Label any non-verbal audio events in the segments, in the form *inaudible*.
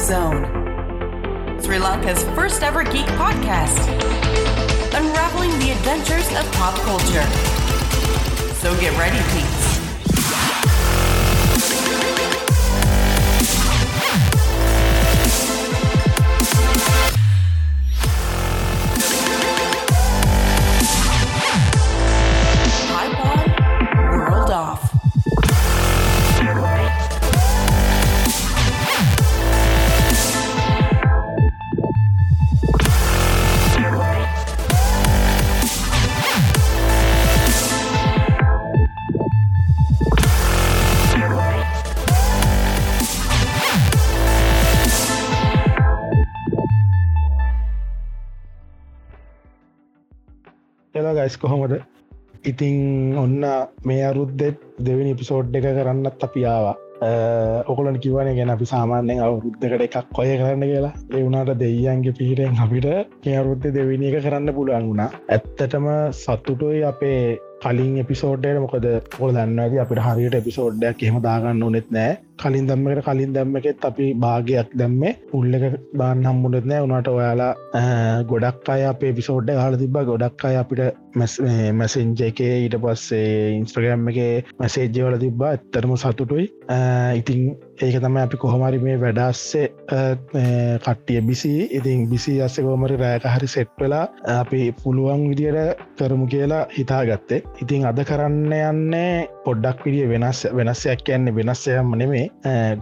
Zone, Sri Lanka's first ever geek podcast, unraveling the adventures of pop culture. So get ready, peeps. Guys කොහොමද? ඉතිං ඔන්න මේ අරුද්දෙත් දෙවනි episode එක කරන්නත් අපි ආවා. ඔකොලන කිවන ගැන අපි සාමාන්‍යෙන් අවුරුද්ධකට එකක් කොය කරන්න කියලා. එවුණට දෙයියන්ගේ පිහිටෙන් අපිට කියරුද්ධ දෙවිනි එක කරන්න පුළුවන් වුණා. ඇත්තටම සත්තුටුයි අපේ කලින් එපිසෝඩ්ඩයට මොකද ොල දන්න ඇති අපිට හරියට එපිසෝඩ්ඩයක් එහෙම දාගන්න ඕනෙත් නෑ. කලින් දම්මකට කලින් දැම්මකෙත් අපි භාගයක් දැම්ම. උල්ල එක බාන්න හම්මුණෙත් නෑ. උනාට ඔයාලා ගොඩක් අය අපේ පිසෝඩ්ඩ හල තිබ ගොඩක් අය අපිට මැසෙන්ජ එක ඊට පස්සේ ඉන්ස්ට්‍රගම් එක මැසේජ්ජවල තිබ්බා. ඇත්තරම සතුටුයි. ඉතිං ඒක තම අපි කොහොමරි මේ වැඩස්සේ කට්ටිය බිසි ඉතින් බිසි අස්ස කෝමරි රෑක හරි සෙට් වෙලා අපි පුළුවන් විදියට කරමු කියලා හිතාගත්තේ. ඉතින් අද කරන්න යන්නේ පොඩ්ඩක් විදිිය වෙනස් වෙනස්සයක් කියන්නේ වෙනස්සයම නෙමේ.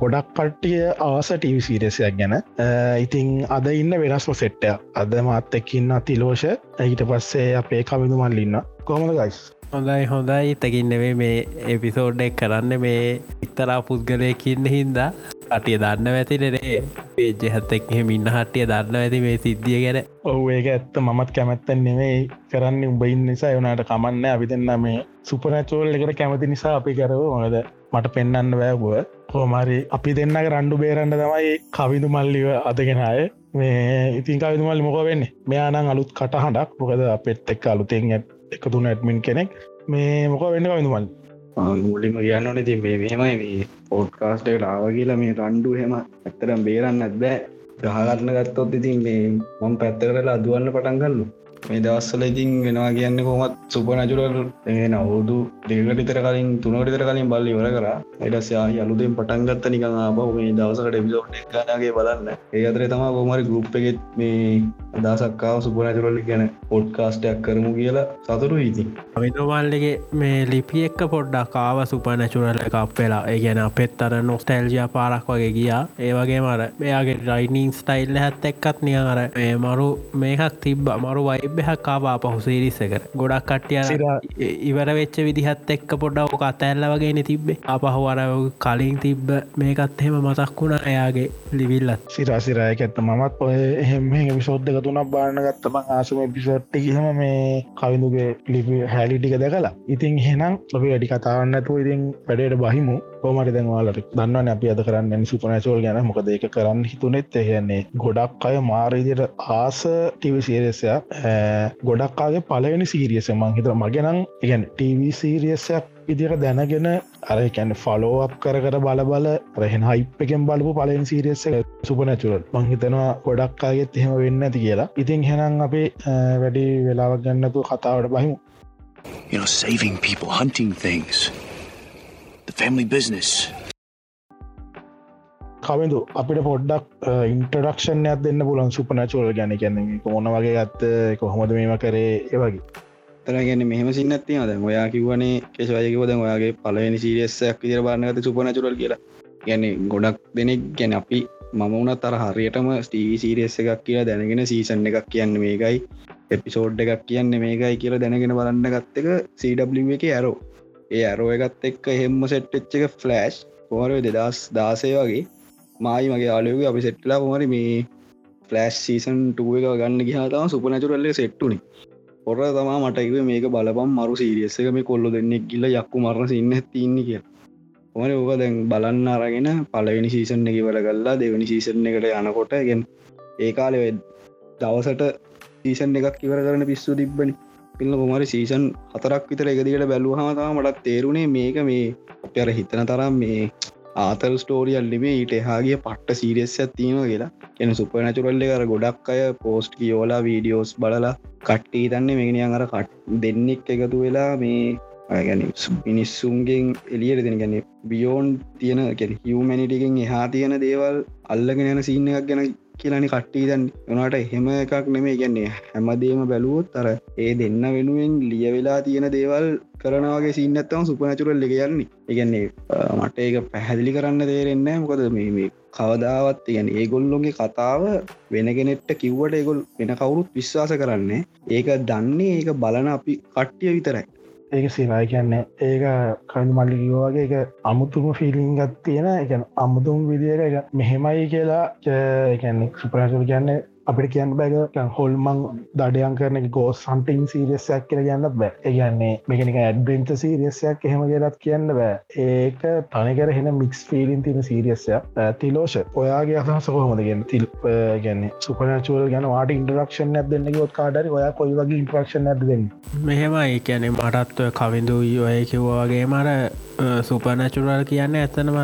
ගොඩක් කට්ටිය ආස ටව සීරසයක් ගැන. ඉතිං අද ඉන්න වෙනස්ම සෙට්ටය අද මාත් එක්කින්න තිලෝෂ ඊට පස්සේ අපේ කවිදු මල්ලින්න කොමද ගයිස් හොඳයි හොඳයි. තකින්නෙවේ මේ එපිසෝඩ්ඩක් කරන්න මේ ඉක්තරා පුද්ගලයකින්න හින්දා අටිය දන්න ඇතිනේ පේජ හත්තෙක් එහෙම ඉන්න හටිය දන්න ඇති මේ සිද්ධිය ගැන. ඔහු ඒක ඇත්ත. මමත් කැමැත්තන් නෙවෙයි කරන්න උඹයින් නිසා. යවනාට කමන්න අපි දෙන්න මේ සුපනැචෝල් එකට කැමති නිසා අපි කරව. මොනද මට පෙන්න්න වැෑබුව හෝමරි අපි දෙන්න රණ්ඩු බේරන්න තමයි කවිදු මල්ලිව අදගෙනය මේ ඉතින් කවිදුමල් මොක වෙන්නේ? මෙයානං අලුත් කටහඬක්. මොකද අපෙත් එක් අලුතෙන් එකතුන ඇඩ්මින් කෙනෙක්. මේ මොක වෙන්න කවිදුමල් මුලිම කියන්න ඕන ති මේ මෙමයි මේ පෝට්කාස්ටකට ආව කියලා මේ රණ්ඩු හෙම ඇත්තරම් බේරන්න ඇත්බෑ ගහගන්න ගත්තොත් ඉතින් මේ මොම් පැත්ත කරලා අදුවන්න පටන් ගන්නු මේ දවස්සල ඉතින් වෙනවා කියන්න කොමත් සුපනජුරල් එගෙන අවුදු දෙකටිතර කලින් තුනකටිතර කලින් බල්ලි වර කර. එඩස්යා යලුදෙන් පටන්ගත්ත නිකං ආබ මේ දවසකට එපිසෝට් ගනගේ බලන්න. ඒ අතර තම කොමරි ගරුප් එකෙත් මේ අදසක්කාව සුපනජුරල්ලි ගැන පොඩ්කාස්ටයක් කරමු කියලා සතුරු ඉතින්. අමිතුමල්ලගේ මේ ලිපි එක්ක පොඩ්ඩක් කාව සුපනැචුරල එකක් වෙලා. ඒ ගැන අපෙත් අර නොස්ටැල්ජිය පාරක් වගේ ගියා. ඒවගේ මර මෙයාගේ රයිනිං ස්ටයිල්ල හැත් එක්කත් නිය අර මේ මරු මේකක් තිබ්බ. මරු වයිබ්බහක් කාවා පහු සිරිස එක ගොඩක් කට්ටිය ඉවර වෙච්ච විදිහත් එක්ක පොඩ්ඩ ඕක අතැල්ල වගේන තිබ්බේ. අපහු අර කලින් තිබ්බ මේකත් එහෙම මතක් වුණ එයාගේ ලිවිල්ලත්. සිරාසිරයක ඇත්ත මත් ඔය එහෙම විසෝද්ධක තුනක් බාන්න ගත්තම ආසම පිසෝට්ටි හම මේ කවිඳුගේ ලිපි හැලිටික දැකලා. ඉතින් හෙනම් ලොපි වැඩි කතාවන්නතු ඉතින් වැඩට බහිමු කෝමට දැන්වාලට දන්නවන අපි අද කරන්න සුපනචෝල් ගැන. මොකද ඒක කරන්න හිතුනෙත් එහෙන්නේ ගොඩක් අය මාරීදියට ආස ටිවිසිරසයක් ගොඩක්කාගේ පලවෙනි සීරියස මං හිත මගෙනම් ඉගැන් ටව සීරියසයක් ඉදිර දැනගෙන අර කැන ෆලෝප් කර කර බල බල රහෙන හයිප් එකෙන් බලපු පලෙන් සීරියස සුපනැචුරල් මංහිතනවා ගොඩක්කාගෙත් එහෙම වෙන්න ඇති කියලා. ඉතින් හෙනම් අපේ වැඩි වෙලාවක් ගන්නතු කතාවට බහිමු. You know, saving people, hunting things. The family business. කවිදු? අපිට පොඩ්ඩක් ඉන්ටරක්ෂණයක් දෙන්න පුලන් සුපනචෝල් ගැන. ගැන මොන වගේ ගත්ත කොහොමද මේම කරේ ඒවගේ තර ගැන මෙහම සින්නත්තිය ද ඔයා කිවනේ කෙසවයකිවද ඔයාගේ පලවෙනි සිරියස්සයක් විදිර බාරනගත සුපනචුරල් කියලා. ගැන ගොඩක් දෙනෙක් ගැන අපි මම වනත් අර හරියටම ස්ටීවි සීරියස්ස එකක් කියලා දැනගෙන සීසන් එකක් කියන්න මේකයි එපිසෝඩ් එකක් කියන්න මේකයි කියලා දැනගෙන බලන්න ගත්තක CW එක ඇරෝ ඒ අරෝ එකත් එක්ක එහෙම්ම සෙට්ච්ච එක ෆලෑෂ් පොමර දෙදස් දාසය වගේ? මයි මගේ ආලයක අපි සෙට්ලා පොමරි මේ ෆලෑස් සීසන් ටුව එක ගන්න ගහතම සුපනැචුරල්ල සෙට්ටුනි පොර තමා මටකිව මේක බලපම් මරු සීරියස එක මේ කොල්ලො දෙන්නෙක් ගිල්ල යක්කු මරණ සින්න තින්න කිය ඕන ඕක දැන් බලන්න අරගෙන පලවෙනි සීසන් එක වල කල්ලා දෙවනි සීසන් එකට යනකොට ගෙන් ඒ කාලෙ දවසට සීසන් එකක් ඉවර කරන පිස්සු තිබ්බනි. පිල්ල කොමරි සීසන් හතරක් විතර එකදිකට බැලූහමතා මටත් තේරුණේ මේක මේ අප අර හිතන තරම් මේ ආතල් ස්ටෝරියල් ලිබේ ඊට එහාගේ පට්ට සීරියස්යක් තියෙනවා කියලා. එන සුපනැචුරල්ල කර ගොඩක් අය පෝස්ට් කියෝලා වීඩියෝස් බලලා කට්ටී තන්නේ මෙගනියන් අර කට් දෙන්නෙක් එකතු වෙලා මේ ගැන මිනිස්සුන්ගෙන් එලියට දෙන ගැන බියෝන් තියෙන ගැන හිවමැනිටිගෙන් එහා තියෙන දේවල් අල්ලගෙන යන සින්න එකක් ගැන කියලනි කට්ටී දන් වනට එහෙම එකක් නෙමේ ගැන්නේ හැමදේම බැලුවොත් අර ඒ දෙන්න වෙනුවෙන් ලිය වෙලා තියෙන දේවල් කරනවාගේ සින්නත්තම සුපනචුරල් එක යන්නේ. ඉගන්නේ මට ඒක පැහැදිලි කරන්න තේරෙන්න මොකද මේ කවදාවත් ගැන ඒගොල්ලොගේ කතාව වෙනගෙනෙට්ට කිව්වට ඒගොල් වෙන කවුරුත් විශ්වාස කරන්නේ ඒක දන්නේ ඒක බලන අපි කට්ටිය විතරයි. ඒක සිරයි කියන්නේ. ඒක කඩු මල්ලිකිවගේ එක අමුතුම ෆිලිංගත් තියෙන එක අමුතුම් විදික එක මෙහෙමයි කියලා එකන්නේ සුපරසුල් කියන්නේ අපිට කියන්න බැග හොල්මං දඩයන් කරන ගෝස් සන්ටිං සීරියසයක් කියල කියන්න බෑ ඒගන්නේ මේකනික ඇඩ්බෙන්ට සීරියසයක් එහෙම කියලත් කියන්න බෑ. ඒක තනිකර හෙන මික්ස් ෆිලින් තින සීරියසයක් තිලෝෂ ඔයාගේ අදහස කොහොමදගෙන තිල් ගැන්නේ සුපනචුවල් ගැන වාට ඉන්ටරක්ෂන් ඇත් දෙන්න ගොත් කාඩරි ඔයා කොයි වගේ ඉන්ටරක්ෂන් ඇද දෙන්න? මෙහෙමයි. කියැනෙ මටත්ව කවිඳු ඔය කිව්වාගේ මර සුපනැචුරල් කියන්න ඇතනම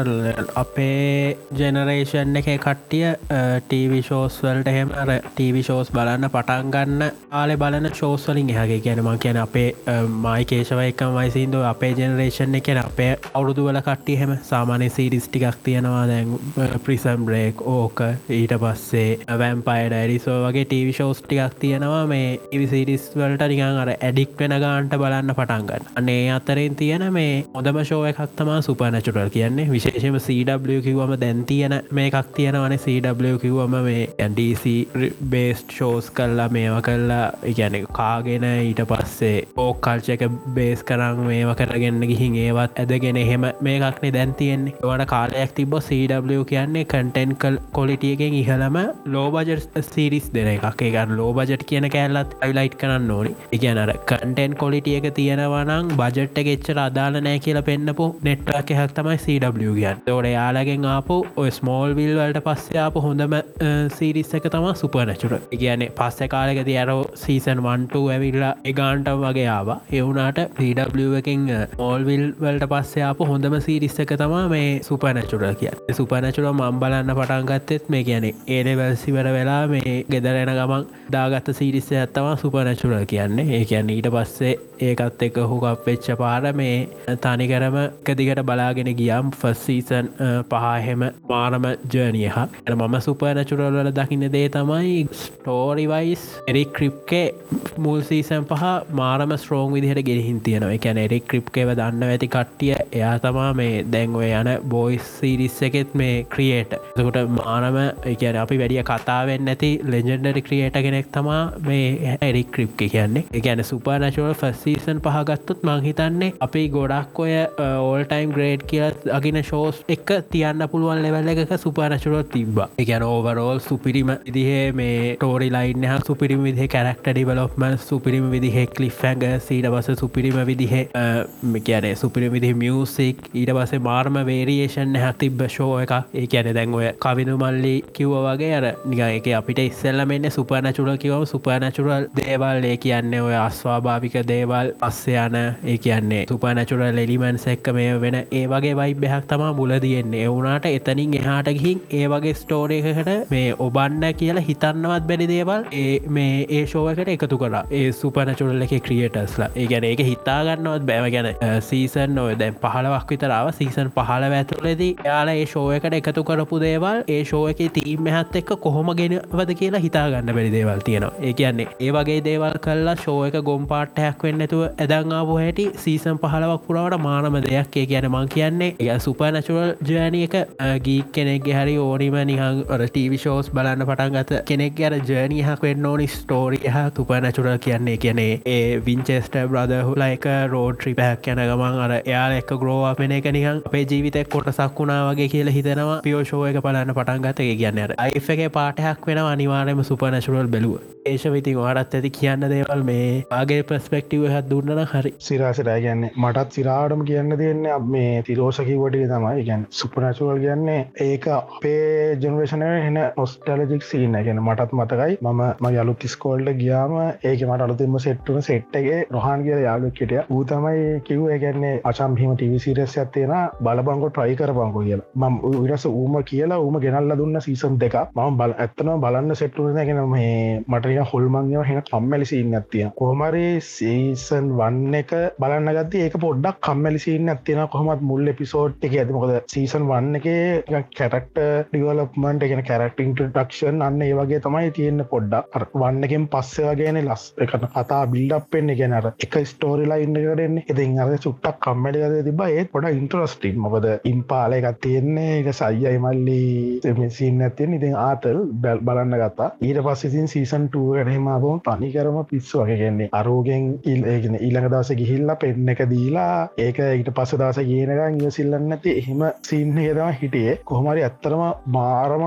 අපේ ජෙනරේෂන් එක කට්ටිය ටීවි ෂෝස් වල්ට එහෙම අර ටීවි ෂෝස් බලන්න පටන් ගන්න ආලෙ බලන ෂෝස්වලින් එහගේ කියනම කියන අපේ මයි කේශවයකම වයිසින්ද අපේ ජෙනරේෂන් එකෙන අපේ අවුරුදුවල කට්ටිය හෙම සාමානය සීරිස් ටිකක් තියෙනවා. දැන් ප්‍රිසම් බ්‍රේක් ඕක ඊට පස්සේ වැම්පයි ඩයිරිසෝ වගේ ටීවි ෂෝස් ටිකක් තියෙනවා. මේ ඉවිසිරිස් වලට නිකන් අර ඇඩික් වෙන ගාන්ට බලන්න පටන්ගන්න අන්නේ අතරෙන් තියෙන මේ හොදම ෂෝ එකක් තමා සුපනචුටල් කියන්නේ. විශේෂම CW කිව්වම දැන් තියෙන මේ එකක් තියෙනවන CW කිව්වම මේ ඇන්ඩC බේස්ට් ෂෝස් කල්ලා මේව කල්ලා ඉගැන කාගෙන ඊට පස්සේ ඕක් කල්චක බේස් කරං මේව කරගන්න ගිහින් ඒවත් ඇදගෙන එහෙම මේකක්නේ දැන් තියෙන්නේ. වට කාලයක් තිබ CW කියන්නේ කටෙන් කල් කොලිටියකෙන් ඉහළම ලෝබජර් සිරිස් දෙන එකක්. ඒකන් ලෝබජට් කියන කෑල්ලත් අයිලයිට් කරන්න ඕනි. ඉගැනර කටෙන් කොලිටියක තියෙනවනං බජට්ට ගෙච්චර අදාල නෑ කියල පෙන්න්න පු නෙට්වක් එකක් තමයි CW කියන් තෝට යාලගෙන් ආපු ඔය ස්මෝල් විල් වලට පස්සේ ආපු හොඳම සිරිස් එක තම සුපනැචුර කියන්නේ පස්ස කාලෙකද ඇරෝ සීසන් වන්ට ඇවිල්ලා එගාන්ට වගේ ආවා. එවුනාට CW එකින් මෝල්විල් වලට පස්සේ ආපු හොඳම සිරිස් එක තමා මේ සුපනැචුර කිය සුපනැචුර මම් බලන්න පටන්ගත්තෙත් මේ කියන්නේ ඒනෙවැල්සිවර වෙලා මේ ගෙදරෙන ගමන් දාගත්ත සිරිස්ස ඇත්තවා සුපනැචුර කියන්නේ. ඒ කියන්නේ ඊට පස්සේ ඒකත් එක හුකක් වෙච්ච පාර මේ තනිකරම කදිකට බලාගෙන ගියම් ෆස්සීසන් පහහෙම මාරම ජර්නිය හා එන මම සුපනචුරල්වල දකින්න දේ තමයි ස්ටෝරිවයිස් එරි ක්‍රිප්කේ මුල් සීසන් පහ මාරම ස්ට්‍රෝන් විදිහට ගෙනහින් තියෙනවා. එකැන එරි ක්‍රිප්කේව දන්න ඇති කට්ටිය. එයා තමා මේ දැන්ව යන බෝයිස් සීරිස් එකෙත් මේ ක්‍රියේට එකට මානම එකන අපි වැඩිය කතාවෙන් නැති ලෙජෙන්ඩරි ක්‍රියේට කෙනෙක් තමා මේ එරි ක්‍රිප් කියන්නේ. එකැන සුපනචුවල් ෆස්සීසන් පහගත්තොත් මංහිතන්නේ අපි ගොඩක් ඔය ඕල්ටයිම් ග්‍රේඩ් කියල අගෙන ෂෝස් එක තියන්න පුළුවන් ලෙවල්ල එකක සුපනචුරොත් තිබ්බ. එකන ඕවරෝල් සුපිරිම විදිහේ මේ ටෝරි ලයින්න හ සුපිරිම විදිහ කැරක්ට ඩිවලොප්ම සුපිරිම විදිහ කලිෆ් ඇඟ සීට බස සුපිරිම විදිහ කියන සුපිරි විදි මියසික් ඊට පසේ මාර්ම වේරියේෂන් හැ තිබ්බ ෂෝ එක ඒ කියන දැන් ඔය කවිනු මල්ලි කිව්ව වගේ අර නිග එක අපිට ඉස්සල්ලමෙන්න්න සුපනචුර කිවව සුපනචුරල් දේවල්. ඒ කියන්නේ ඔය අස්වාභාවික දේවල් අස්සයන ඒ කියන්නේ සුපනචුරල් එලිමන්ස එක්ක මේ වෙන ඒ වගේ වයිබ්‍යහක් තමා මුලදියෙන්නේ එවුනාට එතනින් එහාට ගිහින් ඒ වගේ ස්ටෝරයකට මේ ඔබන්න කියලා හිතන්නවත් බැරි දේවල් ඒ මේ ඒ ශෝවකට එකතු කලා ඒ සුපනචුරල් එක ක්‍රියටස්ලා ඒ ගැන එක හිතාගන්නවත් බෑව ගැන සීසන් නොය දැන් පහලවක් විතරාව සීසන් පහල ඇතුලෙදී යාලා ඒ ශෝයකට එකතු කරපු දේවල් ඒ ශෝය එක තීම් හැත් එක්ක කොහොම ගෙනවද කියලා හිතාගන්න බැරි දේවල් තියෙනවා. ඒ කියන්නේ ඒ වගේ දේවල් කල්ලා ශෝයක ගොම් පාට්ටයක් වෙන්නතුව ඇදංආපු හැටි සීසන් පහලවක් පුරාවට මානම දෙයක්. ඒ කියන මං කියන්නේ එය සුපනචුවල් ජයනයක ගීක් කෙනෙක්ගේ හරි ඕනිම නිහන් ටීවි ෂෝස් බලන්න පටන් ගත කෙනෙක් අර ජර්නියහක් වෙන්න ඕනි ස්ටෝරිය හ තුපනචුරල් කියන්නේ කියනේ ඒ විංචෙස්ට බ්‍රදහුලා එක රෝඩ් ට්‍රිපැක් යන ගමන් අර එයාල එක් ග්‍රෝව වෙන එක නිහන් අපේ ජීවිතක් කොටසක් වුණා වගේ කියල හිතනවා. පියෝෂෝය එක පලන්න පටන් ගත එක කියන්න අයිෆ එක පාටයක් වෙන අනිවාරයම සුපනචුරල් බැලුව. ඒෂ විතින් වාරත් ඇති කියන්න දේවල් මේ ආගේ ප්‍රස්පෙක්ටව හත් දුන්නන හරි. සිරාසිරා ගැන්නේ මටත් සිරාටම කියන්න දෙන්න මේ තිරෝෂකිවටිය තමයි. ගැන් සුපනචුවල් කියන්නේ ඒක අපේ ජනවේෂනය එන ඔස්ටලජික් සින්න ගැන ගැන මටත් මතකයි. මම ම යලුත් ස්කෝල්ඩ ගියාම ඒක මට අලුතින්ම සෙට්ටුන සෙට්ටගේ රොහන් කියල යාලු කෙටිය ඌ තමයි කිව් ඒගැන්නේ අචම්හිම ටිවිසිරස් ඇත්තේෙන බලබංගො ට්‍රයි කර බංගු කියලා. මම විරස ඌම කියලා ඌම ගෙනල්ල දුන්න සීසන් දෙක මම බල ඇත්තන බලන්න සෙට්ටුන ගෙන මේ මටය හොල්මංගව හෙන කම්මැලිසින්න ඇතිය කොහමරි සීසන් වන්න එක බලන්න ගත්ති ඒක පොඩ්ඩක් කම්මැලිසින්න ඇතින කොහමත් මුල් එපිසෝට් එක ඇතිමකොද සීසන් වන්න එක කැරක්ට ඩිවලප්මන්ට එකෙන කැරක්ට ඉන්ට්‍රඩක්ෂන් අන්න ඒ වගේ තමයි තියෙන්න පොඩ්ඩක්. වන්නකෙන් පස්සේ වගේන ලස්. එකන කතා බිල්ඩප්පෙන්න්න ගැනර එක ස්ටෝරිලා ඉන්න කරෙන්නේ. එතින් අර චුට්ටක් කම්මඩිකද තිබ ඒත් පොඩ ඉන්ට්‍රස්ටින් මොකද ඉම්පාල එකත් තියෙන්නේ. එක සයියි මල්ලි සින්න ඇතියෙන් ඉතින් ආතල් බැල් බලන්න ගත්තා. ඊට පස්සිතින් සීසන් ටුවගනහමබෝන් පනිකරම පිස්සු වගේගෙන්නේ අරෝගෙන් ඉල්ගෙන ඊළඟ දවස ගිහිල්ල පෙන්න එක දීලා ඒක ඊට පස්ස දවස කියනකං ඉවසිල්ලන්න ඇති එහෙම සින්නේදම හිටියේ. කොහමරි ඇත්තරම මාරම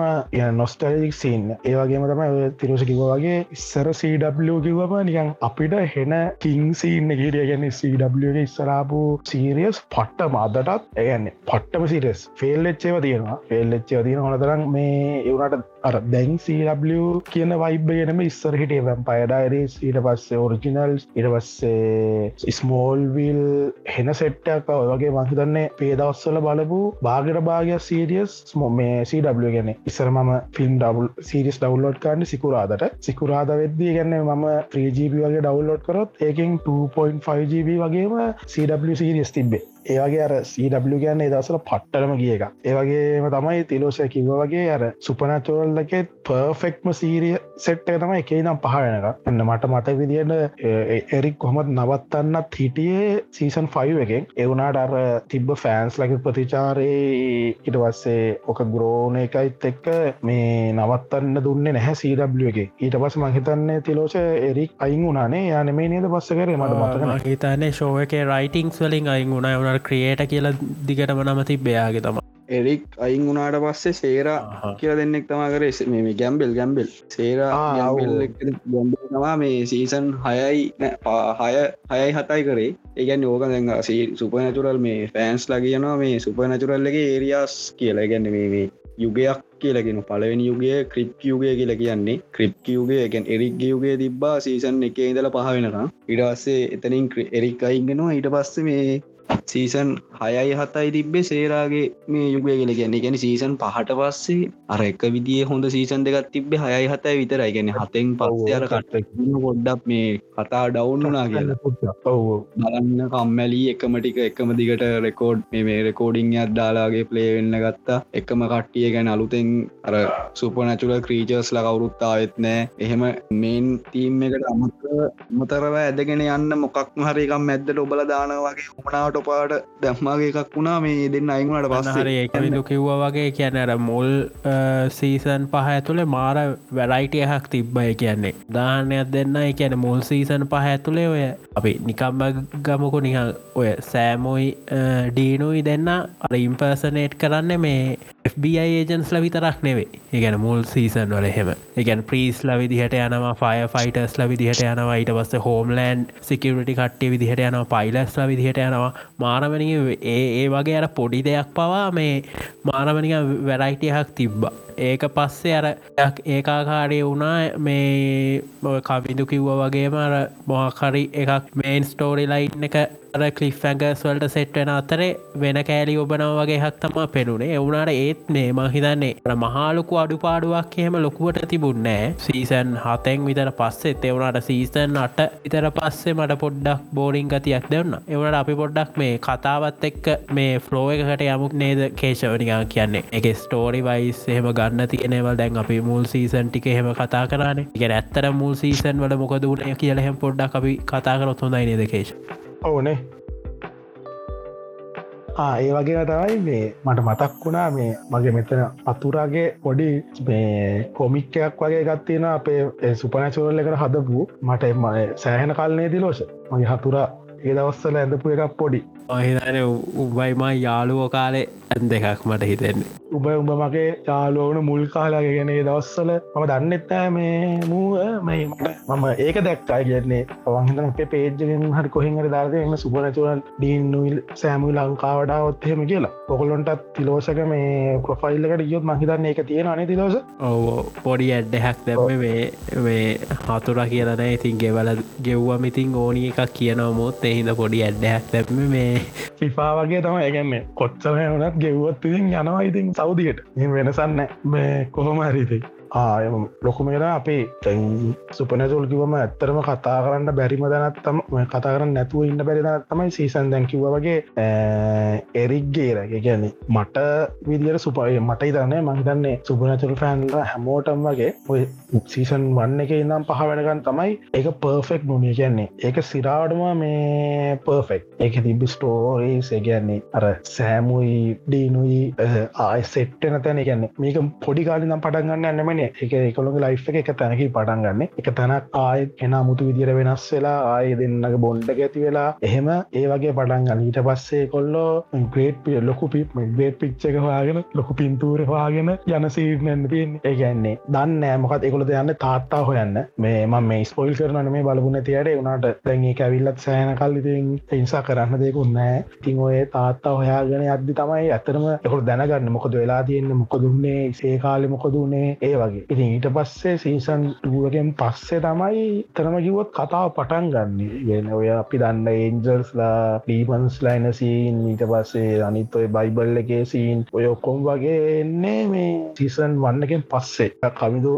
නොස්ටලික් සින්න ඒවගේම තම තිරෝෂ කිව වගේ ඉස්සර CW කිවම නිකන් අපිට හෙන කිංසින්න ගිරිය ගැන CWගේ ඉස්සරාපු සීරියස් පට්ට මදටත් ඇගන්නේ පට්ටම සිරස් ෆෙල්ලච්චේව තියෙනවා. ෆෙල්ලච්චේ තියන හොනතරම් මේ එවනට අර දැන් CW කියන වයිබ්බගෙනම ඉස්සර හිටිය වැම් පයඩයිරස් ඊට පස්සේ ඔරිජිනල්ස් ඉට පස්සේ ස්මෝල්විල් හෙන සෙට්ටක් වගේ මහිතන්නේ පේදවස්සල බලපු බාගර භාගයක් සීරියස් ස්මෝ මේ CW ගැන. ඉස්සර මම ෆිල්ම් ඩවල් සිරිස් ඩවල්ලෝඩ් කාන්න සිකුරාදට. සිකුරාද වෙද්දී ගැන්න මම 3GB වගේ ඩවල්ලෝඩ් කරොත් ඒකින් 2.5GB වගේම CW සිරිස් තිබ්බේ. ඒවගේ අර CW ගැන්න දසල පට්ටරම ගිය එක ඒවගේම තමයි තිලෝෂය කිව වගේ අර සුපනතුවල්ලකෙත් පර්ෆෙක්ම සීරිය සෙට්ට තම එකේ නම් පහවෙන එක එන්න මට මත විදියට එරික් කොහොමත් නවත්තන්නත් හිටියේ සීසන් 5 එකෙන්. එවුනාට අර තිබ්බ ෆෑන්ස් ලක ප්‍රතිචාරයේ ඉට වස්සේ ඕක ග්‍රෝණ එකයිත් එක්ක මේ නවත්තන්න දුන්න නැහැ CW එක. ඊට පස් මහිතන්නේ තිලෝෂ එරික් අයින් වුණනේ යනමේ නේද පස්ස කරේ? මට මතකන හිතන්නේ ශෝව එක රයිටිංස් වලින් අයින් වුණ. වුණ ක්‍රියට කියලා දිගටම නම තිබ්බයාගේ තම එරික් අයින් වුණාට පස්සේ සේරා කියල දෙන්නෙක් තමා කර. මේ ගැම්බෙල් ගැම්බෙල්. සේරා ගැම්බෙල්නවා මේ සීසන් හයයි හය හයයි හතයි කරේ. ඒගැන් ඕක දැඟ සුපනැතුරල් මේ ෆෑන්ස් ලගියනවා මේ සුපනැතුරල්ලගේ ඒරියස් කියලා. ගැන්න මේ යුගයක් කියලගෙන පලවෙනි යුගේ ක්‍රිප් යුගේ කියල කියන්නේ. ක්‍රිප් යුගේ එකැන් එරික් යුගේ තිබ්බා සීසන් එක ඉඳල පහවෙනකම් ඉඩස්සේ එතනින් එරික් අයිගෙනවා ඊට පස්ස මේ සීසන් හයයි හතයි තිබ්බේ සේරාගේ මේ යුගය ගෙන කියන්නේ. ගැන සීසන් පහට පස්සේ අර එක විදිිය හොඳ සීසන් දෙකත් තිබේ හයයි හතයි විතරයි. ගැන හතෙන් පස්සේ අර කට ගොඩ්ඩක් මේ කතා ඩවුන්නා කියලා. බලන්න කම්මැලී එකම ටික එකම දිගට රෙකෝඩ් මේ රෙකෝඩිං අත් දාලාගේ ප්ලේ වෙන්න ගත්තා. එකම කට්ටිය ගැන අලුතෙන් අර සුපනැචුල ක්‍රීචර්ස් ල කවුරුත්තාවත් නෑ. එහෙම මේන් තීම් එකට අමත මතරව ඇදගෙන යන්න මොකක් හරිකම් ඇද්දට ඔබල දාන වගේ උමනාවට පාට දැම්මාගේ එකක් වුණා මේ දෙන්න අයිුණට පස්සර ඒකවිදු කිව්ව වගේ කියන අර මුල් සීසන් පහ ඇතුළේ මාර වැරයිටියහක් තිබ්බය කියන්නේ. දාහනයක් දෙන්න කියන මුල් සීසන් පහ ඇතුළේ ඔය අපි නිකම්ම ගමකු නිහන් ඔය සෑමෝයි ඩීනුයි දෙන්න අර ඉම්පර්සනේට් කරන්න මේ FBI ඒජන්ස්ල විතරක් නෙවේ ඒගැන මුල් සීසන් වල එහෙම. එකන් ප්‍රීස් ල විදිහට යනවා ෆය ෆයිටස් ල විදිහට යනවා ඊට පස්ස හෝම්ලෑන්් සිකරටි කට්ටේ විදිහට යනවා පයිලස් ල විදිහට යනවා මාරමනි ඒ ඒ වගේ අර පොඩි දෙයක් පවා මේ මාරමනික වැරයිටියහක් තිබ්බා. ඒක පස්සේ අර ඒකාකාරය වුණා. මේ කවිදු කිව්ව වගේම අර මොහකරි එකක් මේන් ස්ටෝරි ලයිට් එක කලිෆ් ඇගස් වලට සෙට්වෙන අතරේ වෙන කෑලි ඔබනව වගේ හත්තම පෙනුනේ. එවුණට ඒත් නේ මහිතන්නේ මහලුකු අඩු පාඩුවක් එහෙම ලොකුවට තිබුන්නෑ සීසන් හතෙන් විතර පස්සේ එවුණට සීසන් අට ඉතර පස්සේ මට පොඩ්ඩක් බෝරිං ගතියක් දෙවන්න එවනට අපි පොඩ්ඩක් මේ කතාවත් එක්ක මේ ෆ්ලෝ එකකට යමුක් නේද කේශවනිකා කියන්නේ. එක ස්ටෝරි වයිස් එහෙම ගන්න තියෙනවල් දැන් අපි මුල් සීසන් ටික එහෙම කතා කරන. එක ඇත්තර මුල් සීසන් වල මොකදුන කියලහෙම පොඩ්ඩක් අපි කතා කරොත් හොඳයි නේද කේශ? ඕනේ. ඒ වගේ තමයි මේ මට මතක් වුණා මේ මගේ මෙතන අතුරාගේ පොඩි මේ කොමික්කයක් වගේ ගත්තියෙන අපේ සුපනැචුරල් එකට හදපු. මට එම සෑහෙන කල්නේ දිලෝෂ මගේ හතුරා ඒ දවස්සල ඇඳපු එකක් පොඩි. ඔහිදන උබයිම යාළුවෝ කාලේ දෙකක් මට හිතෙන්නේ. උබ උඹ මගේ යාලෝන මුල් කාලාගෙනගේ දවස්සල මම දන්නෙත්තෑ මේ මූ මේ මම ඒක දැක්කා කියන්නේ. පවන්හිතන අපේ පේජගෙන් හරි කොහෙන්හරි ධර්ද එම සුපනතුවල් ඩීන්නුල් සෑමු ලංකාවඩාවත්හෙම කියලා. පොකොලොන්ටත් තිලෝසක මේ ප්‍රොෆයිල්ලකට යොත් මහිතන්න එක තියෙන අනේ තිලෝස ඔව පොඩි ඇඩ්ඩහැක් දැම්ම මේ හතුර කියලන ඉතින් ගෙවල ගෙව්වම ඉතින් ඕනි එකක් කියනවමුත් එහිද පොඩි ඇඩ්ඩහැක් දැම්ම මේ. ෆිෆා වගේ තම ඒගැන්නේ කොච්චම වනත් ගෙව්වත් ඉතින් යනවා ඉතින් සෞදියට. වෙනසන්න මේ කොහොම හරිතයි ආයම ලොකුම කියලා අපේ තැන් සුපනැසුල් කිවම ඇත්තරම කතා කරන්න බැරිම දැනත්තම කතා කරන්න නැතුව ඉන්න බැරිද තමයි සීසන් දැන්කිව වගේ එරික්ගේර ගැන මට විදිර සුපය මට ඉතන්නේ මහිතන්නේ සුපනැතුල් ෆෑන්ල හැමෝටම් වගේ ඔය සීසන් වන්න එක ඉනම් පහ වෙනකන් තමයි ඒක පර්ෆෙක්් නොනිය කියන්නේ ඒක සිරාඩම මේ පර්ෆෙක්් ඒක තිබි ස්ටෝරීස් ගැන්නේ අර සෑමුයි ඩීනුයි ආය සෙට්ටන තැන. ගැන්න මේක පොඩිකාලිනම් පටගන්න ඇන්නමන එක එකකොළොගේ ලයිෆ් එක තැනකි පටන් ගන්න. එක තැනක් ආය එන මුතු විදිර වෙනස් වෙලා ආය දෙන්නක බොන්්ඩ ඇති වෙලා එහෙම ඒ වගේ පටන් ගන්න. ඊට පස්සේ කොල්ලෝ ග්‍රේට් පිය ලොකු පිප් ග්‍රේට් පිච්ච එක හවාගෙන ලොකු පින්තූර හවාගෙන යන සීනන්න තියන්නේ. ඒගැන්නේ දන්න මොකත් එකොළද යන්න තාත්තා හොයන්න. මේ ම මේ ස්පොයිල් කරන මේ බලපුන තියට වුණට දැන්ඒ ඇවිල්ලත් සෑන කල්ලිතින් හිංසා කරන්න දෙකුන්නෑ තින් ඔය තාත්තා හොයාගෙන අද්දි තමයි ඇතරම එකොට දැනගන්න මොකද වෙලා තියෙන්නේ මොක දුන්නේ සේ කාලෙ මොක දුන්නේ ඒ වගේ. ඉතින් ඊට පස්සේ සීසන් ටුවගෙන් පස්සේ තමයි තරම කිවොත් කතාව පටන් ගන්න. ගෙන ඔය අපි දන්න ඒන්ජල්ස්ලා ඩීපන්ස් ලයින සීන් ඊට පස්සේ අනිත් ඔය බයිබල් එකේ සීන් ඔය ඔක්කොම් වගේ එන්නේ මේ සීසන් වන්නකෙන් පස්සේ. කමිදු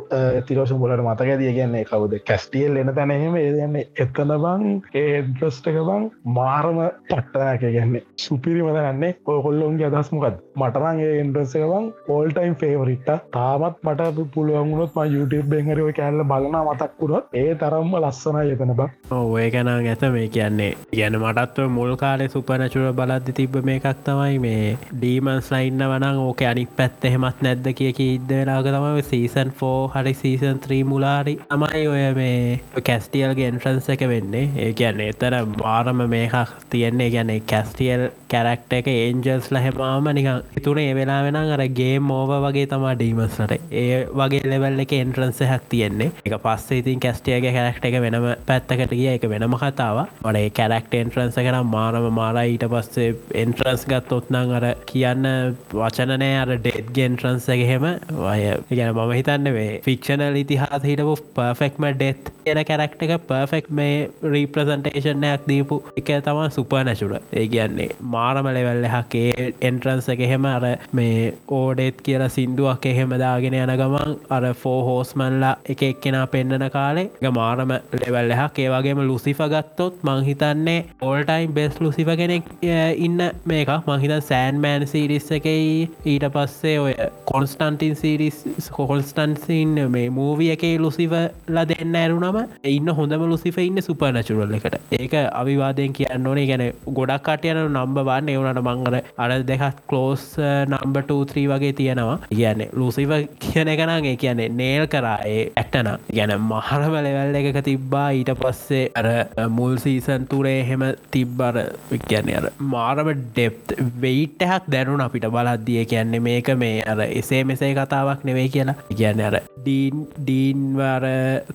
තිරෝෂ බොලට මතක දිය කියන්නේ කවුද? කැස්ටියල් එන තැනහෙම ඒදන්නේ එතන බං ඒඩ්‍රස්ටක බං මාරම පට්ටනක ගැන්නේ සුපිරිම දන්නේ ඔයකොල්ලොන්ගේ අදස්මකත් මටරන් ඒන්ඩ්‍රස්සක බං පෝල්ටයිම් ෆේවරිට්ට තාමත් මට පුළුවන්ගුණොත් ම YouTube බෙන්හරව කෑල්ල බලන මතක්කුරොත් ඒ තරම්ම ලස්සනයි එතන බක් ඔය ගැන ඇත. මේ කියන්නේ ගැන මටත්ව මුල් කාලෙ සුපනචුර බලද්දි තිබ මේ එකක් තමයි මේ ඩීමන්ස් ලයින්න වනං ඕක අනික් පැත්ත එහෙමත් නැද්ද කියක ඉදලාග තමයි සීසන් ෆෝ හරි සීසන් ත්‍රී මුලාරි තමයි ඔය මේ කැස්ටියල්ගේ එන්ට්‍රන්ස එක වෙන්නේ. ඒ කියන්නේ එතර වාරම මේකක් තියෙන්නේ. ගැන කැස්ටියල් කැරක්ට එක ඒන්ජල්ස් ලහෙමාම නිකං තුනේ ඒ වෙලා වෙන අර ගේ මෝව වගේ තමා ඩීමස්ලට ඒ වගේ ලෙවල් එක එන්ට්‍රන්ස හැක් තියෙන්නේ. එක පස්සේ ඉතින් කැස්ටියගේ කැරක්ට එක වෙනම පැත්තකට ගිය. එක වෙනම කතාව වඩේ කැරක්ට එන්ට්‍රන්ස කරම් මානම මාලා ඊට පස්සේ එන්ට්‍රන්ස් ගත් ඔත්නං අර කියන්න වචනනෑ අර ඩෙඩ් ගෙන්ට්‍රන්සගෙහෙම වය ගැන මම හිතන්න වේ ෆික්ෂනල් ඉතිහාස හිටපු පර්ෆෙක්ම ඩෙත් එන කැරක්ට එක පර්ෆෙක්් මේ රීප්‍රසන්ටේෂන්යක් දීපු එක තමා සුපා නැචුර ඒ කියන්නේ මාරම ලෙවල්ල හක්කේ එන්ට්‍රන්ස එකහෙම අර මේ ඕඩෙත් කියලා සිින්දුවක් එහෙම දාගෙන යන ගමන් අර ෆෝ හෝස්මල්ලා එක එක්කෙනා පෙන්න්නන කාලේ එක මාරම ලෙවල් එහක් ඒවගේම ලුසිෆ ගත්තොත් මංහිතන්නේ ඕල්ටයිම් බෙස් ලුසිප කෙනෙක් ඉන්න මේක මහිත සෑන්මෑන් සිරිස් එකයි ඊට පස්සේ ඔය කොන්ස්ටන්ටින් සිරිස් කොල්ස්ටන්සින් මේ මූවිය එකේ ලුසිවල දෙන්න ඇරුනම ඉන්න හොඳම ලුසිෆ ඉන්න සුපනචුරල් එකට. ඒක අවිවාදයෙන් කියන්න ඕනේ. ගැන ගොඩක් කටයන නම්බවන්න එවනට මංගර අර දෙකත් කලෝස් නම්බ3 uh, වගේ තියෙනවා. කියන්නේ ලුසිව කියන එකනගේ කියන්නේ නේල් කරා ඒ ඇක්ටන ගැන මහරම ලෙවල් එකක තිබ්බා. ඊට පස්සේ අර මුල් සීසන් තුරේ හෙම තිබ්බර කියන්නේ අර මාරම ඩෙප් වෙයිට්ටහක් දැනුන අපිට බලද්දිය කියන්නේ මේක මේ අර එසේ මෙසේ කතාවක් නෙවෙයි කියලා. කියන්න අර ඩීන් ඩීන්වාර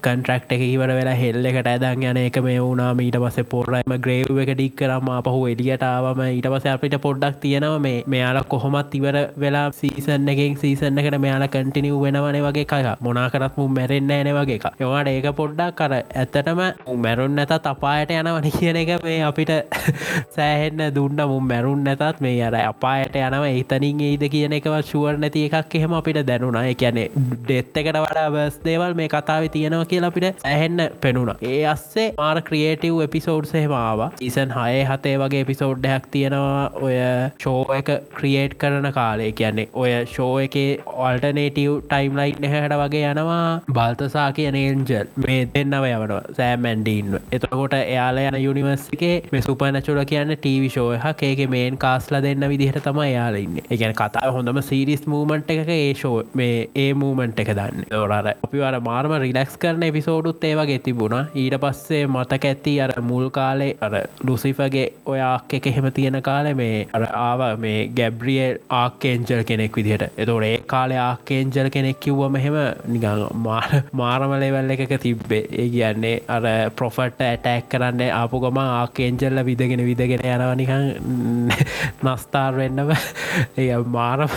කන්ට්‍රක්ට එක ඉවර වෙලා හෙල්ල එකට ඇදන් යන එක මේ වුණාම ඊට පස පොරයිම ග්‍රේව් එක ඩික් කරම පහු එලියටාවම ඊට පස අපිට පොඩ්ඩක් තියෙනවා මේ මෙයාලා කොහොමත් ඉවර වෙලා සීසන් එකෙන් සීසන්න එකට මෙයාලා කටිනිව් වෙනවන වගේ කය මොනාකරත් මු මැරෙන්න්න ෑන වගේ එක ඒවාට ඒක පොඩ්ඩක් කර ඇත්තටම මැරුන් නැත තපායට යනවන කියන එක මේ අපිට *laughs* සෑහෙන්න දුන්න. මුම් මැරුන් නැතත් මේ අර අපායට යනව ඒතනින් ඒද කියන එකව ශුවර් නැති එකක් එහෙම අපිට දැනුනා එකැනෙ ඩෙත් එකට වඩා බස් දේවල් මේ කතාව තියෙනවා කියලා අපිට ඇහෙන්න පෙනුණ. ඒ අස්සේ මාර ක්‍රියේටව් එපිසෝඩ් සේමාව ඉසන් හය හතේ වගේ එපිසෝඩ්ඩයක් තියෙනවා. ඔය ෂෝ එක ක්‍රියේට් කරන කාලේ කියන්නේ ඔය ෂෝ එක ඔල්ටනේටව් ටයිම් ලයිට් එහට වගේ යනවා බල්තසා කියන ඒන්ජල් මේ දෙන්නව යවනවා සෑමැන්ඩීන් එතකොට එයාල යන යුනිවර්සිකේ මේ සුපනචුල කියන්න ටීවි ෂෝය හකේක මේන් කාස්ල දෙන්න විදිහට තම යාලඉන්න එකන කතා හොඳම සිරිස් මූමන්ට් එක ඒෂෝ මේ ඒ මූමන්ට් එක දන්න. දොරර අපි අර මාර්ම රිලක්ස් කරන එපිසෝඩුත් ඒවගේ තිබුණා. ඊට පස්සේ මතක ඇති අර මුල් කාලේ අර ලුසිෆගේ ඔයාක් එක එහෙම තියෙන කාලේ මේ අර ආව මේ ගැබ්රියල් ආකේන්ජල් කෙනෙක් විදිහට. එතොට ඒ කාලේ ආකේන්ජල් කෙනෙක් කිව්වම එහෙම නිගං මාර මාරමලෙවල් එකක තිබ්බේ. ඒ කියන්නේ අර ප්‍රොෆට් ඇටැක් කරන්න ආපු ගොම ආකේන්ජල්ල විදගෙන විදගෙන යනවනිකං නස්ථාර් වෙන්නම. ඒ මාරම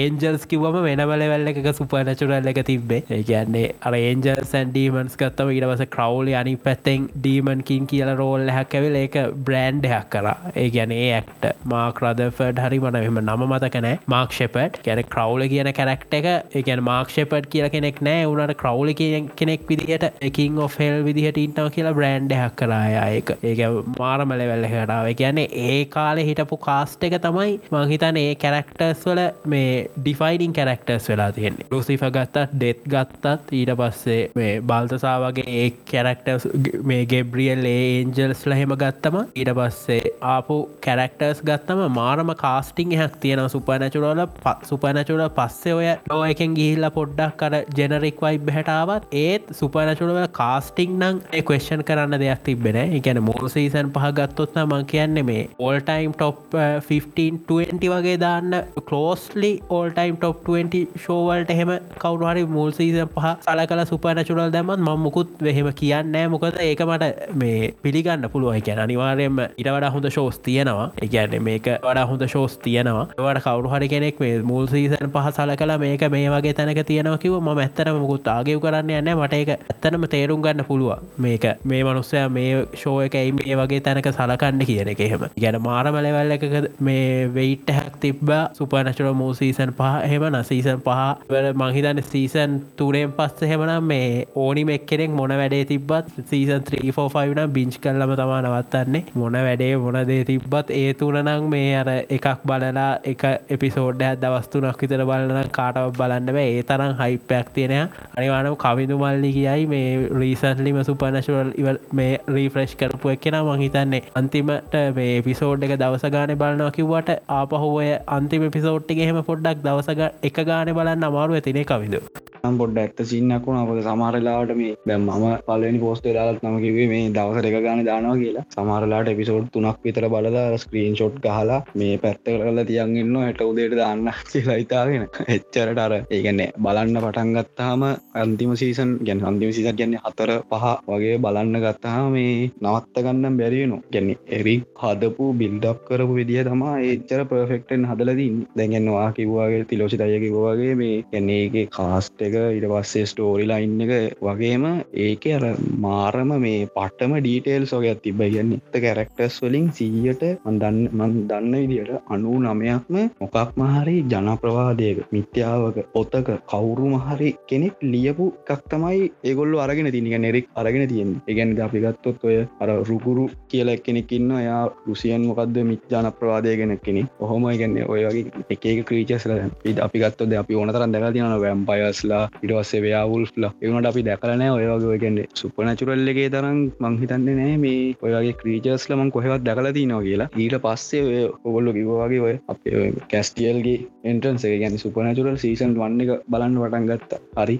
ඒන්ජල්ස් කිවම වෙනබලවල්ල එක සුපනචුරල් එක තිබේ ඒ කියන්නේ අර ඒන්ජල් සැන්ඩීමන්ස් ගත්තම ඉටවස ක්‍රව්ල අනි පැත්තෙන් ඩීමන්කින් කියල රෝල් හැකැවිල ඒක බ්‍රන්ඩ් හැක් කර. ඒ ගැනේ ඇක්ට මාක් රදෆඩ් හරි මන එම නම මතකනෑ මාක් ෂෙපට් කැන ක්‍රව්ල කියන කැරක්ට එක. එකන් මාක් ෂෙපට් කියල කෙනෙක් නෑ. උනට ක්‍රව්ල කෙනෙක් විදිහට එකින් ඔෆෙල් විදිහට ඉන්නාව කියලා බ්‍රන්ඩ් හැක් කරායක ඒක මාරමලවෙල්ල හටාව කියන්නේ ඒ කාලෙ හිටපු කාස්ට එක තමයි මංහිතන ඒ කැරක්ටර්ස් වල මේ ඩිෆයිඩිං කැරක්ටර්ස් වෙලා තියෙන්නේ. ලුසිෆ ගත්තත් ඩෙත් ගත්තත් ඊට පස්සේ මේ බල්තසා වගේ ඒ කැරක්ටර්ස් මේ ගෙබ්‍රියල් ඒන්ජල්ස් ලහෙම ගත්තම ඊට පස්සේ ආපු කැරක්ටර්ස් ගත්තම මාරම කාස්ටිං හැක් තියෙන සුපනැචුරෝල සුපනැචුර පස්සේ ඔය ලෝ එකෙන් ගිහිල්ල පොඩ්ඩක් කර ජෙනරික් වයි බැහටාවත් ඒත් සුපනැචුරව කාස්ටිං නං එක්වේෂන් කරන්න දෙයක් තිබෙන එකැන මෝල් සීසන් පහගත්තොත්න මං කියන්න මේ ඕල්ටයිම් ටොප් 15 වගේ දාන්න කලෝස්ලි ඕල්ටයිම් ටොප් 20 ෂෝවල්ට එහෙම කවුරුහරි මුල් සීසන් පහ සල කල සුපනචුරල් දැමත් ම මුකුත් වෙහෙම කියන්න මොකද ඒක මට මේ පිළිගන්න පුළුව එක අනිවාරයෙන්ම ඉට වඩා හොඳ ෂෝස් තියෙනවා. එකන්න මේක වඩා හොඳ ෂෝස් තියෙනවා. වට කවරු හරි කෙනෙක් මේ මුල් සීසන් පහ සල කල මේක මේ වගේ තැනක තියෙනවා කිව ම ඇත්තන මුකුත් ආගව කරන්න යන්න මට එක ඇත්තනම තේරුම් ගන්න පුළුව මේක මේ මනුස්සය මේ ෂෝ එකයි මේ වගේ තැනක සලකන්න කියන එක එහෙම. ගැන මාරමලවල්ල එක මේ වෙයිට් හැක් තිබ්බ සුපනචර මූ සීසන් පහ එහෙම නසීසන් පහ මහිතන්න සීසන් තුරෙන් පස්ස හෙමනම් මේ ඕනිම එක්කෙනෙක් මොන වැඩේ තිබත් සීසන් 345න බිංච් කල්ලම තමා නවත්තන්නේ. මොන වැඩේ මොනදේ තිබ්බත් ඒ තුනනං මේ අර එකක් බලලා එක එපිසෝඩ්ඩ දවස්තුනක් විතර බලන කාටව බලන්න ඒ තරම් හයිපයක් තියෙනය අනිවානම් කවිදු මල්ලි කියයි මේ රීසන්ලිම සුපනශුවල් ඉවල් මේ රීෆ්‍රෙෂ් කරපු එක්කෙන මහිතන්නේ අන්තිමට මේ පිසෝඩ් එක දවස ගාන බලනවා කිව්වට ආපහුවය අන්තිම පිසෝට්ටි එහෙම පොඩ්ඩක් දවසක එක ගාන බලන්න අමාරුව තිනේ කවිදු පොඩ්ඩ ඇත්ත සින්නක් වුණ. අපද සමහරලාට මේ දැම් ම පලනි පෝස්ට ලාත් නම කිවේ මේ දවස එක ගාන දානවා කියලා. සමහරලාට එපිසෝඩ් තුනක් විතර බලලා ස්ක්‍රීන් ෂොට් ගහලා මේ පැත්ත කරල තියන්ගන්න හැට උදේට දාන්න කියලා හිතාගෙන. එච්චරට අර ඒගැන්නේ බලන්න පටන් ගත්තාම අන්තිම සීසන් ගැන අන්තිම සිසත් ගැන්නේ හතර පහ වගේ බලන්න ගත්තා මේ නවත්ත ගන්නම් බැරිවෙනු ගැන්නේ එරි හදපු බිල්ඩක් කරපු විදිහ තමා එච්චර පර්ෆෙක්ටෙන් හදලදින් දැගෙන්වා කිව්වාගේ තිලෝසි දය කිව්වාගේ මේ ගැන්නේගේ කාස්ට එක ඊට පස්සේ ස්ටෝරිලයින් එක වගේම ඒක අර මාරම මේ පට්ටම ඩීටේල් සෝගයක් තිබ කියන්න එත කැරක්ටර්ස් වලින් සීයට මන්දන්න මන් දන්න විදියට අනු නමයක්ම මොකක් මහරි ජනප්‍රවාදයක මිත්‍යාවක පොතක කවුරු මහරි කෙනෙක් ලියපු එකක් තමයි ඒගොල්ල අරගෙන තිනික නෙරෙක් අරගෙන තියෙන් එකගැන් අපිගත්තොත් ඔය අර රුකුරු කියල කෙනෙකින්න එයා රුසියන් මොකක්ද මිත් ජනප්‍රවාදය කෙනෙක්. කෙනෙ ඔහොම ගැන්න ඔය වගේ එකක ක්‍රීචස්ල අපි ගත්තොද අපි ඕනතරන් දැක තියන වැම්පයස්ලා ඉටවස්සේ ව්‍යවුල්ලා එවනට අපි දැකලනෑ ඔයවාගේගැන්නේ සුපනචුරල්ලගේ තරම් මංහිතන්නේ නෑ මේ ඔයගේ ක්‍රීචස්ලමන් කොහෙවත් දැකල තිනවා කියලා. ඊට පස්සේ ඔය ඔගොල්ලො කිවවාගේ ඔය අපේ කැස්ටියල්ගේ එන්ටන්සේ ගැන සුපනචුරල් සීසන් වන්න එක බලන්න වටන් ගත්ත. හරි.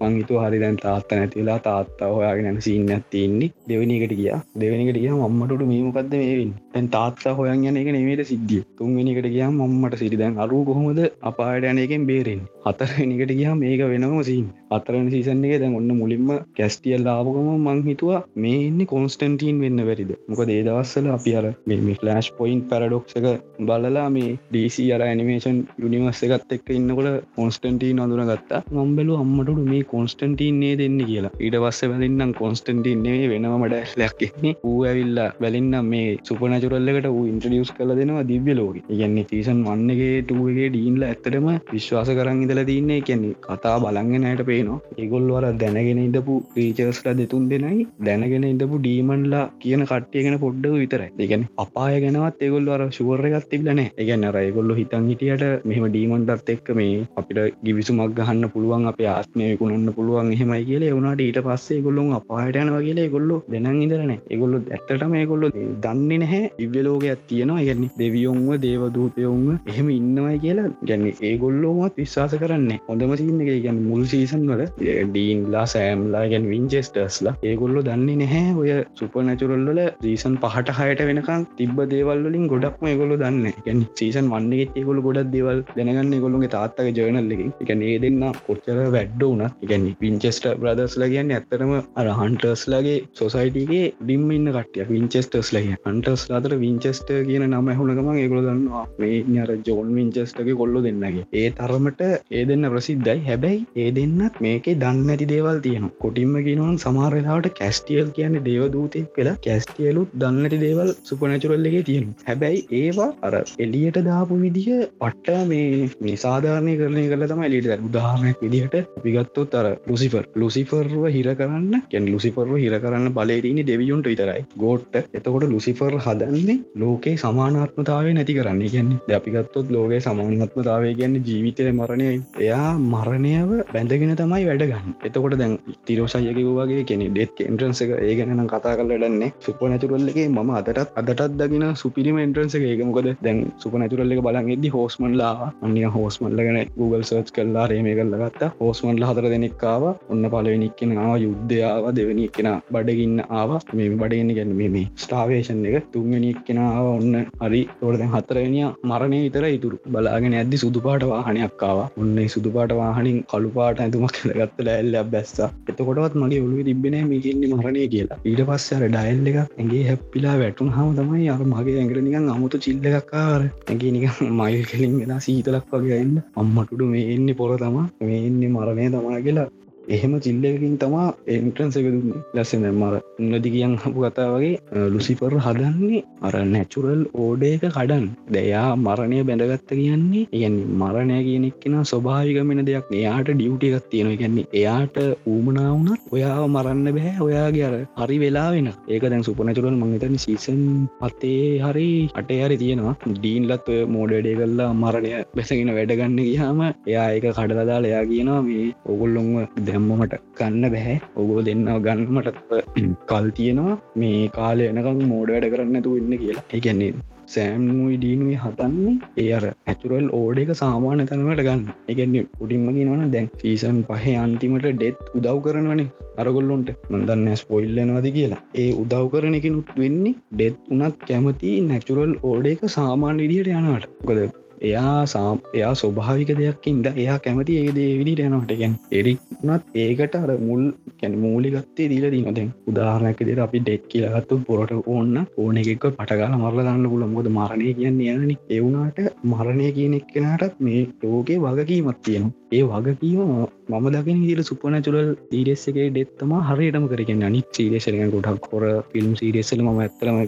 මංහිතු හරි දැන් තාත්ත නැතිලා තාත්තා හොයාගෙන නැන සිීන්න ඇතින්නේ දෙවනිකට කිය දෙවනිකට කිය මම්මට මේමකක්ද මේවින් තැන් තාත්තා හොයන් යන එක නෙමේට සිද්ධිය? තුන්වෙනිකට කියා මම්මට සිරි දැන් අරු කොහොමද අපායට යනයකෙන් බේරෙන් හතරනිකට ගියා මේක වෙනම සිීන් අතරන සීසන් එක දැන් ඔන්න මුලින්ම කැස්ටියල් ලාපකම මං හිතුවා මේ එන්නේ කොන්ස්ටන්ටීන් වෙන්න වැරිද මොක දේදවස්සල අපි අර මේ ෆලස්් පොයින්් පැරඩොක්ස එක බලලා මේ ඩීසි අර ඇනිමේෂන් යුනිවර්ස එකත් එක්ක ඉන්නකොට කොන්ස්ටන්ටීන් අඳුන ගත්තා නොම්බලු අම්මටට මේ කොන්ස්ටන්ටීන්නේ දෙන්න කියලා. ඊට පස්ස බැලින්නම් කොන්ස්ටන්ටීන්නේ වෙනම ඩැස්ලයක්න්නේ ඌ ඇවිල්ලා බැලින්නම් මේ සුපනචුරල්ලකට වූ ඉන්ට්‍රඩියස් කල දෙනවා දිව්‍ය ලෝක. ඉගන්නේ තීසන් වන්නගේ ටුවගේ ඩීන්ල ඇත්තටම විශ්වාස කරන්න ඉදල තින්නේ කියන්නේ කතා බලංගෙනයට පේනවා. ඒගොල්වර දැනගෙන ඉඳපු ්‍රීචර්ස්ල දෙතුන් දෙනයි දැනගෙන ඉඳපු ඩීමන්ලා කියන කට්ටියගෙන පොඩ්ඩ විතරයි. දෙගැන අපාය ගැනවත් ඒගොල් අර ශුවරගත් තිබලන ඒගැන්න රයගොල්ල හිතන් හිටියට මෙහම ඩීමන්ටත් එක්ක මේ අපිට ගිවිසුමක් ගහන්න පුළුවන් අප ආත්මයකුණ ඔන්න පුළුවන් එහෙමයි කියල වුණට ඊට පස්සේ ගොල්ලුන් අපායට යනවා කියලා ගොල්ලු දෙනන් ඉදරන ඒගොල්ලු ඇත්තටම ඒගොල්ලු දන්නේ නැහැ. ඉව්‍යලෝකයක් තියෙනවා. ගැන්නේ දෙවියොන්ව දේවදූතයවුන්ව එහෙම ඉන්නවයි කියලා. ගැන්න ඒගොල්ලෝමත් විශ්වාස කරන්න. හොඳම සින්න එක ගැන මුල් සීසන් වල ඩීන්ලා සෑම්ලා ගැන් විංචෙස්ටර්ස්ලා ඒගොල්ලො දන්නේ නැහැ. ඔය සුප නැචුරල්ල රීසන් පහට හයට වෙනකම් තිබ දේවල්ලින් ගොඩක්ම ගොලු දන්න ගැන සීසන් වන්නගෙත් ඒගොලු ගොඩක් දේවල් දැනගන්න ගොලුගේ තාත්තක ජර්නල්ලකින් එක ඒ දෙන්න කොච්චර වැඩ්ඩ වනත් ගැන විංචෙස්ට බ්‍රදස්ලා කියන්න ඇත්තරම අර හන්ටර්ස්ලගේ සොසයිටගේ ඩිම්ම ඉන්න කටිය විංචෙස්ටර්ස් ලග හන්ටර්ස් අතර විංචෙස්ට කියන නම හුණකම ඒගොල දන්නවා මේ අර ජෝන් විංචෙස්ටගේ කොල්ලො දෙන්නගේ. ඒ තරමට ඒ දෙන්න ප්‍රසිද්ධයි. හැබැයි ඒ දෙන්නත් මේකේ දන්න ඇති දේවල් තියෙන කොටින්ම කියනවන් සමාරලාට කැස්ටියල් කියන්න දේවදූතය කියලා කැස්ටියලුත් දන්නති දේවල් සුපනැචුරල්ලගේ තියෙන හැබැයි ඒවා අර එලියට දාපු විදිහ පට්ට මේ මේ සාධාරණය කරණය කළ තම එලිට උදාහරණයක් විදිහට පිගත්තොත් අර ලුසිෆර් ලුසිෆර්ව හිර කරන්න කැන් ලුසිෆර්ව හිර කරන්න බලේරන දෙවියුන්ට විතරයි. ගෝට්ට එතකොට ලුසිෆර් හදන්නේ ලෝකේ සමානාත්මතාව නැති කරන්න. කියන්නේ දැපිගත්තොත් ලෝකේ සමානත්මතාවය ගැන්න ජීවිතය මරණය එයා මරණයව බැඳගෙන තමයි වැඩගන්න එතකොට දැන් තිරෝසයකවගේ කෙනෙ ඩෙත් එන්ට්‍රන්ස එක ඒ ගැනනම් කතා කරලටන්නේ සුප නැතුරල්ලගේ ම අදටත් අදටත් දගෙන සුපිරිම එන්ට්‍රන්ස එක ඒකමකද දැන් සුප නැතුරල්ල එක බලන් එදදි හෝස්මන්ලා අනිය හෝස්මල්ල ගැන Google සර්ච් කල්ලා රේමය කල්ල ගත්තා. හෝස්මන්ල හතර දෙනෙක්කාව ඔන්න පලවෙනික්කෙන ආව යුද්ධයාව දෙවනි කෙන බඩගින්න ආව. මේ බඩගන්න ගැන මේ ස්ටාවේෂන් එක. තුන්ගනික් කෙන ආව ඔන්න හරි. තෝරද හතරනිය මරණය විතර ඉතුරු. බලාගෙන ඇද්දි සුදුපාට වාහනයක්කාව ඔන්න සුදුපාට වාහනින් කළුපාට ඇතුමක් කළගත්ත ඇල්ල බැස්සා. එතකොටත් මගේ ඔලු තිබෙන මේකන්නේ මරණය කියලා. ඊට පස්සර ඩයිල් එක ඇගේ හැප්පිලා වැටුන් හම තමයි අර මගේ ඇඟට නිකන් අමුතු චිල්ල එකක්කාර ඇගේ නික මයිල් කලින් වෙලා සීතලක් වගේ එන්න අම්මටුඩු මේ එන්නේ පොර තම. මේ එන්නේ මරණය තමා කියලා එහෙම චිල්ලකින් තමා එන්ට්‍රන්ස එක දුන්න. ලැස්සෙන මර උන්නදි කියන් හපු කතා වගේ ලුසිපර් හදන්නේ අර නැචුරල් ඕඩේක කඩන් දෙයා මරණය බැඳගත්ත කියන්නේ ඉගන්නේ මරණය කියනෙක් කෙන ස්වභාවිකමෙන දෙයක් එයාට ඩියුටිය එකක් තියෙන ගැන්නේ එයාට ඌමනාවනත් ඔයාව මරන්න බැහැ ඔයාගේ අර හරි වෙලා වෙන ඒක දැන් සුපනැචුරල් මංහිතන සීසන් පත්තේ හරි අටේ හරි තියෙනවා. ඩීන්ලත් ඔය මෝඩඩේ කල්ලා මරණය බැසගෙන වැඩගන්න ගහම එයා ඒක කඩලදාල එයා කියනවා මේ ඔගොල්ලොන්ව දැම්මමට ගන්න බැහැ. ඔගෝ දෙන්න ගන්නමට *clears throat* කල් තියෙනවා. මේ කාලය එනකම් මෝඩ වැඩ කරන්න ඇතු වෙන්න කියලා. ඒගැන්නේ සෑම්නුයි ඩීනුයි හතන්නේ ඒ අර ඇතුරල් ඕඩ එක සාමාන්‍ය තනවට ගන්න. එකන්නේ උඩින්මගේ නොන දැන් සීසන් පහ අන්තිමට ඩෙත් උදව් කරනවනේ අරගොල්ලොන්ට. මදන්න ස්පොයිල්ලනවද කියලා. ඒ උදව් කරන එක නුත් වෙන්නේ ඩෙත් උනත් කැමති නැචුරල් ඕඩ එක සාමාන්‍ය විදියට යනට ගොද එයා සාම් එයා ස්වභාවික දෙයක්කින්ද එයා කැමති ඒදේ විදිට යනට ගැන් එරිනත් ඒකට අර මුල් කැන මූලිගත්තේ දීල දී නොදැන් උදාහරනක දෙර අපි ඩෙක් කියලගත්තු පොරට ඕන්න ඕන එකෙක් පටගල මරල දන්න පුල මොද මරණය කියන්න යනනි. එවුනාට මරණය කියනෙක් කෙනටත් මේ ලෝකේ වගකීමත් තියෙනවා. ඒ වගකීම මම දකින දිල සුපනචුරල් ීරෙස් එක ඩෙත්තම හරියටම කරගෙන අනිත් සීරේශලක ගොඩක් කොර ෆිල්ම් සීරෙස්සල ම ඇත්තරම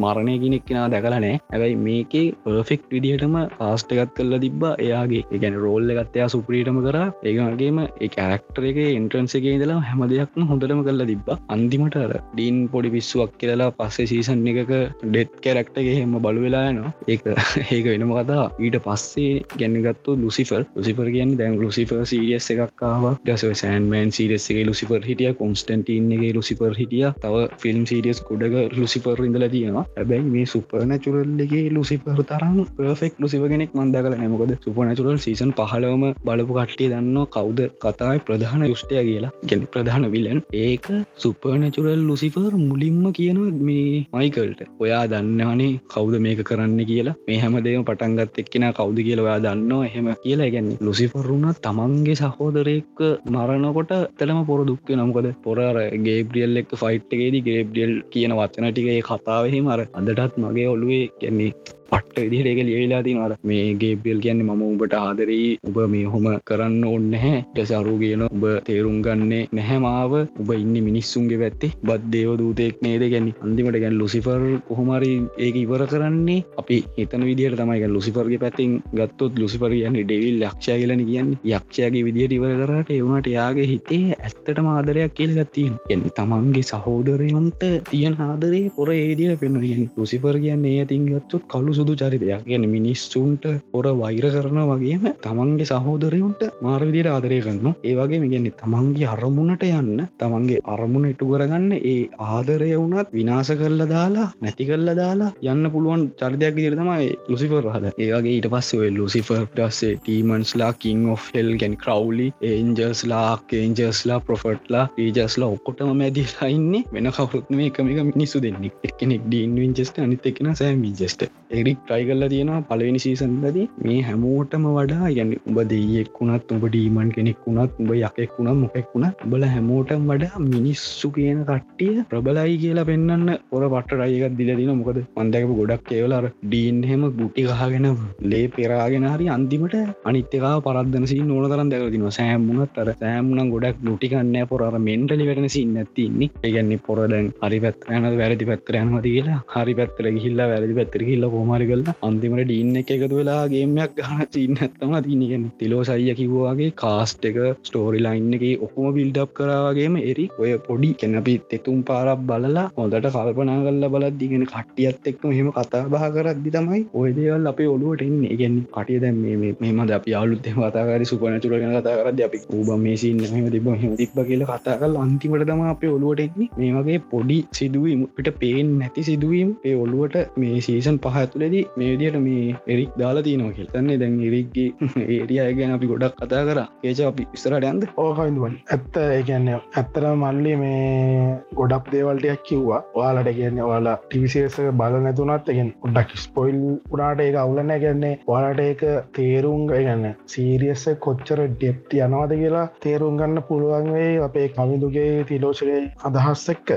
මරණය කෙනෙක් කෙනා දැකලනෑ ඇැයි මේකේ පර්ෆෙක්් විදිහටම කාස්ට එකත් කල්ල තිබ්බා. එයාගේ ගැන රෝල්ල එකත්තයා සුප්‍රීටම කර. ඒගේම ඒ කැරක්ටර එක එන්ට්‍රන්සගේ ඉදලා හැම දෙයක්ම හොඳටම කල්ල තිබ්බා. අන්තිමට අර ඩීන් පොඩි පිස්සුවක් කියලා පස්සේ සීසන් එකක ඩෙත් කැරක්ටගේ හෙම බලු වෙලායනවා ඒක ඒක වෙනම කතා ඊට පස්සේ ගැන්නගත්තු ලුසිෆර් ලුසිපර කියන්න දැන් ලුසිෆර් සීරියස් එකක්කාව ඩස සෑන්මන් සීරෙස්ගේ ලුසිපර් හිටිය කොන්ස්ටන්ටීන්ගේ ලුසිපර් හිටිය. තව ෆිල්ම් සීරියස් ගොඩක ලුසිපර් ඉඳල තියෙනවා. හැබැයි මේ සුපර්නචුරල්ලගේ ලුසිපර තරම් පර්ෆෙක් ලුසිව කෙනෙක් මන්ද කල නමකොද සුපනචුරල් සීසන් පහලවම බලපු කට්ටිය දන්න කවුද කතායි ප්‍රධාන යුෂ්ටය කියලා. ගෙන ප්‍රධාන විලන් ඒක සුපර්නචුරල් ලුසිෆර් මුලින්ම කියන මේ මයිකල්ට ඔයා දන්නවනේ කවුද මේක කරන්න කියලා. මේ හැමදේම පටන්ගත් එක්කෙන කවුද කියලා ඔයා දන්නවා. එහෙම කියලා. ගැන්න ලුසිෆරුණ තමන්ගේ සහෝදරයෙක් මරණකොට තෙලම පොර දුක්ක නම්කද පොරර ගේබ්‍රියල් එක් ෆයිට්ගේදී ගේබ්ඩියල් කියන වචන ටික ඒ කතාවහෙම අර අදටත් මගේ ඔලුවේ කියන්නේ පට්ට විදිහට එක ලියලා තිනවර මේ ගේබියල් කියන්නේ මම උඹට ආදරී උබ මේ හොම කරන්න ඕන්න හැ ටසරු කියන උඹ තේරුම් ගන්නේ නැහැමාව උබ ඉන්න මිනිස්සුන්ගේ පැත්තේ බත් දේව දූතයෙක් නේද? ගැන්නේ අන්තිමට ගැන් ලුසිෆර් කොහොමරි ඒක ඉවර කරන්නේ. අපි එතන විදිහට තමයි ලුසිෆර්ගේ පැත්තිෙන් ගත්තොත් ලුසිපර කියන්නේ ඩෙවිල් යක්ෂය කියලන කියන්නේ. යක්ෂයගේ විදිහට ඉවර කරට එවුණට යාගේ හිතේ ඇත්තට ආදරයක් කියල ගත්තියෙන් එ තමන්ගේ සහෝදරයන්ට තියන ආදරේ පොර ඒදිය පෙන්න්න ලුසිපර් කියන්නේ ඒ තින් ගත්තොත් කලු සුදු චරිතයක්. ගැන මිනිස්සුන්ට පොර වෛර කරන වගේම තමන්ගේ සහෝදරයුන්ට මාර්විදියට ආදරය කරන්න ඒවගේ මිගන්නේ තමන්ගේ අරමුණට යන්න තමන්ගේ අරමුණ ඉටු කරගන්න ඒ ආදරය වුණත් විනාස කරල දාලා නැති කරල දාලා යන්න පුළුවන් චරිතයක් දිර තමයි ලුසිපර් හද ඒවගේ ඊට පස්සේ ලුසිෆර් ටස්සේ ටීමන්ස්ලා කින් of හෙල් ගැන් කරවලි ඒන්ජස්ලා කේන්ජස්ලා ප්‍රොෆට්ලා ඒජස්ලා ඔක්කොටම මැදිලා ඉන්නේ වෙන කවරුත් මේ එකමික මිනිස්සු දෙන්නෙක් එක්කෙනෙක් ඩීන් වින්චෙස්ට අනිත එකෙන සෑම් විජස්ට එරික් ට්‍රයි කල්ල තියෙනවා පලවෙනි සීසන්ලදී මේ හැමෝටම වඩා යන්න උඹ දෙයෙක් වුණත් උඹ ඩීමන් කෙනෙක් වුණත් උඹ යකෙක් වුණත් මොකෙක් වුණත් බල හැමෝටම් වඩා මිනිස්සු කියන කට්ටිය ප්‍රබලයි කියලා පෙන්න්න පොර පට රයකත් දිලදින මොකද මන්දැකපු ගොඩක් කියවලර ඩීන් හෙම ගුටි කහගෙන ලේ පෙරාගෙන හරි අන්තිමට අනිත්‍යකා පරදනසි ඕන තරන් දැකතින සෑම්මුණත් අර සෑම්මුණම් ගොඩක් ඩුටිකන්න පොර. මෙන්ටලි වැටනසි නැතින්නේ ඒගැන්නේ පොරදැන් හරි පැත්‍රයන වැරදි පැත්තර යනමති කියලා හරි පැත්තර ගිහිල්ලා වැරදි පැත්තර කිල්ල හෝමරි කල අන්තිමට ඩීන්න එක එකතු වෙලා ගේමයක් ගහන චීන්න ඇත්තම තිීනගෙන් තිලෝ සයිය කිව්වාගේ කාස්ට එක ස්ටෝරි ලයින්න එක ඔක්කොම බිල්ඩප් කරවාගේම එරි ඔය පොඩි කෙනපි තෙතුම් පාරක් බලලා හොඳට කල්පනා කල්ල බලත් දිගෙන කට්ටියත් එක්ම හෙම කතා බහ කරද්දි තමයි ඔය දේවල් අපේ ඔලුවට එන්න. ඉගෙන් කටිය දැම් මෙම අපි යාලුත් කතාකාර සුපනචුර ගැන කතා කරද අපි ූබ මේසින් හම තිබ හෙම තිබ කියල කතා කල් අන්තිමට තම අපේ ඔලුවට එන්නේ. මේ වගේ පොඩි සිදුවීම පිට පේෙන් නැති සිදුවීම් ඒ ඔලුවට මේ සීසන් පහ ඇතුලෙදී මේ විදියට මේ එරික් දාලා තියනවා කියල්. තන්නේ දැන් එරික්ගේ *laughs* ඒරිය ගැන අපි ගොඩක් කතා කර. ඒච අපි ඉස්තරට ඇන්ද ඕකයින්දුවන් ඇත්ත ඒගැන්න ඇත්තර මල්ලි මේ ගොඩක් දේවල්ටයක් කිව්වා. ඔයාලට කියන්නේ ඔයාලා ටිවිසේසක බල නැතුනත් එකෙන් උඩක් ස්පොයිල් උනාට ඒක අවුලන්න ගැන්නේ ඔයාලට ඒක තේරුම් ගන්න සීරියස්ස කොච්චර ඩෙප්ති යනවාද කියලා තේරුම් ගන්න පුළුවන්වේ අපේ කවිදුගේ තිලෝෂගේ අදහස් එක්ක.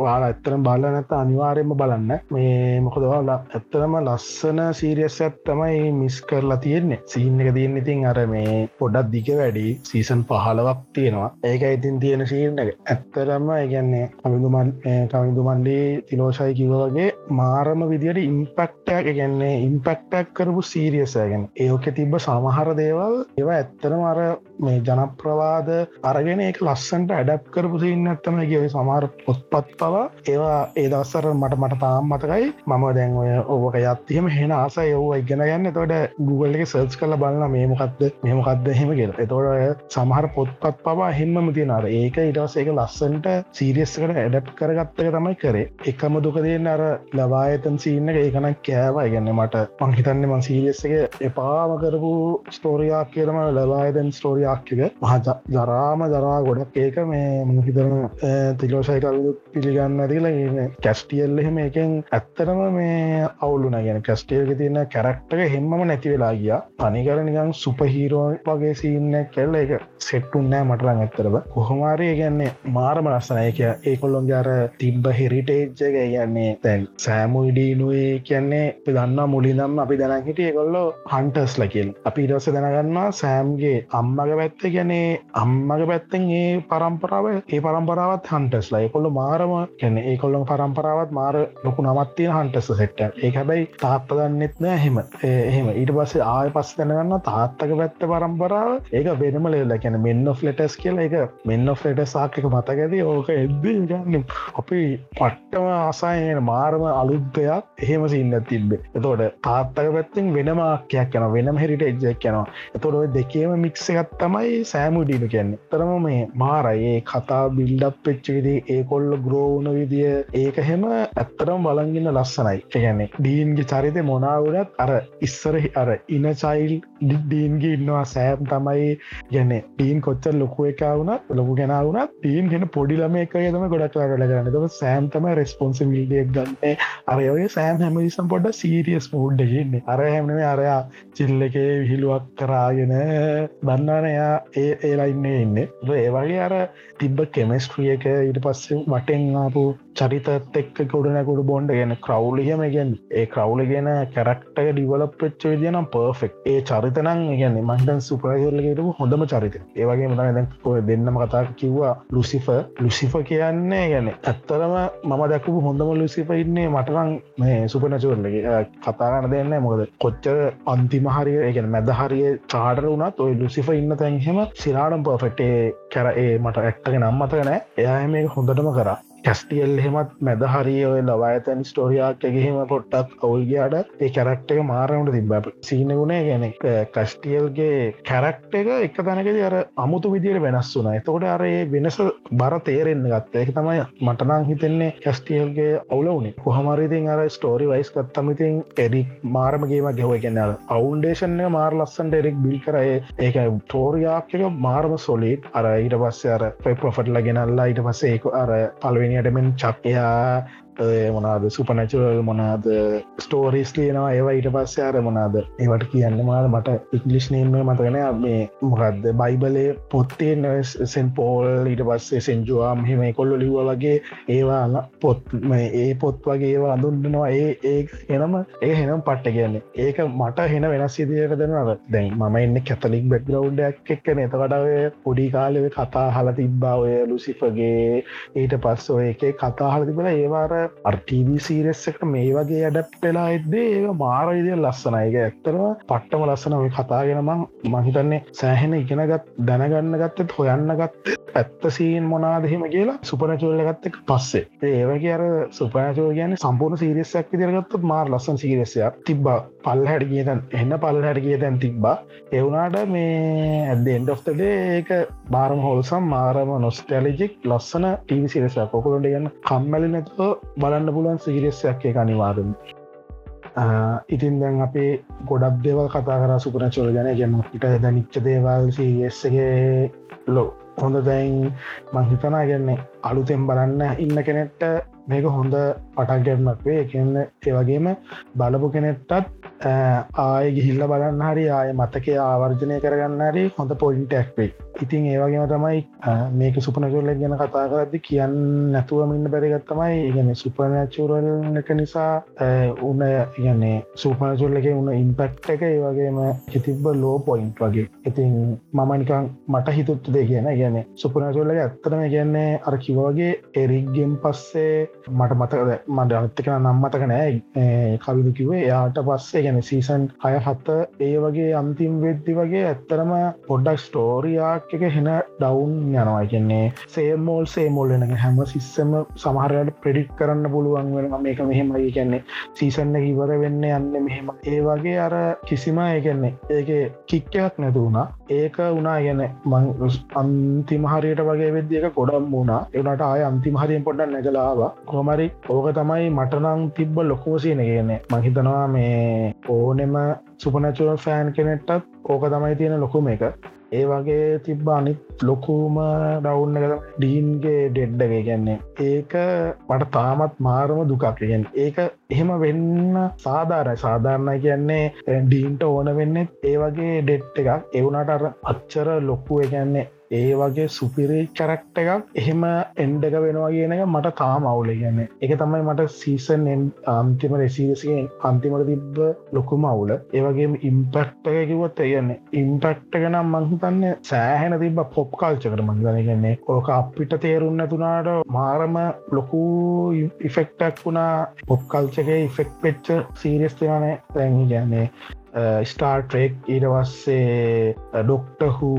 වාලා ඇත්තරම් බල නැත අනිවාරයෙන්ම බලන්න. මේ මොකදවාලා ඇත්තරම ලස්සන සීරියස් ඇත්තමයි මිස් කරලා තියෙන්නේ. සීන් එක තියන්න ඉතින් අර මේ පොඩක් දිග වැඩි සීසන් පහලවක් තියෙනවා. ඒක ඉතින් තියෙන ශීරණ එක. ඇත්තරම ඒගැන්නේ කවිදුමන් කවිදුමන්ඩි තිලෝෂයි කිවගේ මාරම විදියට ඉම්පක්ටක් ගැන්නේ ඉම්පක්ටක් කරපු සීරියසයගෙන ඒෝක තිබ්බ සමහර දේවල් ඒවා ඇත්තනම අර මේ ජනප්‍රවාද අරගෙන ඒක ලස්සන්ට ඇඩප් කරපු සින්න ඇත්තම කිය සමහර පොත්පත් පවා ඒවා ඒදස්සර මට මට තාම් මතකයි. මම දැන් ඔය ඕක යත්තියම හෙන ආස යව් ඉගෙන ගන්න. තොට Google එක සර්ච් කල බලන්න මේමකක්ද මෙමකක්ද හෙම කියල. එතොට සමහර පොත්පත් පවා හෙන්ම තියනර ඒක ඉටවස ඒක ලස්සන්ට සීරියස්කට ඇඩප් කරගත්තක තමයි කරේ. එකම දුකදන්න අර ලබායතන් සීන්න ඒකන කෑවා. ඉගන්න මට පංහිතන්න මන් සීරියස්සක එපාම කරපු ස්ටෝරයක් කියරම ලබායතන් ස්ටෝරියක්ක මහ ජරාම ජරා ගොඩක් ඒක මේ මහිතරන තිලෝෂයිකල් පිළිගන්න ඇතිලා කැස්ටියල්ල එහෙම එකෙන් ඇත්තරම මේ අවුලුන ගැන කස්ටේක තියන්න කැරක්ටක හෙම්මම නැති වෙලා ගිය. පනිකර නිකන් සුපහීරෝ වගේ සින්න කෙල්ල එක සෙට්ටුන්නෑ මටරං ඇත්තරව කොහොමාරය ගැන්නේ මාරම ලස්සනයක ඒකොල්ලොන්ගේ අර තිබ්බ හෙරිටේජ්ජක කියන්නේ තැන් සෑමුයිඩීනුවේ කියන්නේ දන්න මුලිනම් අපි දැන හිටිය කොල්ලෝ හන්ටස් ලකින් අපි ඉරස දැනගන්නවා සෑම්ගේ අම්මග පැත්ත ගැනේ අම්මග පැත්තෙන් ඒ පරම්පරාව ඒ පරම්පරාවත් හන්ටස් ලයි කොල්ල මාරම කැන ඒ කොල්ලො පරම්පරාවත් මාර ලොකු නමත්තිය හන්ටස සෙට්ට ඒ හැබැයි තාත්ත දන්නෙත් නෑ හෙම එහෙම. ඊට පස්සේ ආය පස් දැනගන්න තාත්තක පැත්ත පරම්පරාව. ඒක වෙනම ලෙල්ල කැන මෙන්න ෆලටස් කියලා එක මෙන්න ෆලට සාක්ක මතකැද ඕක එද්ද ගන්න අපි පට්ටම ආසායන මාරම අලුද්දයක් එහෙම සින්න තිබ්බේ. එතෝට තාත්තක පැත්තිෙන් වෙනමාක්‍යයක් යන වෙනම හෙරිට එජ්ජක් යනවා. එතොට දෙකේම මික්ස එකත් තමයි සෑමුඩීන කියන්නේ. තරම මේ මාරයේ. කතා බිල්ඩක් පෙච්චවිදී ඒ කොල්ල ග්‍රෝවන විදිිය ඒක හෙම ඇත්තරම් බලගන්න ලස්සනයි. කියන්නේ ඩීන්ගේ චරිත මොනාවුනත් අර ඉස්සර අර ඉන චයිල් ඩීන්ගේ ඉන්නවා සෑම් තමයි. ගැන ටීන් කොච්චල් ලොකුව එක වුණත් ලොකු ගෙනවුනත් ටීන් ගෙන පොඩිලම එක තම ගොඩක් ලාගල ගන්න තම සෑම් තම රෙස්පොන්සිිල්ඩියක් ගන්න. අරයගේ සෑම් හැමදිසම් පොඩ සීරියස් මෝඩ් ගන්නේ අර හැමනේ අරයා චිල්ල එකේ විහිලුවක් කරාගෙන දන්නනයා ඒ ඒලයින්නේ ඉන්න ඒවගේ අර තිබ්බ කෙමස්ට්‍රිය එක ඊට පස්සේ වටෙන් ආපු චරිතත් එක්ක ගොඩනැකුට බොන්ඩ ගැන ක්‍රව්ලිහම ගෙන් ඒ ක්‍රව්ල ගෙන කැරක්ට ඩිවලප් වෙච්ච විදිනම් පර්ෆෙක් ඒ චරිතනං ගැන මන්ටන් සුපරහරලගේට හොඳම චරිත ඒවගේ මතන දැන් ඔය දෙන්නම කතා කිව්වා ලුසිෆ ලුසිෆ කියන්නේ ගැන ඇත්තරම මම දැකපු හොඳම ලුසිප ඉන්නේ මටරං මේ සුපනචුවරලගේ කතාගන්න දෙන්න මොකද කොච්චර අන්තිමහරිය ඒගැන මැදහරිය චාඩර වුණත් ඔය ලුසිෆ ඉන්න තැන්හෙම සිරාඩම් පර්ෆෙක්ටේ කැර ඒ මට ඇක්ටගෙන නම්මතකනෑ එයා මේ හොඳටම කර. කැස්ටියල් හෙමත් මැද හරිය ඔය ලවාතන් ස්ටෝරියාක් එකහෙම පොට්ටක් ඔවල්ගයාට ඒ කැරක්ට එක මාරමට තිබ සීනගුණේ ගැන කස්ටියල්ගේ කැරක්ට එක එක තැනකද අර අමුතු විදිර වෙනස් වුන එතකොට අර ඒ වෙනස බර තේරෙන්න්න ගත්ත. එක තමයි මටනං හිතෙන්නේ කැස්ටියල්ගේ අවුල වනේ කොහමරිතින් අර ස්ටෝරි වයිස් කත්තමිතින් එඩික් මාරමගේම ගෙව ගැනල් අවුන්ඩේෂන්ය මාර ලස්සන්ට එරෙක් බිල් කරය ඒක තෝරයාක්ක මාර්ම සොලිට් අර ඊට පස්සේ අර පොෆට්ල ගෙනල්ලා. ඊට පස්සේ ඒක අර පලවෙනිටමෙන් චක්කයා මොනාද සුපනැචුරල් මොනාද ස්ටෝරිස් ලියනවා ඒවා ඊට පස්සේ අර මොනාද ඒවට කියන්න මාද මට ඉක්ලිස් නේම මතගෙන මේ මොකක්ද බයිබලේ පොත්තේ සෙන් පෝල් ඊට පස්සේ සෙන්ජුවාම් හෙම කොල්ලො ලිව වගේ ඒවා පොත් ඒ පොත් වගේ ඒවා අඳුන්නවා ඒ ඒ එනම ඒ හෙනම් පට්ට කියන්නේ. ඒක මට හෙන වෙනස් සිදියට දෙනව. දැන් මම එන්න කැතලික් බැක්ග්‍රවන්්ඩක් එක්කන. එතකටය පොඩි කාලෙ කතා හල තිබ්බාවය ලුසිපගේ ඊට පස්ස ඔය එක කතා හල තිබල ඒවාර අර්ටීවී සීරෙස් එකට මේ වගේ ඇඩප් වෙලා එද්දේ ඒ මාරවිදිය ලස්සනයික ඇත්තරම පට්ටම ලස්සන ඔය කතාගෙනමං මහිතන්නේ සෑහෙන ඉගෙනගත් දැනගන්න ගත්තත් හොයන්න ගත්ත ඇත්ත සීන් මොනාදහෙම කියලා සුපනචෝල්ල ගත්ත එක පස්සේ. ඒවගේ අර සුපනචෝ කියන සම්පූර්ණ සීරියස්සයක් විදිරගත්තත් මාර් ලස්සන් සීරෙසයක් තිබ්බා. පල් හැට කියතන් එන්න පල් හැට කිය තැන් තිබ්බා. එවුනාට මේ ඇද එන්ඩ ඔ්තඩේ ඒක බාරම හොල්සම් මාරම නොස්ටැලිජෙක් ලස්සන ටීවි සිරෙසයක් කොකුලට ගන්න කම්මැලි නැතුව බලන්න පුළුවන් සිහිරෙස්සයක් එක අනිවාදම ඉතින් දැන් අපේ ගොඩක් දේවල් කතා කර සුපන චොල ගැන ගැන ඉට දැනිච්ච දේවල් සිස්ගේ ලෝ හොඳ දැයින් මංහිතනා ගැන්නේ අලුතෙන් බලන්න ඉන්න කෙනෙට්ට මේක හොඳ පටක්ගැත්මක් වේ. එකන්න ඒවගේම බලපු කෙනෙට්ටත් ආය ගිහිල්ල බලන්න හරි ආය මතක ආවර්ජනය කරගන්න හරි හොඳ පොයින්ටක් වේ. ඉතින් ඒවගේම තමයි මේක සුපනචුරල ගැන කතා කරදදි කියන්න නැතුවමින්න බැරිගත්තමයි ඉගන සුපනචුරල් එක නිසා උන ඉගන්නේ සුපනචුරලක උන්න ඉම්පෙක්් එක ඒවගේම හිතිබ්බ ලෝ පොයින්ට් වගේ. ඉතින් මම නිකං මට හිතුත්තු දෙ කියන ගැන සුපනචුරලක ඇත්තටම කියන්නේ අර කිවගේ එරික්ගෙන් පස්සේ මට මතකද මට අත්තක නම්මතක නෑ. කවිදු කිවේ එයාට පස්සේ ගැන සීසන් හය හත්ත ඒ වගේ අන්තිම් වෙද්දි වගේ ඇත්තරම පොඩ්ඩක් ස්ටෝරියක් එක හෙන ඩවුන් යනවා. කියන්නේ සේමෝල් සේමෝල් වෙන හැම සිස්සම සමහරයට ප්‍රඩික් කරන්න පුළුවන් වෙන මේක මෙහෙමයි. කියන්නේ සීසන්න ඉවර වෙන්න යන්න මෙහෙම ඒ වගේ අර කිසිම ඒගැන්නේ ඒක කික්කයක් නැතු වුණා. ඒක වනා ගැන මං අන්තිමහරයට වගේ වෙද්දික ගොඩම් වුණා. එවනට ආය අන්තිමහරියෙන් පොඩ්ඩ නැගලාව කොමරි ඕක තමයි මටනං තිබ්බ ලොකෝසියන කියන්නේ. මහිතනවා මේ ඕනෙම සුපනැචුවල් ෆෑන් කෙනෙට්ටත් ඕක තමයි තියෙන ලොකුම එක. ඒ වගේ තිබ්බ අනිත් ලොකුම ඩවුන්න එක ඩීන්ගේ ඩෙඩ්ඩගේ ගැන්නේ ඒක මට තාමත් මාරම දුකක්. ගැන් ඒක එහෙම වෙන්න සාධාරය සාධාරණය කියන්නේ ඩීන්ට ඕන වෙන්න ඒ වගේ ඩෙට් එකක්. එවුනට අර අච්චර ලොක්කුව ගැන්නේ ඒ වගේ සුපිරි කරක්ට එකක් එහෙම එන්ඩක වෙනවා කියන එක මට තාම අවුල ගැන්න එක තමයි මට සීසන් අන්තිම රෙසිසිගෙන් අන්තිමට තිබ්බ ලොකුම අවුල. ඒවගේ ඉම්පෙක්ට එක කිවත් එයන්නේ ඉම්පෙක්ට ගෙනම් මංහිතන්න සෑහෙන තිබ පොප් කාල්චකට මංගන ගන්නේ ඕක අපිට තේරුන්න තුනාට මාරම ලොකු ඉෆෙක්ටක් වුණා. පොප් කල්චගේ ඉෆෙක්් පෙච්ච සීරිස්තයනේ තැඟි ගැන්නේ Uh, ස්ටාර්ට්‍රෙක් ඊට පස්සේ uh, ඩොක්ටහු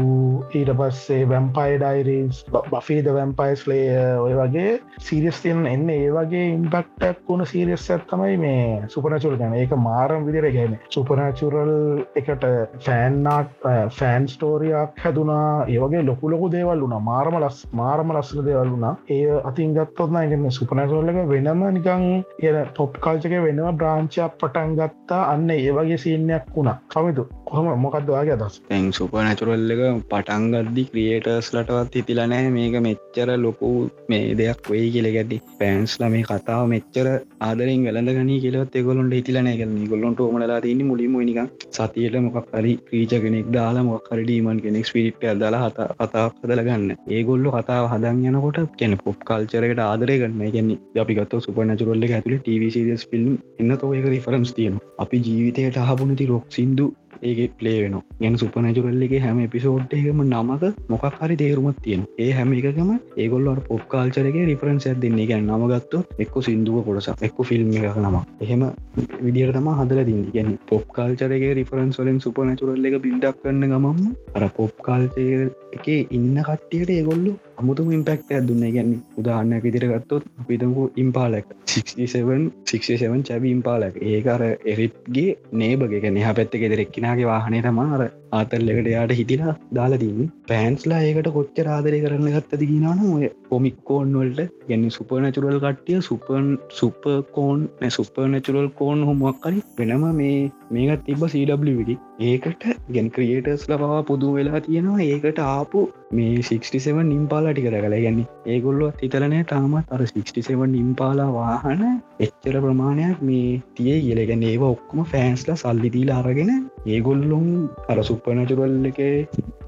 ඊට පස්සේ වැම්පයි ඩයිරීස් බෆීද වැම්පයිස් ලේ ඔය වගේ සීරියස්තියන් එන්න ඒ වගේ ඉම්පක්ටක් වුණ සීරියස් ඇත්තමයි මේ සුපනචුර ගැන ඒක මාරම් විදිර ගැන සුපනචුරල් එකට ෆෑන්නාට ෆෑන් ස්ටෝරියක් හැදුනා. ඒවගේ ලොකු ලොකු දේවල් වුනා මාරම ලස් මාරම ලස්සන දේවල් වුනා ඒ අතින් ගත්තොත්න ගන්න සුපනචුරලක වෙනම නිකං එ ටොප් කල්චක වෙනම බ්‍රාංචයක් පටන් ගත්තා. අන්න ඒ වගේ සිීනයක් kuna. Ciao Edu. කොහම මොකක්දවාගේ අදස් තැන් සුප නැචුරල් එක පටන්ගද්දි ක්‍රියේටර්ස් ලටවත් හිතිලා නෑ මේක මෙච්චර ලොකු මේ දෙයක් වෙයි කියල ගැදදි. පෑන්ස්ල මේ කතාව මෙච්චර ආදරින් වෙලඳ ගනී කියලත් එකොලොන්ට හිතිලනෑ කල ගොල්ලොන්ට ඕමලා තින්න මුලිම නික සතියට මොකක් හරි ක්‍රීච කෙනෙක් දාලා මොක්හරි ඩීමන් කෙනෙක් ස්පිරිට් ඇදලා හත කතාව හදල ගන්න. ඒගොල්ලො කතාව හදන් යනකොට කැන පොප් කල්චරකට ආදරය ගන්න ගැන්නේ අපිගත් සුප නැචුරල්ල ඇතුල ටවිසිස් ෆිල්ම් එන්න තෝයක රිෆරන්ස් තියෙන අපි ජීවිතයට අහපුනති රොක් සිින්දු ඒ පලේ වෙන ගැන සුපනැචුරල්ලගේ හැම එපිසෝඩ් එකම නමක මොකක් හරි තේරුමත් තියෙන ඒ හැම එකකම ඒගොල්ලට පොප් කාල්චරගේ රිෆරන්ස් දෙන්නේ. ගැන නමගත්තු එක්ක සිින්දුව කොටසක් එක්ක ෆිල්ම් එකක නම එහෙම විදිර තම හදල දිදි ගැන පොප් කාල්චරගේ රිෆරන්ස් වලින් සුපනැචුරල්ල එක බිල්ඩක් කන්න ගමම් අර පොප් කාල්චය එක ඉන්න කට්ටියට ඒගොල්ලු අමුතුම ඉම්පෙක්ට දුන්න. ගැන්න උදාහන්නක ඉදිරගත්තොත් අපිතමකු ඉම්පාලක් 67 චැබි ඉම්පාලක් ඒකර එරිප්ගේ නේබගේ නැහ පැත්තක දෙරෙක්කිනාගේ වාහනය තමාර ආතල්ලකට යාට හිටිලා දාලදීම පෑන්ස්ලා ඒකට කොච්ච රාදරය කරන්න ගත්තද කියනන ඔය පොමික්කෝන් වල්ට ගැන්න සුපනැචුරල් කට්ටිය සුපන් සුපකෝන් සුපනැචුරල් කෝන් හොමක්කරි වෙනම මේ මේකත් තිබ සඩ ඒකට ගැන් ක්‍රියටර්ස් ලබවා පුදු වෙලා තියෙනවා. ඒකට ආපු මේ 67 නිම්පාලා ටිකර කළ ගැන්නේ ඒගොල්ලොත් හිතරනෑ තාමත් අර 67 නිම්පාලා වාහන එච්චර ප්‍රමාණයක් මේ තිය කියලගැන්න ඒව ඔක්කොම ෆෑන්ස්ල සල්ලිදීලා අරගෙන ඒගොල්ලොන් අර සුප්පනචුරල් එක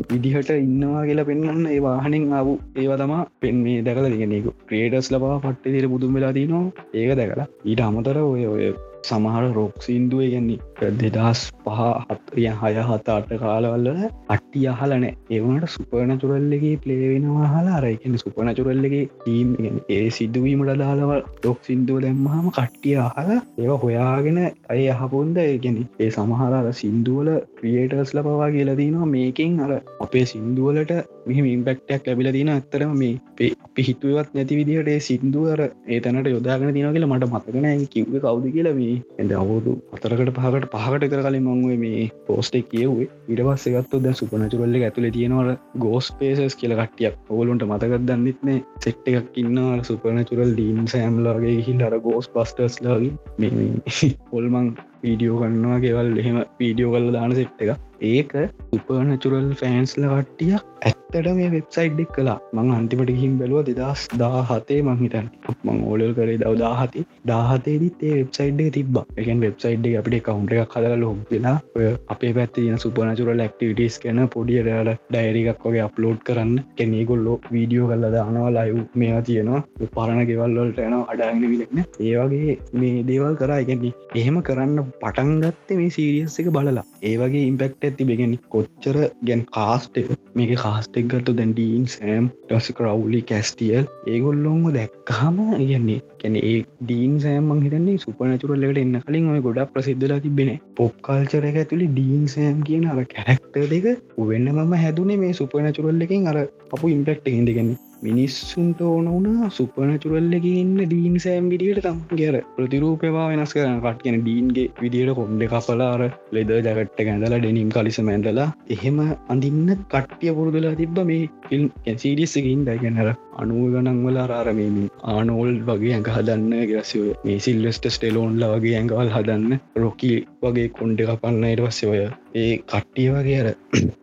විදිහට ඉන්නවා කියලා පෙන්න්න ඒ වාහනෙන් ආපු ඒවා තමා පෙන් මේ දැකල දිගෙනෙක ක්‍රේටස් ලබා පට්ටේ දිර බුදුම් වෙලා තිනවා. ඒක දැකලා. ඊට අමතර ඔය ඔය සමහර රොක් සින්දුව ගැන්නේ දෙදස් පහ හත්රිය හය හත අට කාලවල්ල අට්ටි අහලන ඒවනට සුපනචුරල්ලගේ පලේවෙනවා හලා අරයිකන සුපනචුරල්ලගේ ටීම් ඒ සිදුවීමට දාලව ඩොක් සිින්දුව දැම්මහම කට්ටිය අහලා ඒ හොයාගෙන අය අහපොන්ද ඒගෙන ඒ සමහර සිින්දුවල ක්‍රියේටර්ස් ලපවා කියලදනවා මේකින් අර අපේ සිින්දුවලට මෙහම ඉම්පෙක්ටයක් ලැබිල දින ඇත්තරම මේ අපි හිතුවත් නැති විදිහට සිින්දුවර ඒ තැනට යොදාගෙන තින කියලා මට මතකන කිව්ව කවුද කියලා මේ? ඇද අවුදු අතරකට පහකට පහකට කර කලින් මංවේ මේ පෝස්ටෙක් කියවේ ඉරවස් එකත්තු ද සුපනචුරල්ල ඇතුල තියෙනවට ගෝස් පේසස් කියල කට්ටියක් ඔවලුන්ට මතකත් දන්නෙත්නේ සෙට් එකක් ඉන්නවා සුපනචුරල් ඩීන් සෑම්ලාගේ හිල් අර ගෝස් පස්ටර්ස් ලාගේ මේ පොල්මං වීඩියෝ කන්නවා ගෙවල් එහෙම වීඩියෝ කල්ල දාන සෙට් එක ඒක සුපනචුරල් ෆෑන්ස්ල කට්ටියක් ඇත්තට මේ වෙබ්සයිඩ් එක් කලා මං අන්තිමට ගිහිම් බැලුව දෙදස් දාහතේ මංහිතන් මං ඕලල් කරේ දව දාහති දාහතේදත් ඒ වෙබ්සයිඩ් තිබ එකන් වෙබ්සයිඩ් අපිට කවුන්ට එකක් කදල ලොක් වෙලා ඔය අපේ පැත්ති න සුපනචුරල් ක්ටිවිටස් කන පොඩියරයාල ඩයිරිකක් වගේ අප්ලෝඩ් කරන්න. කෙනෙ ගොල්ලෝ වීඩියෝ කල්ල දානවා ලයු මේවා තියෙනවා. පරණ ගෙවල්වලට යන අඩාගෙන විලක්න ඒවගේ මේ දේවල් කරා. එකන්නේ එහෙම කරන්න පටන්ගත්තේ මේ සීරියස් එක බලලා. ඒවගේ ඉම්පෙක්ට ඇති බෙගෙන කොච්චර ගැන් කාස්ට මේක කාස්ටෙක් ගත්තු දැන් ඩීන් සෑම් ටස කරවුලි කැස්ටියල් ඒගොල්ලොන්ම දැක්කහම කියන්නේ කැන ඒ ඩීන් සෑම් හිතන්නේ සුපනචුරල්ලට එන්න කලින් ඔය ගොඩක් ප්‍රසිද්ධලා තිබෙන පොප් කල්චර එක ඇතුළි ඩීන් සෑම් කියන අර කැරක්ටර් දෙක වෙන්න මම හැදුනේ මේ සුපනචුරල්ලකින් අර අපපු ඉම්පෙක්ට හිදගන්නේ මිනිස්සුන්ට ඕන වුණා සුපනචුරල්ලක ඉන්න ඩීන් සෑම් විදිට තම් ගැර ප්‍රතිරූපවා වෙනස් කරන කට කියන ඩීන්ගේ විදියට කොන්්ඩ කපලාර ලෙද ජගට්ට ගැඳලා ඩෙනිම් කලිස මැඳලා එහෙම අඳන්න කට්ටිය පුරුදුලා තිබ්බ මේ ෆිල්ම් සිඩිස්සකින් දැගැනර අනුව ගනන් වල ආරමීම ආනෝල් වගේ ඇඟ හදන්න ගැසය මේ සිල්ලස්ට ස්ටෙලෝන්ල වගේ ඇඟවල් හදන්න රොකි වගේ කොන්්ඩ කපන්නයට පස්සේ ඔය ඒ කට්ටිය වගේ අර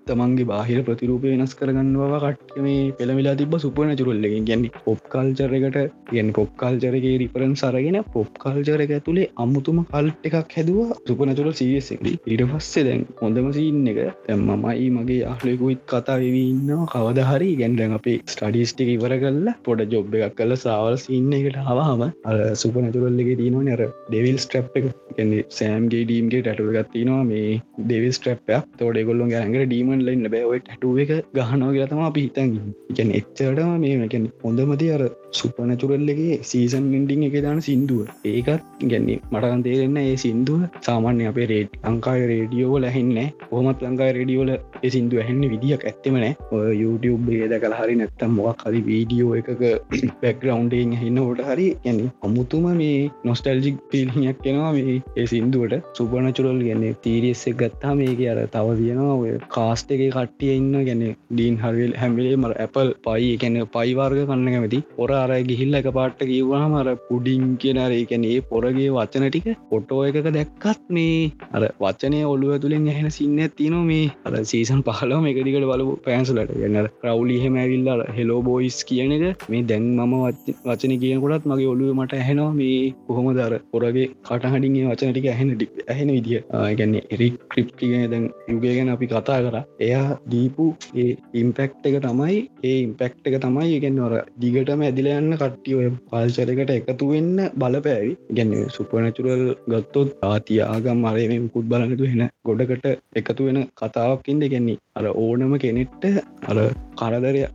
තමන්ගේ බාහිර ප්‍රතිරූපය වෙනස් කරගන්නවා කට්ටිය මේ පෙළමිලා තිබ සුපන චුරල්ලකින් ගැන්නේ පොප් කල්චරකට ගැන පොප් කල්චරගේ රිපරන් සරගෙන පොප් කල්චරක ඇතුළේ අමුතුම කල්ට් එකක් හැදවා සුපනතුර සියසෙකි ඉට පස්සේ දැන් හොඳම සින්න එක තැම් මමයි මගේ අහලෙකුයිත් කතා වෙවන්න කවදහරි ගැන්ඩැන් අපේ ස්ටඩිස්ටික ඉවර කල්ලා පොඩ ජොබ් එකක් කල සාවල් සින්න එකට හවාම අ සුපනතුරල්ලගේ තියනවා නර ඩෙවිල් ස්ට්‍රප් එක. ගැන්නේ සෑම්ගේ ඩීම්ගේ ටටුව ගත්තිනවා මේ ඩෙවිල් ස්ට්‍රප්යක් තෝඩ ගොල්ලොන් ඇඟට ඩීමන් ලයින්න බෑව ටුව එක ගහනෝ කියතම අපි හිතන් ගැන එච්චටම මේ ගැන හොඳමති අර සුපනචුරල්ලගේ සීසන් ඉන්ඩිං එක දාන සිින්දුව. ඒකත් ගැන්නේ මටකන් තේරෙන්න ඒ සිින්දුව සාමාන්‍ය අපේ රේට් ලංකාය රේඩියෝව ලැහෙන්න හොමත් ලංකායි රඩියෝල සිින්දුව හැන්න විදිියක් ඇත්තමනෑ ඔය YouTube ඒද කල හරි නැත්තම් මොක් හරි වීඩියෝ එකක බැක්ග්‍රවන්්ඩෙන් හින්න ෝට හරි ගැන අමුතුම මේ නොස්ටල්ජික් පිල්හියක් කෙනවා මේ ඒ සිින්දුවට. සුපනචුරල් ගැන්නේ තීරියස්සෙක් ගත්තා මේක අර තව තියෙනවා ඔය කාස්ට එක කට්ටිය ඉන්න ගැන ඩීන් හරවිල් හැමිලේ මර ඇපල් පයි එකැන පයිවාර්ග කන්න කැමති. පොර අර ගිහිල්ල එක පාට්ට කිවවා මර පුඩින් කියනර එකැන ඒ පොරගේ වචන ටික පොටෝ එකක දැක්කත් මේ අර වචනය ඔලුව තුළින් ඇහෙන සින්න තින මේ අර සීසන් පහලම එකදිකට බලපු පෑන්සලට ගන්න රවුලිහෙම ඇවිල්ලා හෙලෝ බෝයිස් කියන එක මේ දැන් මම වචන කියනකොටත් මගේ ඔලුව මට ඇහෙනවා මේ කොහොම දර පොරගේ කටහඩිගේ වචනටික ඇහෙන ඇහෙන විදිිය. ගැන්නේ එරික් ක්‍රිප්ටිගෙන දැන් යුගය ගැන අපි කතා කර. එයා දීපු ඒ ඉම්පෙක්් එක තමයි ඒ ඉම්පෙක්් එක තමයි ඉගෙන්වර දිගටම ඇදිලයන්න කට්ටිය ඔය පල්චරකට එකතු වෙන්න බලපෑවි. ගැන සුපනචුරල් ගත්තොත් ආතියාගම් අරම කුත් බලනතු හෙන ගොඩකට එකතු වෙන කතාවක්කින්ද ගැන්නේ අර ඕනම කෙනෙට්ට අර කරදරයක්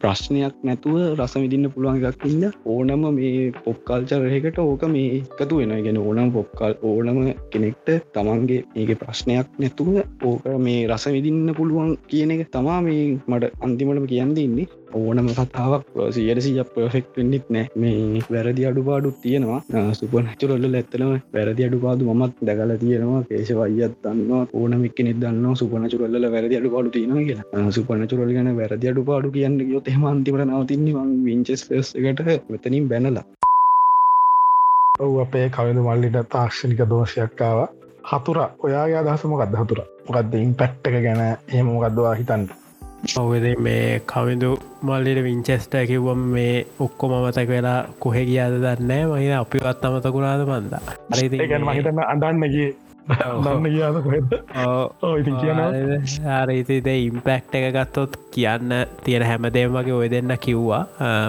ප්‍රශ්නයක් නැතුව රස විදින්න පුළුවන් එකක් ඉන්න ඕනම මේ පොප්කල්චරහකට ඕක මේ එකතු වෙන ගෙන ඕනම් පොප්කල් ඕනම කෙනෙක්ට තමන්ගේ ඒක ප්‍රශ්නයක් නැතුව ඕක මේ රස විදින්න පුළුවන් කියන එක තමා මේ මට අන්තිමටම කියන්න ඉන්නේ ඕනම කතාවක් සියට සිය පෆෙක්් වෙන්නෙත් නෑ. මේ වැරදි අඩුපාඩු තියෙනවා. සුපනචුරල්ල ඇත්තනම වැරදි අඩුපාදු මත් දැකල තියෙනවා. කේශවයිත් දන්නවා. ඕනමික් කෙනෙ දන්න සුපනචුරල්ල වැරදි අඩුපාඩු තියෙන කියලා. සුපනචුරල් ගැන වැරදි අඩුපාඩු කියන්න යොත් එහම අන්තිමට නවතින්නේ විංචස් එකට මෙතනින් බැනලා. ඔව් අපේ කවිඳ මල්ලිට තාක්ෂණික දෝෂයක්කාව හතුර ඔයාගේ අදහසමකක්ද හතුර? මොකක්ද ඉම්පැක්්ක ගැන එහෙම මොකක්දවා හිතන්ට ඔවද මේ කවිදු මල්ලිට විංචෙස්ට කිව්වම මේ ඔක්කොම මතක වෙලා කොහෙ ගියාද දන්න මහිත අපිවත් අමතකුණාද මන්ද. ගැන මහිතන්න අඩන්නගේ දන්න කොහෙද ඉතින් කියන ආරීතිද ඉම්පෙක්් එක ගත්තොත් කියන්න තියෙන හැමදේම වගේ ඔය දෙන්න කිව්වා.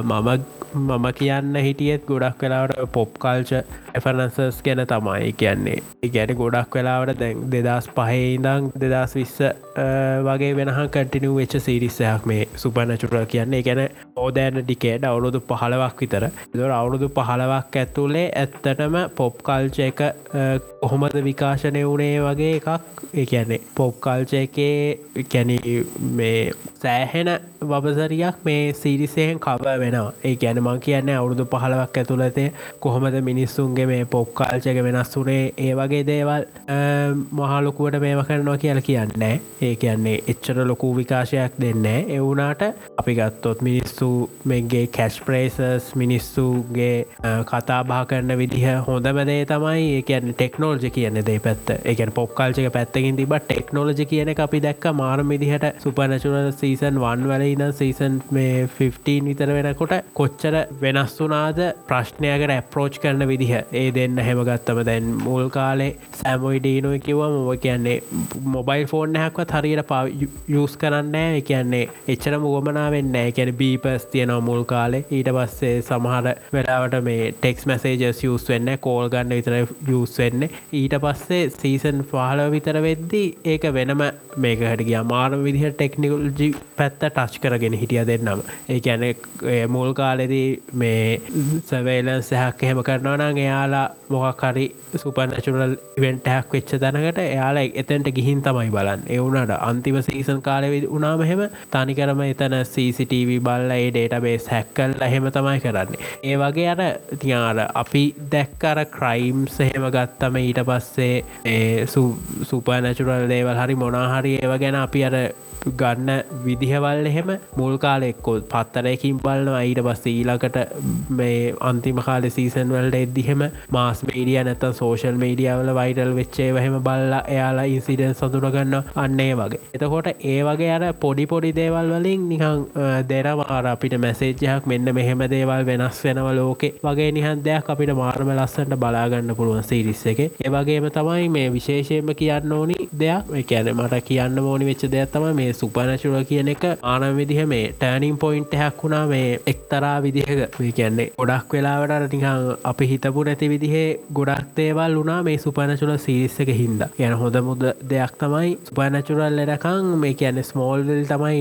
මම මම කියන්න හිටියත් ගොඩක් වෙලාවට පොප් කල්ච එෆනන්සස් ගැන තමයි කියන්නේ. ගැන ගොඩක් වෙලාවට දැන් දෙදස් පහහිදං දෙදස් විස්ස වගේ වෙනහ කටිනු වෙච්ච සිරිස්සයක් මේ සුපනචුරල් කියන්නේ. ගැන ඕදෑන ඩිකේඩ අවුරුදු පහලවක් විතර. දොර අවුරුදු පහලවක් ඇතුළේ ඇත්තටම පොප් කල්ච එක කොහොමද විකාශනය වුණේ වගේ එකක්. කියන්නේ පොප් කල්ච එකේ කැන මේ සෑහෙන වබසරියක් මේ සිරිසයෙන් කව වෙනවා. ඒ ගැන මං කියන්න අවුරුදු පහලවක් ඇතුළතේ කොහොමද මිනිස්සුන්ගේ මේ පොප් කාල්චක වෙනස් වුනේ ඒ වගේ දේවල්. මහලොකුවට මේම කරනවා කියලා කියන්නේ ඒ කියන්නේ එච්චර ලොකු විකාශයක් දෙන්න එවුනාට අපි ගත්තොත් මිනිස්සු මෙගේ කැශ් ප්‍රේසස් මිනිස්සුගේ කතා බා කරන්න විදිහ හොඳමදේ තමයි ඒ කියන්න ටෙක්නෝල්ජ කියන දේ පැත්ත. එකන් පොප් කාල්චක පැත්තකින් තිබ ටෙක්නෝලජි කියන අපි දැක්ක මාරම විදිහට සුපනචුරල් සීසන් වන් වල ඉන සීසන් මේ 15 විතර වෙනකොට කොච්චර වෙනස් වනාද ප්‍රශ්නයකට ඇප්‍රෝච් කරන විදිහ. ඒ දෙන්න හෙමගත්තම දැන් මුල් කාලේ සෑමොයිඩීනුව කිව්ව මොව කියන්නේ මොබයිල් ෆෝන් හැක්වත් හරියට පා යස් කරන්න කියන්නේ එච්චර මුගමනා වෙන්න එකැන බීපස් තියනවා මුල් කාලේ. ඊට පස්සේ සමහර වෙලාවට මේ ටෙක්ස් මැසේජස් යස් වෙන්න කෝල් ගන්න විතර යස් වෙන්න ඊට පස්සේ සීසන් පහල විතර වෙද්දී ඒක වෙනම මේක හට ගිය මාරම විදිහ ටෙක්නිකල්ජි පැත්ත ටච් කරගෙන හිටිය දෙන්නම්. ඒ ඇන මුල් කාලෙදී මේ සවේල සැහක් එහෙම කරනවනං එයාලා මොකක්හරි සුපනචුරල් ඉවෙන්ටහැක් වෙච්ච දැනකට එයාලා එතැන්ට ගිහින් තමයි බලන් එවුනට අන්තිම සීසන් කාලෙවි උනාම හෙම තනිකරම එතන CCTV බල්ල ඒ ඩේට බේස් හැක්කල් එහෙම තමයි කරන්නේ. ඒ වගේ අර තියාර අපි දැක්කර ක්‍රයිම් සහෙම ගත්තම ඊට පස්සේ සුපනචුරල් දේවල් හරි මොනාහරි ඒව ගැන අපි අර ගන්න විදිහවල් එහෙම මුල් කාලෙක්කොත් පත්තරයකින් බලන්න අයිට පස්ස ඊලකට මේ අන්තිම කාල සීසන් වලට එද්දිහෙම මාස් මීඩිය නැතන් සෝෂල් මීඩියාවල වයිටල් වෙච්චේ වහෙම බල්ලා එයාලා ඉන්සිඩන් සතුරගන්න අන්නේ වගේ. එතකොට ඒ වගේ අර පොඩි පොඩි දේවල් වලින් නිහන් දෙරවාර අපිට මැසේජ්ජයක් මෙන්න මෙහෙම දේවල් වෙනස් වෙනව ලෝකෙ වගේ නිහන් දෙයක් අපිට මාර්ම ලස්සට බලාගන්න පුළුවන් සිරිස්ස එක. ඒවගේම තමයි මේ විශේෂයෙන්ම කියන්න ඕනි දෙයක් කැන මට කියන්න ඕනි වෙච්ච දෙයක් තම මේ සුපනශුල කියන එක. ආනම් විදිහ මේ ටෑනිින් පොයින්ට් හැක් වුණා මේ එක්තරා විදිහක. මේ කියන්නේ ගොඩක් වෙලාවට නිකං අපි හිතපු නැති විදිහේ ගොඩක් දේවල් වුණා මේ සුපනචුල සිරිස්සක හින්ද. යන හොඳ මුද දෙයක් තමයි සුපනචුරල් ලෙඩකං මේ කියන්න ස්මෝල්වල් තමයි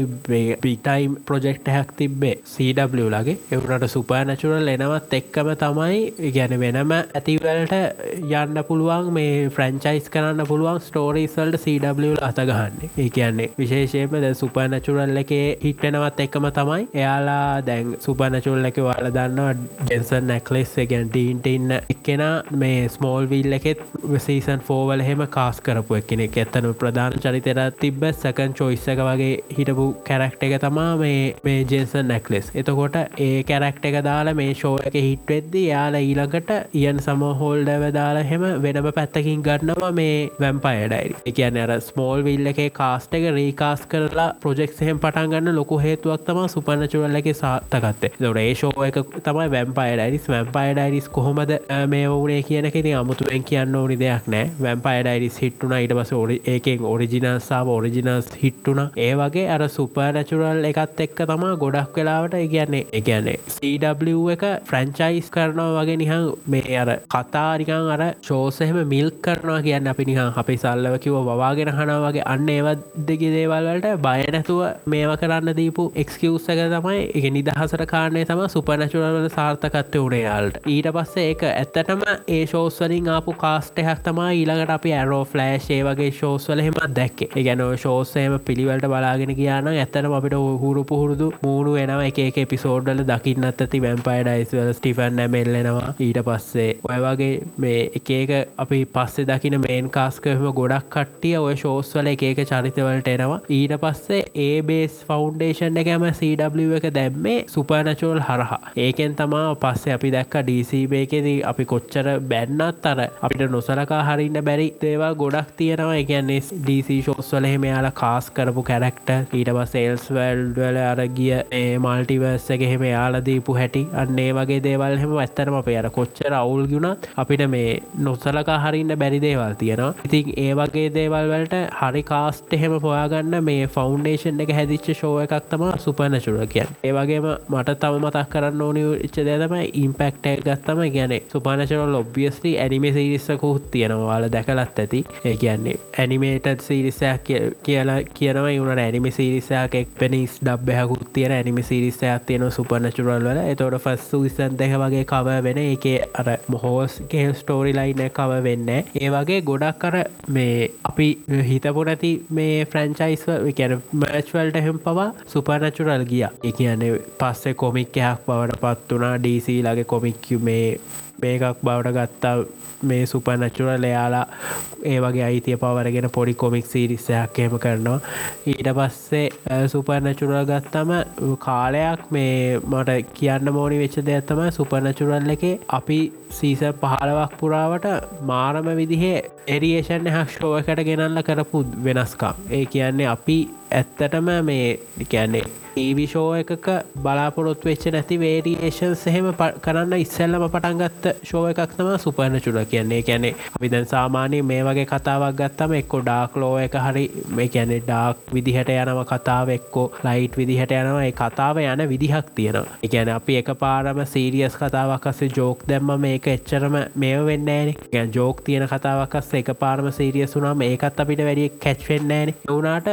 පිටයිම් ප්‍රජෙක්් හැක් තිබ්බේ සW ලගේ එවුනට සුපනචුරල් එනවත් එක්කම තමයි ගැන වෙනම ඇතිවලට යන්න පුළුවන් මේ ෆ්‍රංචයිස් කරන්න පුළුවන් ස්ටෝරීසල්ට CW අතගහන්න. ඒ කියන්නේ විශේෂයම ද සුපනචුරල් එකේ හිට්වෙනවත් එකම තමයි එයාලා දැන් සුපනචුල් එක වාල දන්න ජෙන්සන් නැක්ලෙස් ගැන් ඩීන්ට ඉන්න එක්කෙන මේ ස්මෝල් විල් එකෙත් සීසන් ෆෝවල හෙම කාස් කරපු එකනෙ ඇත්තනු ප්‍රධාන චරිතර තිබ්බ සකන් චොයිස්සක වගේ හිටපු කැරක්ට එක තමා මේ මේ ජෙන්සන් නැක්ලෙස් එතකොට ඒ කැරක්ට එක දාලා මේ ෂෝ එක හිට්වෙද්දි යාලා ඊළඟට ඉයන් සමහෝල්ඩව දාලා හෙම වෙනම පැත්තකින් ගන්නවා මේ වැම්පයඩයි එකන්න අර ස්මෝල් විල්ල එක කාස්ට එක රීකාස් කරලා ප්‍රජෙක්හෙම පටන් ගන්න ලොකු හේතුවක් තම සුපනචුවල්ල එක සාත්තකත්තේ දොර ඒෂෝ එක තමයි වැම්පයි ඩයිරිස් වැම්පයි ඩයිරිස් කොහොමද මේ වනේ කියනකෙන අමුතුවෙන් කියන්න ඕනි දෙයක් නෑ. වැම්පයි ඩයිරිස් හිට්ටුන ඉට පස ඔරි ඒකෙන් ඔරිජිනල්සාාව ඔරිජිනල්ස් හිට්ටුන ඒ වගේ අර සුපනැචුරල් එකත් එක්ක තමා ගොඩක් වෙලාවට කියන්නේ එකන්නේ CW එක ෆ්‍රංචයිස් කරනවා වගේ නිහන් මේ අර කතාරිකන් අර ශෝසහෙම මිල් කරනවා කියන්න අපි නිහන් අපි සල්ලව කිව වවාගෙන හනා වගේ. අන්න ඒවත් දෙගේ දේවල්වලට බයනැතුව මේව කරන්න දීපු එක්කවස් එක තමයි. එක නිදහසට කාරණය තම සුපනැචුරල්ල සාර්ථකත්වය වුණේ යාල්ට. ඊට පස්සේ ඒක ඇත්තටම ඒ ශෝස්වලින් ආපු කාස්ටහක් තමා ඊළඟට අපි ඇරෝ ෆලෑශ් ඒ වගේ ශෝස්වල හෙම දැක්කේ. ගැන ශෝසයම පිළිවලට බලාගෙන කියන්න ඇත්තන අපිට හුරු පුහුරුදු මූුණු වෙනව. එක පිසෝඩ්ඩල දකින්නත් ඇති වැම්පයි ඩයිස්වල ස්ටිෆන් නැමෙල්ලෙනවා ඊට පස්සේ. ඔය වගේ මේ එකක අපි පස්සේ දකින මේන් කාස්කම ගොඩක් කට්ටිය ඔය ශෝස්වල එක චරිතවලට එනවා. ඊට පස්සේ ඒ බේස් ෆෞන්ඩේෂන් එකම CW එක දැම්මේ සුපනචෝල් හරහා. ඒකෙන් තමා පස්සේ අපි දැක්ක ඩීසිබේකෙදී අපි කොච්චර බැන්නත් අර අපිට නොසලකා හරින්න බැරි දේවල් ගොඩක් තියෙනවා. එකන්නේ DC ශෝස්වල හෙමයාලා කාස් කරපු කැරක්ට ඊට පස් සේල්ස් වල්ඩල අර ගිය ඒ මල්ටිවර්ස එක හෙම යාලදීපු හැටි අන්නේ වගේ දේවල් හෙම ඇත්තරම අප අර කොච්චර අවුල් ගුණත් අපිට මේ නොසලකා හරින්න බැරි දේවල් තියෙනවා. ඉතින් ඒ වගේ දේවල් වලට හරි කාස්ට එහෙම පොයාගන්න මේ ෆෞන්ඩේෂන් එක හැදිච්ච ශෝව එකක් තම සුපනචුර කියන් ඒවගේම මට තම මතක් කරන්න ඕනි ඉච්ච දෙතම ඉම්පෙක්ට ගත්තම ගැන සුපනචරල් ඔබ්ියස්ලි ඇනිමේ සිරිස්සකුත් තියෙනවාල දැකලත් ඇති. ඒ කියන්නේ ඇනිමේටඩ් සිරිසයක් කියලා කියනවා. ඉවුණට ඇනිමි සිරිසයක් එක් පෙනිස් ඩබ්බයකුත් තියෙන ඇනිමි සිරිස්සයක් තියෙන සුපනචුරල් වල. එතොට ෆස්සු විසන් දෙක වගේ කව වෙන එක අර මොහෝස්ගේ ස්ටෝරි ලයින කව වෙන්න ඒ වගේ ගොඩක් කර මේ අපි හිතපු නැති මේ ෆ්‍රංචයිස් කැන මෑච්වල්ට හෙම් පවා සුපනචුරල් ගිය. එක කියන්නේ පස්සේ කොමික්කයක් බවට පත් වනා ඩීසී ලගේ කොමික්කු මේ මේකක් බවට ගත්තා මේ සුපනචුරල් එයාලා ඒ වගේ අයිතිය පවරගෙන පොඩි කොමික් සිරිස්සයක් එහෙම කරනවා. ඊට පස්සේ සුපනචුරල් ගත්තම කාලයක් මේ මට කියන්න මෝනි වෙච්ච දෙයක්ත්තම සුපනචුරල් එක අපි සීස පහලවක් පුරාවට මාරම විදිහේ එරියේෂන් හක්ෂෝවකට ගෙනල්ල කරපු වෙනස්කම්. ඒ කියන්නේ අපි ඇත්තටම මේ කියන්නේ ටීවිෂෝ එකක බලාපොරොත් වෙච්ච නැති වේරියේෂන් සහෙම කරන්න ඉස්සල්ලම පටන්ගත්ත ශෝ එකක් තම සුපන චුල කියන්නේ කැනෙ අපි දැන් සාමානය මේ වගේ කතාවක් ගත්තම එක්කො ඩාක් ලෝ එක හරි මේ කැනෙ ඩාක් විදිහට යනව කතාව එක්කෝ ලයිට් විදිහට යනවා ඒ කතාව යන විදිහක් තියෙනවා. එකැන අපි එක පාරම සීරියස් කතාවක් අස්සේ ජෝක් දැම්ම මේක එච්චරම මේ වෙන්නෑන ගැන් ජෝක් තියෙන කතාවක්ස් එක පාරම සීරියස් වුනාම ඒකත් අපිට වැඩිය කැච්වෙන්නෑන එවුනාට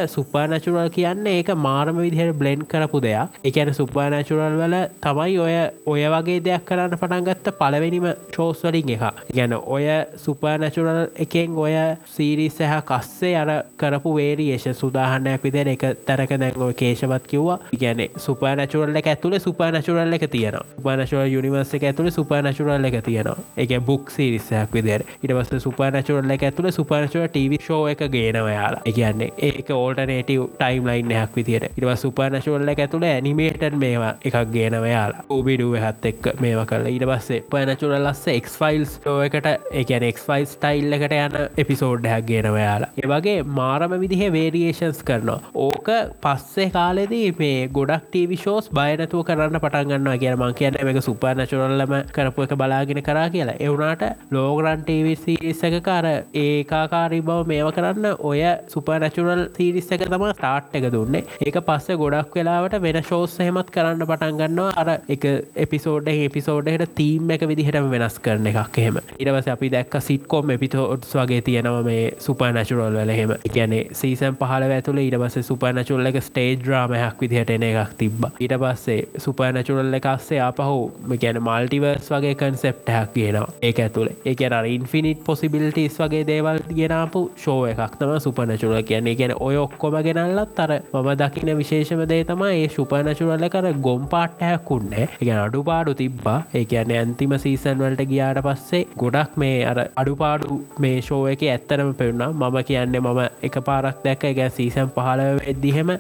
සුපනචුරල් කියන්න ඒක මාරම විදිහට බ්ලෙන්් කරපු දෙයක්. එකන සුපනැචුරල් වල තමයි ඔය ඔය වගේ දෙයක් කරන්න පටන්ගත්ත පලවෙනිම ශෝස්වලින් එක ගැන ඔය සුපනැචුරල් එකෙන් ඔය සීරිස් සහ කස්සේ අර කරපු වේරියේෂ සුදාහන්නයක් විදිර එක තැරක දැන්ගෝ කේශවත් කිව්වා. ගැන සුපනැචුරල්ල එක ඇතුළ සුපනැචුරල්ල එක තියෙන උපනශුවල් යුනිවර්ස එක ඇතුළ සුපනැචුරල්ල එක තියෙනවා. එක බුක් සිරිස්සයක් විදිර ඉටවස්ස සුපනැචුරල්ල එක ඇතුළ සුපනශුව ටව ෂෝ එක ගේනවයාලා එකන්නේ ඒක ඕල්ටනේටව ටයිම් ලයින්යක් විදිට ඉටව සුපනශුවල්ල ඇතුළ ඇනිමේටන් මේවා එකක් ගේනවයාලා ඕබිඩුව හත් එක් මේවා කල ඊට පස්සේ පනචුරල් ලස්ස එක්ෆයිල්ස් ෝකට එකන එක්ෆයිල් ස්ටයිල් එකට යන එපිසෝඩ්ඩයක් ගෙනවයාලා ඒවගේ මාරම විදිහ වේරියේෂන්ස් කරනවා. ඕක පස්සේ කාලෙදී මේ ගොඩක් ටීවිශෝස් බයනතුව කරන්න පටන්ගන්න කිය මං කියන්න. එක සුපනචුරල්ලම කරපු එක බලාගෙන කරා කියලා. එවුනාට ලෝගරන් ටීවිසිරිස්සක කාර ඒකාකාරී බව මේව කරන්න ඔය සුපනචුරල් සිරිස්සක තම ස්ටාට් එක දුන්නේ. ඒක පස්සේ ගොඩක් වෙලාවට වෙන ශෝස් හෙමත් කරන්න පටන්ගන්නවා අර එක එපිසෝඩ් එපිසෝඩ්හට තීම් එක විදිහටම වෙනස් කරන එකක් එහෙම. ඉරවස අපි දැක්ක සිට්කොම් එපිතෝඩ්ස් වගේ තියෙනව මේ සුපනචුරල් වල හෙම ගැනේ සීසන් පහල ඇතුළ ඊට පස්සේ සුපනචුල්ල එක ස්ටේජ් ්‍රාමයක් විදිහට එන එකක් තිබ්බ. ඊට පස්සේ සුපනචුරල් එකස්සේ අපහු ගැන මල්ටිවර්ස් වගේ කන්සෙප්ටයක් කියනවා ඒක ඇතුළේ ඒක අර ඉන්ෆිනිට් පොසිබිලිටස් වගේ දේවල් ගෙනාපු ෂෝ එකක් තම සුපනචුරල් කියන්නේ. ගැන ඔය ඔක්කොම ගෙනල්ලත් අර මම දකින විශේෂම දේ තම ඒ සුපනචුරල්ල කර ගොම් පාට්ටයක්කුන්නේ එක අඩුපාඩු තිබ්බා. ඒ කියන ඇන්තිම සීසන් වලට ගියාට පස්සේ ගොඩක් මේ අර අඩුපාඩු මේ ෂෝ එක ඇත්තරම පෙවුණා මම කියන්නේ මම එක පාරක් දැක්ක ගැ සීසන් පහල වෙද්දිහෙම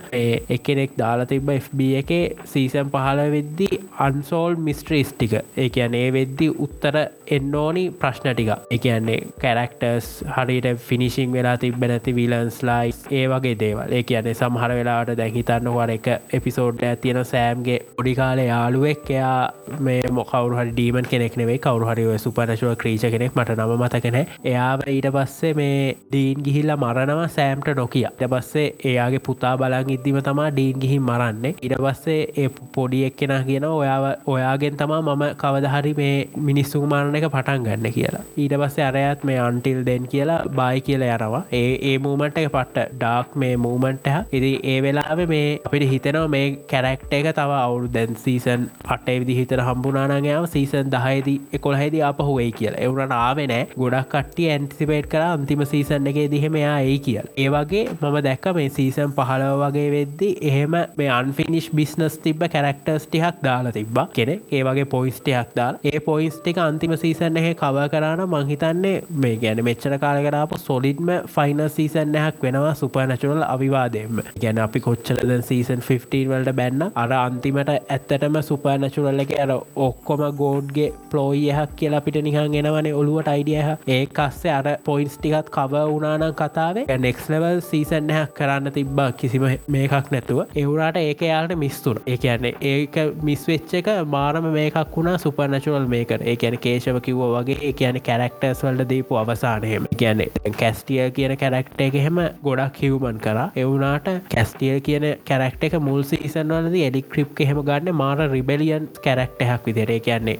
එකනෙක් දාලා තිබ FB එක සීසන් පහල වෙද්දි අන්සෝල් මිස්ට්‍රීස් ටික. ඒ කියන්නේ වෙද්දි උත්තර එන්න ඕනි ප්‍රශ්න ටික. එකන්නේ කැරක්ටර්ස් හරිට ෆිනිශිං වෙලා තිබ නැති විලන්ස් ලයි ඒ වගේ දේවල්. ඒ කියන්නේ එකැනෙ සමහර වෙලාට දැහිතන්න වර එක එපිසෝඩ් තියෙන සෑම්ගේ පොඩිකාල යාළුවෙක්. එයා මේ මොකවරු හරි ඩීමන් කෙනෙක් නෙවේ කවරු හරි සුපනශුව ක්‍රීච කෙනෙක් මට නම මතකෙන එයා ඊට පස්සේ මේ ඩීන් ගිහිල්ල මරණවා සෑම්ට නොකිය. ට පස්සේ එයාගේ පුතා බලන් ඉද්දිම තමා ඩීන් ගිහින් මරන්නේ. ඉට පස්සේ ඒ පොඩි එක්කෙන කියන ඔයාව ඔයාගෙන් තමා මම කවදහරි මේ මිනිස්සු මාරණ එක පටන් ගන්න කියලා. ඊට පස්සේ අරයත් මේ අන්ටිල් දෙන් කියලා බායි කියලා යනවා. ඒ ඒ මූමන්ට එක පට්ට ඩාක් මේ මූමන්ට ඉදි ඒ වෙලාව මේ අපිට හිතනවා මේ කැරක්ට එක තව අවුරු දැන් සීසන් පටේ විදි හිතර හම්බුනානගයාව සීසන් දහයිද එකොළහෙද අපහුවේ කියලා. එවරට ආවෙනෑ ගොඩක් කට්ටිය ඇන්තිසිපේට් කර අන්තිම සීසන් එකේ දිහෙමයා ඒ කියල්. ඒවගේ මම දැක්ක මේ සීසන් පහලව වගේ වෙද්දි එහෙම මේ අන්ෆිනිශ් බිස්නස් තිබ කැරක්ටර්ස් ටිහක් දාලා තිබ කෙනෙ ඒවගේ පොයිස්ටයක් දාල්. ඒ පොයිස් ටික අන්තිම සීසන් එක කව කරන මංහිතන්නේ මේ ගැන මෙච්චර කාල කරාප සොලිඩ්ම ෆයින සීසන්යක් වෙනවා. සුපනචුරල් අවිවාදෙන්ම ගැන අපි කොච්චලද සීසන් 15 වලට බැන්න? අර අන්තිමට ඇත්තටම සුපනචුරල්ල එක අර ඔක්කොම ගෝඩ්ගේ පලෝයිහක් කියලා පිට නිහන් එනවනේ ඔළුවට අයිඩියහ ඒ කස්සේ අර පොයින්ස් ටිකත් කව වනානම් කතාවේ. නෙක්ස්ලවල් සීසන්යක් කරන්න තිබ්බා කිසිම මේකක් නැතුව. එවුරට ඒක යාලට මිස්තුර ඒ කියන්නේ ඒක මිස්වෙච්ච එක මාරම මේකක් වුණා සුපනචුරල් මේකර ඒ කියන කේශව කිව්ව වගේ. ඒ කියන කැරක්ටර්ස් වලට දීපු අවසානයම. කියන්නේ කැස්ටිය කියන කැරක්ට එක එහෙම ගොඩක් හිවමන් කර. එවුනාට කැස්ටියල් කියන කැරක්ට එක මුල් සීසන්වලද එඩි ක්‍රිප් එහෙම ගන්න මාර රිබෙලියන් කැරක්ටහක් විදිරේ කියන්නේ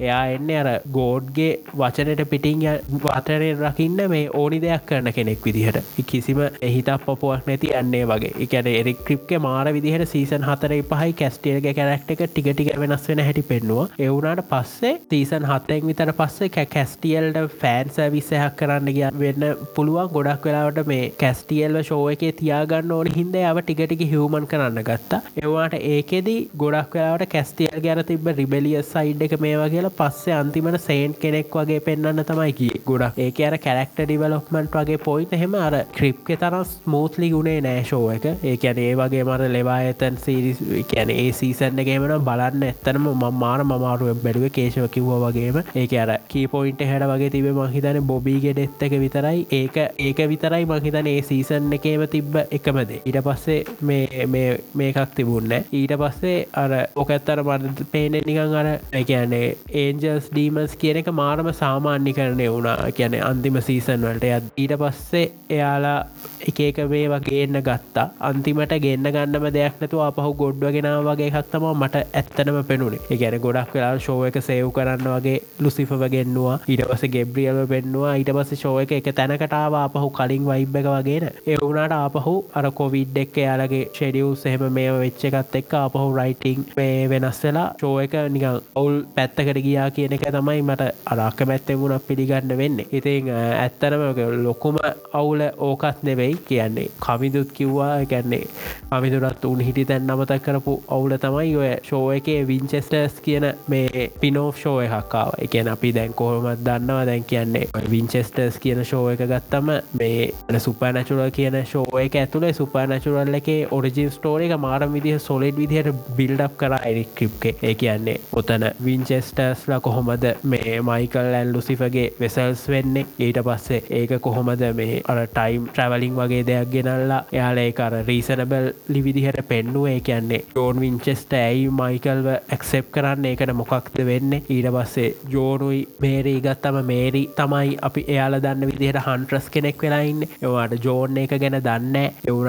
එයා එන්න අර ගෝඩ්ගේ වචනට පිටිං වතරය රකින්න මේ ඕනි දෙයක් කරන කෙනෙක් විදිහට කිසිම එහිතක් පොපුවක් නැති යන්නේ වගේ. එකැන එරික් ක්‍රිප්ක මාර විදිහට සීසන් හතර පහයි කැස්ටියල්ගේ කැරක්ට එක ටිගටික වෙනස් වෙන හැටි පෙන්නවා. එවුනාට පස්සේ සීසන් හත්තෙක් විතර පස්සේ කැස්ටියල්ට ෆෑන්ස විස්සයක් කරන්න ගිය. වෙන්න පුළුවන් ගොඩක් වෙලාවට මේ කැස්ටියල්ව ශෝව එකේ තියාගන්න ඕන. හින්ද අව ටිකටික හිවමන් කරන්න ගත්තා. එවාට ඒකෙද ගොඩක් වෙලාවට කැස්ටියල් ගැන තිබ රිබෙලිය සයිඩ් එක මේවා කියලා පස්සේ අන්තිමට සේන්් කෙනෙක් වගේ පෙන්න්න තමයි කිය ගොඩක්. ඒක අර කැරක්ට ඩිවලොක්මන්ට් වගේ පොයිට හෙම අර ක්‍රිප්ක තරම් ස්මූත්ලි ගුණේ නෑශෝ එක. ඒකැන ඒ වගේ මර ලෙවා ඇතන් සීරිස් කැන ඒ සීසන්නගේමන බලන්න ඇත්තනම මමාර මමාරුව බැඩුව කේශව කිව්ව වගේම. ඒක අර කීපොයින්ට හැඩ වගේ තිබේ මහිතන බොබීගෙ ඩෙත්තක විතරයි. ඒක ඒක විතරයි මහිතන ඒ සීසන් එකේම තිබ්බ එකමද ඊට පස්සේ මේ මේකක් තිබුන්න ඊට පස්සේ අර ඕකඇත්තර මට පේනෙ නිකං අර එකන්නේ ඒන්ජල්ස් ඩීමස් කියන එක මාරම සාමාන්‍ය කරණය වුණා කියන අන්තිම සීසන් වලට යත් ඊට පස්සේ එයාලා එකක මේ වගේන්න ගත්තා. අන්තිමට ගෙන්න්න ගන්නම දෙයක් නැතු අපහු ගොඩ්වගෙන වගේ හත්තම මට ඇත්තනම පෙනුනේ. එකැන ගොඩක් වෙලා ශෝව එක සේව් කරන්න වගේ ලුසිෆ ගෙන්නවා. ඊට පස ගෙබ්‍රියල්ව පෙන්නවා. ඊට පස ශෝය එක එක තැනකටාව අපහු කලින් වයිබ් එක වගේන එවුනාට ආපහු අර කොවිඩ් එක් යාලගේ ෂෙඩියවස් එහෙම මේ වෙච්ච එකත් එක්ක අපහු රයිටිං මේ වෙනස් වෙලා ශෝය එක නිකං ඔවුල් පැත්තකට ගියා කියන එක තමයි මට අරක්ක මැත්තෙන් වුණක් පිළිගන්න වෙන්න. ඉතින් ඇත්තරම ලොකුම අවුල ඕකත් නෙවෙයි කියන්නේ. කමිදුත් කිව්වා ගැන්නේ අමිදුරත් උන් හිටි තැන් නමතක් කරපු ඔවුල තමයි ඔය ශෝය එකේ විංචෙස්ටර්ස් කියන මේ පිනෝ් ෂෝය හක්කාව එකන අපි දැන් කොහොමත් දන්නවා දැන් කියන්නේ විංචෙස්ටර්ස් කියන ෂෝය එක ගත්තම මේ සුපනචුරල් කියන ෂෝය එක ඇතුළේ සුපනචුරල් එක ඔරිජින් ස්ටෝර එක මාරම් විදිහ සොලෙඩ් විදිහට බිල්ඩ් කර. එරික් ක්‍රිප්කේ ඒ කියන්නේ ඔතන විංචෙස්ටර්ස්ල කොහොමද මේ මයිකල් ඇන් ලුසිෆගේ වෙසල්ස් වෙන්නේ? ඊට පස්සේ ඒක කොහොමද මේ අර ටයිම් ට්‍රවලින් වගේ දෙයක් ගෙනල්ලා එයාල ඒ අර රීසනබල් ලිවිදිහට පෙන්නුව? ඒ කියන්නේ ජෝන් විංචෙස්ට ඇයි මයිකල්ව ඇක්සෙප් කරන්න? ඒකට මොකක්ද වෙන්න? ඊට පස්සේ ජෝනුයි මේරී ගත්තම මේරි තමයි අපි එයාල දන්න විදිහට හන්ට්‍රස් කෙනෙක් වෙලාඉන්න ඒවාට ජෝන් එක ගැන දන්න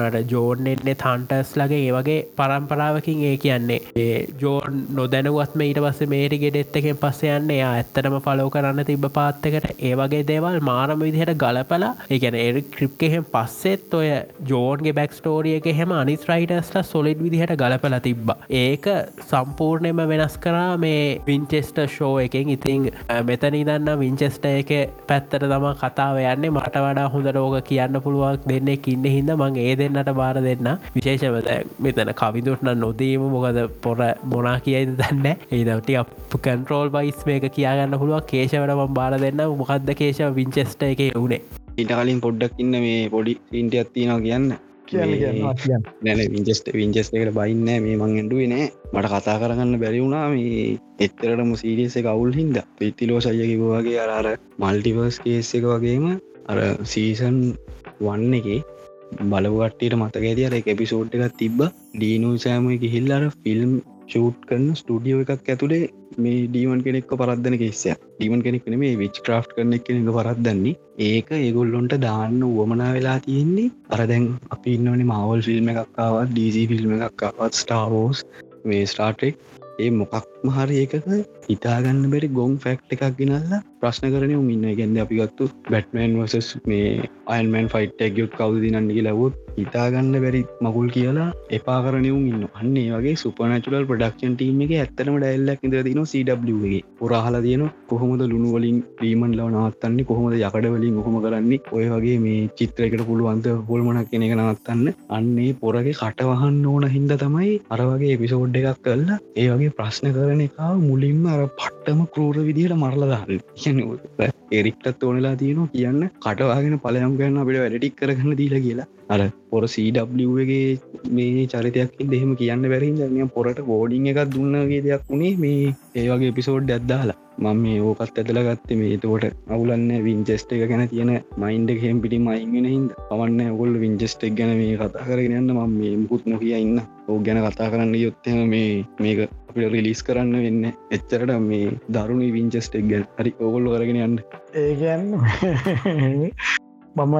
එවුනට ජෝන් එන්නේ හන්ටස් ලගේ ඒවගේ පරම්පරාවකින් ඒ කියන්නේ. ඒ ජෝන් නොදැනුවත්ම ඊට පස්සේ මේරි ගෙඩෙත්තකෙන් පස්සේ යන්න. එයා ඇත්තටම පලෝ කරන්න තිබ පාත්තකට ඒවගේ දේවල් මාරම විදිහට ගලපලා ඒගැන එරි ක්‍රිප්කෙහෙම පස්සෙත් ඔය ජෝන්ගේ බැක් ස්ටෝරියක හෙම අනිස් රයිටස්ල සොලිඩ් විදිහට ගලපල තිබ්බ. ඒක සම්පූර්ණයම වෙනස් කරා මේ වින්චෙස්ට ෂෝ එකෙන්. ඉතිං මෙතනි දන්න විංචෙස්ට එක පැත්තට තම කතාව යන්නේ. මට වඩා හොඳ රෝග කියන්න පුළුවක් දෙන්නෙක් ඉන්න හිද මං ඒ දෙන්නට බාර දෙන්න. විශේෂමත මෙතන කවිදුටන නොදීම. මොකද පොර මොනා කියයිද දන්න ඒදවටි අප කන්ට්‍රෝල් බයිස් මේක කියගන්න පුළුව කේශවට ම බාර දෙන්න මොකක්ද කේශව? විංචෙස්ට එක වුණේ ඊට කලින් පොඩ්ඩක් ඉන්න මේ පොඩි ඉන්ට ඇත්තිනවා කියන්න. කියන්න නැන විංචෙස්ට විංචෙස් එකට බයින්න මේ මං ඇඩුවේ නෑ. මට කතා කරගන්න බැරි වුණා. මේ එත්තරටම සීරියස කවුල් හින්ද. පිත්තිලෝ සය කිවවාගේ අරර මල්ටිවර්ස් කේස් එක වගේම අර සීසන් වන්න එක බලවටට මතක ඇතිර එක එපිසෝඩ් එකක් තිබ්බ. ඩීනු සෑම ගිහිල්ලර ෆිල්ම් ෂූට් කරන ස්ටඩියෝ එකක් ඇතුළේ මේ ඩීමන් කෙනෙක්ක පරද්දන කෙස්සය ඩීමන් කෙනෙක් මේ විච් ක්‍රා් කරන කෙනෙක පරද්දන්නේ. ඒක ඒගොල්ලොන්ට දාන්න වුවමනා වෙලා තියෙන්නේ. අරදැන් අපි ඉන්නවනි මවල් ෆිල්ම් එකක්කාවත් ඩීසි ෆිල්ම් එකක්කාවත් ස්ටාවෝස් මේ ස්ටාටෙක් ඒ මොකක්ම හරි එකක හිතාගන්න බැරි ගොන් ෆැක්් එකක් ගෙනල්ල ප්‍රශ්න කරන උමින්න ගැන්ද අපිගත්තු බැට්මන් වසස් මේ අයින්මන් ෆයිට් ඇක්යුත් කවද දිනන්නගේ ලවුත් හිතාගන්න බැරි මගුල් කියලා එපා කරනයුම් ඉන්න අන්නේ වගේ සුපනචුලල් ප්‍රඩක්ෂන් ටීම එක ඇත්තනම ඩැල්ලක් ඉද තින CWගේ පුරහල තියන කොහොමද ලුණු වලින් ්‍රීමන් ලව නවත්තන්නේ කොහොමද යකඩ වලින් හොම කරන්නේ? ඔය වගේ මේ චිත්‍රයකට පුළුවන්ත හොල්මනක් කෙනෙක නවත්තන්න? අන්නේ පොරගේ කටවහන්න ඕන හින්ද තමයි අරවගේ එපිසෝඩ් එකක් කල්ලා ඒ වගේ ප්‍රශ්න කරන එක මුලින්ම අර පට්ටම කරූර විදිහට මරලදාන්න කියන එරික්ටත් ඕනලා තියෙනවා කියන්න කටවාගෙන පලයම් ගන්න අපිට වැඩටික් කරගන්න දීල කියලා. අර පොර සWගේ මේ චරිතයක් දෙහෙම කියන්න බැරි ජනය පොරට බෝඩිං එකක් දුන්නගේ දෙයක් වුණේ මේ ඒවගේ පිසෝඩ් ඇද්දාලා මම මේ ඕකත් ඇදල ගත්ත මේ තෝට අවුලන්න විංචෙස්ට එක ගැන තියෙන මයින්ඩ හෙම් පිටි මයිගෙන හිද පවන්න ඔගොල් විංචෙස්ටෙක් ගැන මේ කතා කරගෙන යන්න ම මේ මුකුත් නොකිය ඉන්න. ඕ ගැන කතා කරන්න යොත්තම මේ මේක අපිට රිලිස් කරන්න වෙන්න. එච්චරට මේ දරුණු විංචෙස්ටෙක් ගැන හරි ඕගොල්ලු කරගෙන යන්න. ඒගැන් මම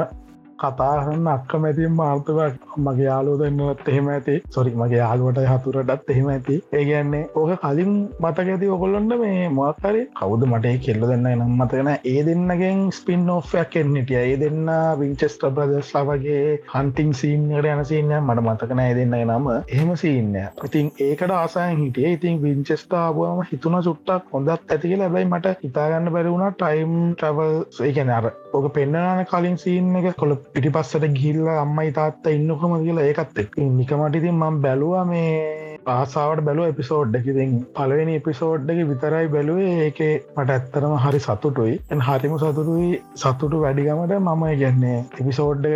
කතාහන්න අක්කමැතින් මාර්තවක් මගේ යාලෝ දෙන්නවත් එහෙම ඇති. සොරි මගේ යාලුවට හතුරටත් එහෙම ඇති. ඒගැන්නේ ඕක කලින් මතක ඇති ඔකොල්ලොන්න මේ මොක්කරි කවුද මට කෙල්ල දෙන්න නම් මතකෙන ඒ දෙන්නගෙන් ස්පින් ඕෆයක් එන්නටිය ඒ දෙන්න විංචෙස්ට ප්‍රදස්ලා වගේ හන්ටිං සීන්කට යනසින්න මට මතකන ඒ දෙන්න නම එහෙම සින්න ඉතින් ඒකට ආසායන් හිටිය. ඉතින් විංචෙස්ටාබුවම හිතුන චුට්ටක් හොඳත් ඇතික ලැබයි මට හිතාගන්න බැරිවුණ ටයිම් ට්‍රවල් ඒකැන අර ඕක පෙන්න්නන කලින් සීන් එක. කොළ පිටි පස්සට ගිල්ල අම්මයි තාත්ත ඉන්නකොම කියලා ඒකත් එක් නිකමටිතින් මම් බැලවා මේ ආසාාවට බැලුව එපිසෝඩ් එකතින් පලවෙනි එපිසෝඩ්ඩක විතරයි බැලුවේ ඒක මට ඇත්තරම හරි සතුටුයි. එන් හරිම සතුටුයි. සතුටු වැඩිගමට මම ගැන්නේ එපිසෝඩ්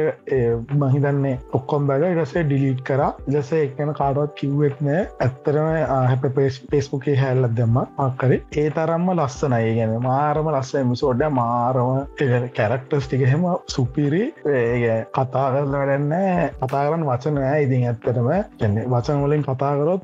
මහිතන්නේ ඔක්කොම් බැල ඉරසේ ඩිලිට් කර. ලෙස එක්න කාඩුවත් කිව්වෙත් නෑ. ඇත්තරම හැප පේස් පේස්බුකේ හැල්ලත් දෙම අක්කර ඒ තරම්ම ලස්සනයි. ගැන මාරම ලස්ස එමිසෝඩ්ඩ මාරම කැරක්ටස් ටික හෙම සුපිරි කතා කරල වැඩන්න කතා කරන්න වචන නෑ. ඉතින් ඇත්තටම ගැන්නේ වචන වලින්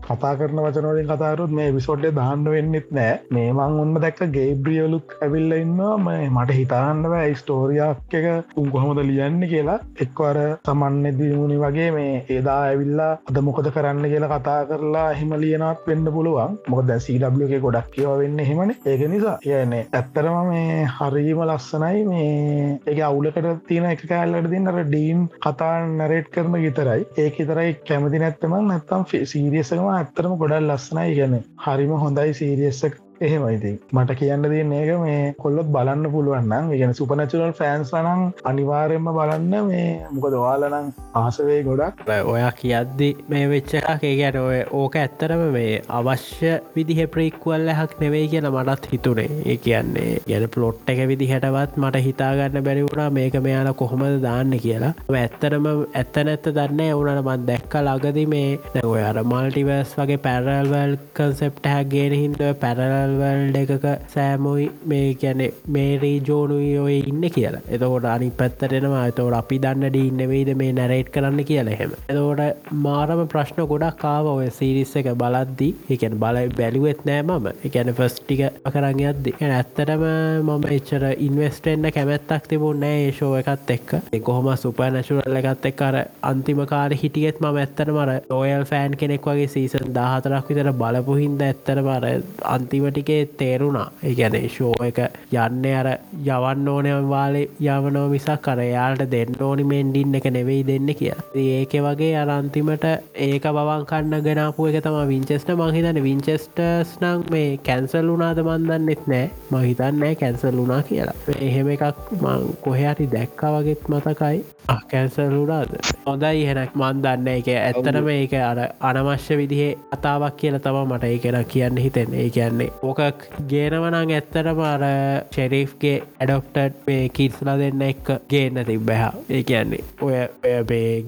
කතා කරොත් කතා කරන වචනවලින් කතාරුත් මේ විසෝඩ්ඩ දාන්න වෙන්නෙත් නෑ. මේ මං ඔන්න දැක්ක ගේබ්‍රියලුක් ඇවිල්ල ඉන්නවා. මට හිතාන්නව ස්ටෝරියක් එක උන් කොහොමද ලියන්න කියලා. එක්වර තමන්න දිමුණනි වගේ මේ ඒදා ඇවිල්ලා අද මොකද කරන්න කියලා කතා කරලා එහෙම ලියනත් වෙන්න පුළුවන්. මොකද සීඩක ගොඩක් කියව වෙන්න හෙමන ඒක නිසා යන්නේ ඇත්තරම මේ හරීම ලස්සනයි. මේ ඒක අවුලකට තියෙන එක කෑල්ලට දින්නර ඩීන් කතා නැරේට් කරන ගිතරයි ඒක ඉතරයි කැමති නැත්තම නැත්තම් සීරියසක ඒවා ඇත්තරම ගොඩල් ලස්සනයි ගැන හරිම හොඳයි සීරියස්සක් එහෙමයිති මට කියන්න තියන්නේ ඒක මේ කොල්ලොත් බලන්න පුළුවන්න්න ගෙන සුපනචුරල් ෆෑන්ස් ලනං අනිවාරයෙන්ම බලන්න මේ මොකද වාලනං ආසවේ ගොඩක්. ඔයා කියද්දි මේ වෙච්ච එකක් ඒගැට ඔය ඕක ඇත්තරම මේ අවශ්‍ය විදිහ ප්‍රික්වල්ල හක් නෙවෙයි කියන මටත් හිතුනේ. ඒ කියන්නේ ගැන පලොට් එක විදිහටවත් මට හිතාගන්න බැරි වුණා මේක මෙයාලා කොහොමද දාන්න කියලා. ඇත්තරම ඇත්ත නැත්ත දන්න එවුනට මත් දැක්ක ලගදි මේ ඔය අර මල්ටිවර්ස් වගේ පැරල්වල් කන්සෙප්ට හැක්ගේන හින්ද පැරල් වල්ඩ එකක සෑමුයි මේ ගැනෙ මේරී ජෝනුයි ඔය ඉන්න කියලා. එතකොට අනි පැත්තරෙනවා එතවට අපි දන්න ඩීන්නවෙයිද මේ නැරේට් කරන්න කියලා එහෙම. එතකොට මාරම ප්‍රශ්න ගොඩක් කාව ඔය සිරිස්ස එක බලද්දි. එකැන බලයි බැලුවෙත් නෑ මම. එකැන ෆස්ටික කරන්න අද්දි ඇත්තරම මම එච්චර ඉන්වස්ටෙන්න්න කැමැත්තක් තිබුණ නෑ ඒශෝ එකත් එක්ක. කොහොම සුප නැශුරල්ල එකත් එක් අර අන්තිම කාර හිටියෙත් ම ඇත්තර මර ඔයල් ෆෑන් කෙනෙක් වගේ සීසන් දාහතරක් විතර බලපු හින්ද ඇත්තර මර අන්තිමට ටිකේ තේරුණා. ඒගැන ශෝ එක යන්න අර යවන්න ඕනයම් වාලේ යවනෝ මිසක් කර යාට දෙන්න ඕනි මෙන්ඩින්න එක නෙවෙයි දෙන්න කිය ඒක වගේ අරන්තිමට ඒක බවන් කන්න ගෙනපු එක තම විංචෙස්ට මහිතන විංචෙස්ටර්ස් නං මේ කැන්සල් වුනාද මන්දන්නෙත් නෑ. මහිතන්නෑ කැන්සල් වුනා කියලා. එහෙම එකක් මං කොහයාටි දැක්ක වගෙත් මතකයි. කැන්සල් වුනාද හොඳයි එහෙනක් මන්දන්න එක ඇත්තනම ඒක අර අනවශ්‍ය විදිහේ අතාවක් කියල තම මට ඒකෙන කියන්න හිතෙන් ඒ කියන්නේ ඕකක් ගේනවනං ඇත්තරම අර ෂෙරිෆ්ගේ ඇඩොක්ටඩ් මේ කිස්ලා දෙන්න එක් ගේන්න තිබ්බැහ ඒ කියන්නේ ඔය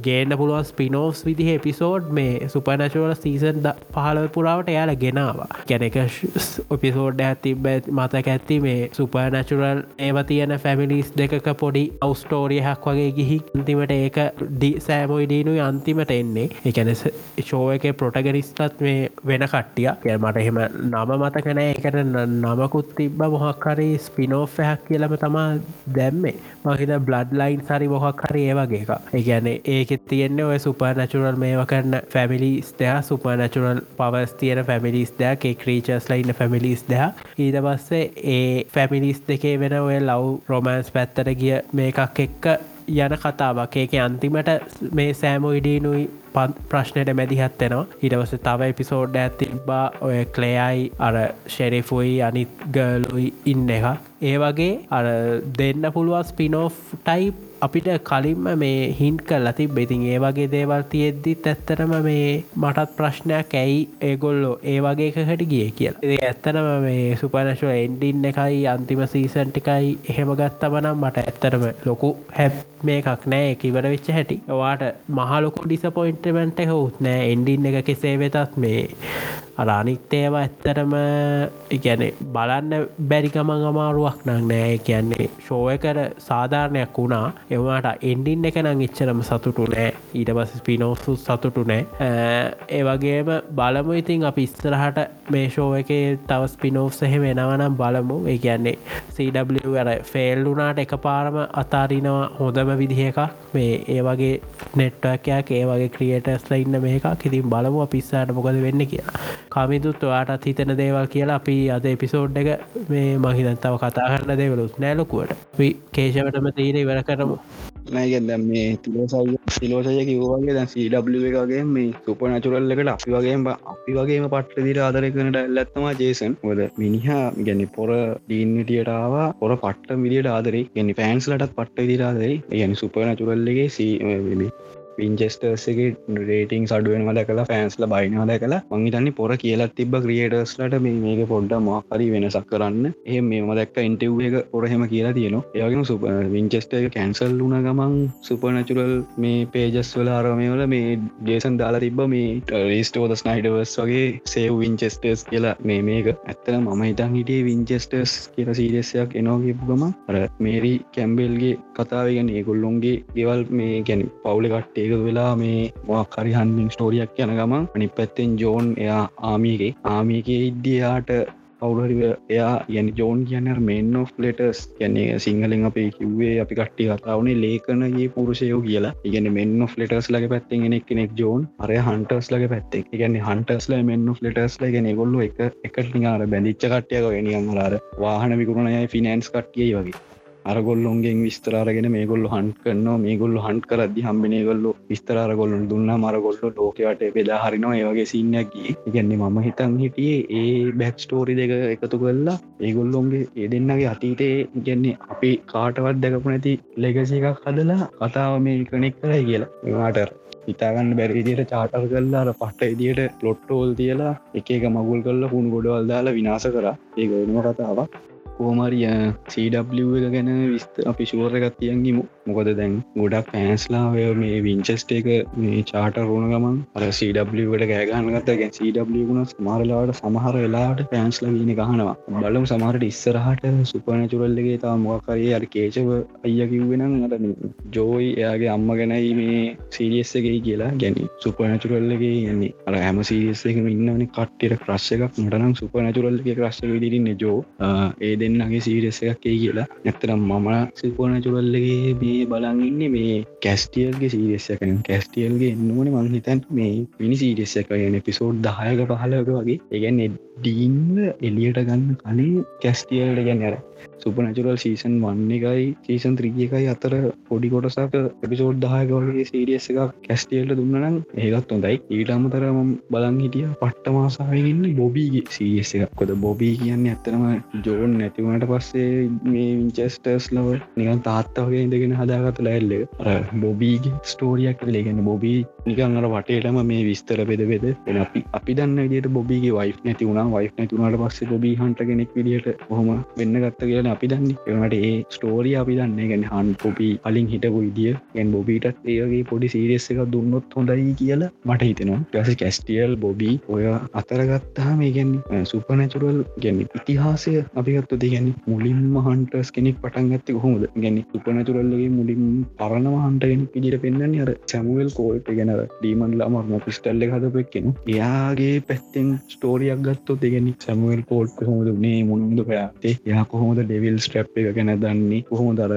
ගේන්න පුළුවන් ස්පිනෝස් විදිහ එපිසෝඩ් මේ සුපනශවල සීසන් පහල පුරාවට යාල ගෙනවා. ගැනක ඔපිසෝඩ් ඇතිබ මතක ඇත්ති මේ සුපනැචුරල් ඒව තියන ෆැමිලිස් දෙකක පොඩි අවස්ටෝරියහක් වගේ ගිහි අන්තිමට ඒක සෑමොයිඩීනුයි අන්තිමට එන්නේ. එකන ශෝව එක පොටගනිස්ටත් මේ වෙන කට්ටිය ය මට එහෙම නම මතකනෑ එකට නමකුත් තිබ්බ මොහක්කරි ස්පිනෝෆ්හක් කියලම තමා දැම්මේ. මහිත බ්ලඩ් ලයින් සරි මොහක් හරි ඒවගේ එක ඒගැන ඒකෙත් තියෙන්නේ ඔය සුප නැචුරල් මේව කරන්න ෆැමිලිස් දෙයා සුප නැචුරල් පවස් තියෙන ෆැමිලිස් දෙයක් ඒ ක්‍රීචස් ලයින්න ෆැමිලිස් දෙයක් ඊට පස්සේ ඒ ෆැමිලිස් දෙකේ වෙන ඔය ලව් රොමන්ස් පැත්තර ගිය මේකක් එක්ක යන කතාවක්. ඒක අන්තිමට මේ සෑමෝ ඉඩීනුයි ප්‍රශ්නයට මැදිහත්වෙනවා ඉටවස තව එපිසෝඩ් ඇතිබා ඔය කලේයයි අර ෂෙරිෆුයි අනිත් ගලුයි ඉන්න එක. ඒ වගේ අර දෙන්න පුළුවන් ස්පිනෝ් ටයිප් අපිට කලින්ම මේ හින්ට කල් ඇති බෙතින් ඒ වගේ දේවල් තියෙද්දිත් ඇත්තරම මේ මටත් ප්‍රශ්නයක් ඇයි ඒගොල්ලෝ ඒ වගේ එකකට ගිය කියල. ඒ ඇත්තනම මේ සුපනශව එන්ඩින්න එකයි අන්තිම සීසන්ටිකයි එහෙම ගත්තමනම් මට ඇත්තරම ලොකු හැප් මේකක් නෑ කිවට වෙච්ච හැටි. වාට මහලොකු ඩිසපොයින්ටමෙන්ට් එක උත් නෑ. එන්ඩින්න එක කෙසේ වෙතත් මේ අරානිත්තේව ඇත්තරම ඉගැන බලන්න බැරිකමං අමාරුවක් නං. නෑ කියන්නේ ශෝය කර සාධාරණයක් වුණා. එවාට එන්ඩින් එක නං එච්චරම සතුටු නෑ. ඊට පස ස්පිනෝසු සතුටු නෑ. ඒ වගේම බලමු. ඉතින් අප ඉස්තරහට මේ ශෝව එක තව ස්පිනෝස් එහෙම එනවනම් බලමු. ඒ කියන්නේ සW අර ෆෙල් වුනාට එක පාරම අතාරිනවා. හොඳම විදිහ එකක් මේ ඒ වගේ නෙට්ටකයක් ඒ වගේ ක්‍රියටස්ල ඉන්න මේක ඉතින් බලමු පිස්සාට මොකද වෙන්න කියලා. කමිදුත් ඔයාටත් හිතන දේවල් කියලා අපි අද එපිසෝඩ් එක මේ මහිතන්තාව කතා කරන්න දේවලුත් නෑලොකුවට කේශවටම තීර ඉවර කරමු. නෑගෙන් දැම් මේ තිලෝසය තිලෝසය කිව්වාගේ දැන් සW එකගේ මේ සුප නචුරල් එකට අපි වගේම අපි වගේම පට්ට දිර ආදරකනට ඇල්ලත්තමා ජේසන් හොද මිනිහා ගැන පොර ඩීන්විටියටාව පොර පට්ට විදිට ආදරේ ගැනි පෑන්ස්ලටත් පට්ට දිරාදරේ ගැනි සුප නචුරල්ලගේ සී පින්චෙස්ටර්සගේ රේටිං සඩුවෙන් වල කලා ෆෑන්ස්ල බයිනවල කලා මංහිතන්නේ පොර කියලත් තිබ ක්‍රියටර්ස්ලට මේ මේක පොඩ්ඩ මොහරි වෙනසක් කරන්න. එහ මේම දැක්ක ඉන්ටව් එක පොරහෙම කියලා තියෙනවා. ඒවගෙන සුප විංචෙස්ට කැන්සල් වුන ගමන් සුපනචුරල් මේ පේජස් වල ආරමයවල මේ ජේසන් දාලා තිබ මේ ටරිස්ටෝද ස්නයිඩවස් වගේ සේව් විංචෙස්ටර්ස් කියලා මේ මේක. ඇත්තල මම හිතන් හිටිය විංචෙස්ටර්ස් කියල සීරෙසයක් එනෝගේපු ගම අර මේරි කැම්බෙල්ගේ කතාවගෙන ඒගොල්ලොන්ගේ ගෙවල් මේ ගැන පවුල කට්ටේ ඒක වෙලා මේ මොක්කරි හන්මින් ස්ටෝරියක් යන ගමන් අනි පැත්තෙන් ජෝන් එයා ආමියගේ ආමියක ඉද්දියාට කවුරහරි එයා යන ජෝන් කියන්න මෙන් of ලෙටස් කියන්නේ සිංහලෙන් අපේ කිව්වේ අපි කට්ටි කතාවනේ ලේකනගේ පුරුෂයෝ කියලා. ඉගන මෙන් of ලෙටස් ලගේ පැත්තෙන් එනෙක් කෙනෙක් ජෝන් අරය හන්ටර්ස් ලගේ පැත්තෙක් ඉගන්න හන්ටස්ල මෙන් of ලෙටස් ලගෙන ගොල්ලු එක එකට නිකාර බැඳිච්ච කට්ටියක ගෙනියන් හලාර වාහන විකුණනයයි ෆිනන්ස් කට්ටිය වගේ. අරගොල්ලොන්ගෙන් විස්තරාරගෙන මේ ගොල්ල හන්ට කරනවා. මේ ගොල්ල හන්ට කරදදි හම්බෙන ගොල්ල විස්තරාරගොල්ලන් දුන්න මරගොල්ල ලෝකවට බෙදා හරිනවා. ඒවගේ සින්නැකි ඉගැන්නේ මම හිතන් හිටියේ ඒ බැක් ස්ටෝරි දෙක එකතු කරලා ඒගොල්ලොන්ගේ ඒ දෙන්නගේ අතීතේ ගැන්නේ අපි කාටවත් දැකපු නැති ලෙගසි එකක් හදලා කතාව මේ කනෙක් කරයි කියලා. ඒවාටර් හිතාගන්න බැරිදියට චාටර් කල්ලාර පට්ට ඉදියට පලොට්ටෝල් තියලා එක එක මගුල් කල්ල හුණු ගොඩවල් දාලා විනාස කර. ඒ ගොනුව කතාවක්. කෝමරිය සW එක ගැන විස්ත අපි ශුවර එකත් තියන්ගිමු මොකද දැන් ගොඩක් පෑන්ස්ලාවය මේ විංචස්ට එක මේ චාට රුණ ගමන් අර සවට ගෑගන්නගත ගැන් සවුණ සමාරලාට සමහර වෙලාට පෑන්ස්ල ගීන ගහනවා. බලම් සමහරට ඉස්සරහට සුපනචුරල්ලගේ තා මොකකරේ අර කේචව අයිය කිව්වෙනම් අට ජෝයි එයාගේ අම්ම ගැනයි මේ සීරියස්සගේ කියලා ගැන සුපනචුරල්ලගේ යන්නේ අර හැම සීරියස්ස එක ඉන්නවන කට්ටියට ක්‍රශ් එකක්. මටනම් සුපනචුරල්ලගේ ක්‍රශ්ක විදිරන්න ජෝ ඒ දෙන්නගේ සීරියස්ස එකක් කියලා. නැතරම් මම සුපනචුරල්ලගේ මේ බලන්ඉන්න මේ කැස්ටියල්ගේ සීරියස්සකන කැස්ටියල්ගේ එන්නවන මංහිතන් මේ පිනි සීරියස්සක යන පිසෝඩ් දහයක පහලක වගේ. ඒගැන් ඩීන්ව එලියට ගන්න කලින් කැස්ටියල්ට ගැන අර සුපනචුරල් සීසන් වන්න එකයි සීසන් ත්‍රිය එකයි අතර පොඩි කොටසක එපිසෝඩ් දායකවගේ සීරියස් එක කැස්ටියල්ට දුන්නනම් ඒකත් හොඳයි. ඊට අමතරම බලන් හිටිය පට්ට මාසාහයගන්න බොබීගේ සීරියස් එකක්. කොද බොබී කියන්න ඇත්තනම ජෝන් නැතිවනට පස්සේ මේ විංචස්ටර්ස් ලව නිකන් තාත්තවගේ ඉඳගෙන හදාගත ලැල්ල බොබීගේ ස්ටෝරියක් ලේගෙන බොබී නිකන් අර වටේටම මේ විස්තර පෙද පෙද එන අපි අපි දන්න විදිට බොබීගේ වයි් නැති වුණ. වයි් නැතිවුණට පස්සේ බොබී හන්ට කෙනෙක් විදිට හොම වෙන්න ගත්ත කියලා අපි දන්න. එනට ඒ ස්ටෝරිය අපි දන්න. ගැන හන්න් පොපි අලින් හිටපු ඉදිිය ගැන් බොබීටත් ඒගේ පොඩි සීරෙස් එක දුන්නොත් හොඳයි කියලා මට හිතනවා. ටස කැස්ටියල් බොබී ඔය අතරගත්තා මේ ගැන් සුපනැචුරල් ගැන ඉතිහාසය අපිගත්තු දෙගැන මුලින්ම හන්ටස් කෙනෙක් පටන් ගත්ත කොහොමද? ගැන සුපනැචුරල්ලගේ මුලින් පරණව හන්ටගෙන පිජිට පෙන්න්න අර සැමුවල් කෝල්ට ගැනර ඩීමන්ලා මර්ම පිස්ටල්ල හදපක්කෙන එයාගේ පැත්තෙන් ස්ටෝරියක් ගත්තෝ දෙගෙන සැමුවල් කෝල්් කොහොමද නේ මුන්ද පයාතේ යා කොහොමද ඩෙවිල් ස්ටප් එක ගැන දන්නේ. කොහොම දර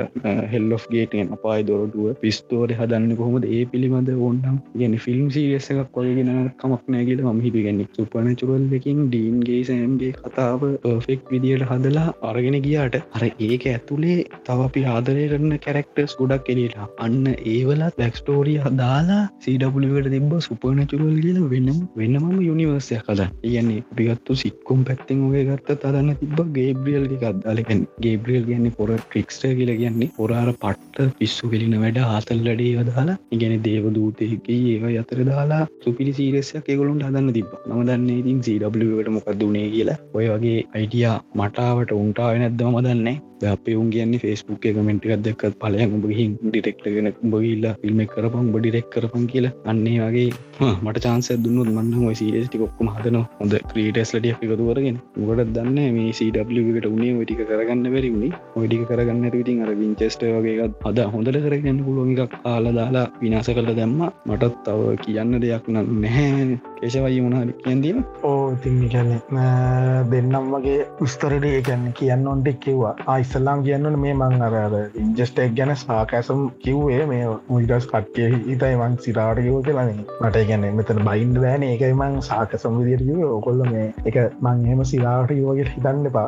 හෙල් ගේටෙන් අපායි දොරටුව පිස්තෝර හදන්න කොහොමද? ඒ පිළිබඳ ඕන්නම්. ගැන ෆිල්ම් සීරියස එකක් වයගෙන කමක් නෑගල ම හිතුගැන්නේ සුපනචුරල්ලකින් ඩීන්ගේ සෑම්ගේ කතාව පර්ෆෙක්් විදියට හදලා අරගෙන ගියාට අර ඒක ඇතුළේ තව අපි ආදරය කරන කැරක්ටර්ස් ගොඩක් එලියලා අන්න ඒවලත් බැක්ස්ටෝරිය දාලා සීඩපුලිවට තිබ සුපනචුරල් කියල වෙනම් වෙනමම යුනිවර්සය කද කියන්නේ පිගත්තු සික්කුම් පැත්තෙන් ඔගේ ගත්ත තදන්න තිබ ගේබ්‍රියල් එකක්දාලකැන් ගේබ්‍රියල් කියන්නේ පොර ට්‍රික්ස්ට කියල කියන්නේ පොරාර පට්ට පිස්සු කෙලින වැඩ ආතල්ලඩේ වදාලා ඉගැන දේවදූතයගේ ඒව අතර දාලා සුපිරි සීරෙසයක් ඒගොලුන්ට හදන්න තිබ නම දන්න ඉතින් සීඩට මොකක්දුනේ කියලා. ඔය වගේ අයිඩියා මටාවට උන්ටාව නැද්දම දන්නේ. අපේ උන් කියන්නේ ෆෙස්බුක් කමෙන්ට් එකක් දෙක්කත් පලය උඹ හින් ඩිරෙක්ටගෙන උඹගල්ලා ෆිල්ම් කරපන් බ ඩිරෙක් කරපන් කියලා. අන්නේ වගේ මට චාන්ස දුන්නත් මන්න ඔය සීස්ටි කොක්කම හදන හොඳ ක්‍රීටස් ලටිය එකතුවරගෙන මොකට දන්න? මේ සීට උනේ ටික කරගන්න වැරිුණි ඔඩික කරගන්න ඉතින් අර විංචෙස්ට වගේ අද හොඳට කරගන්න පුළුවන් එකක් කාල දාලා විනාස කල දැම්ම. මටත් තව කියන්න දෙයක් නම් නැහැ. කේශවයි මොනාද කියන්දීම ඕ ඉතින් ගැන දෙන්නම් වගේ උස්තරට ඒගැන්න කියන්න ඔොන්ට කිව්වා. ආයිස්සල්ලාම් කියන්නන මේ මං අරද ඉන්ජස්ටෙක් ගැන සාකැසම් කිව්වේ මේ මුයිටස් කට්ටිය හිතයි මං සිරාට කිව කියලන මට ගැන මෙතන බයින්ඩ දෑන ඒකයි මං සාකසම් විදිරකිව ඔකොල්ල මේ එක මං එම සිරාට යෝගෙට හිතන්න එපා.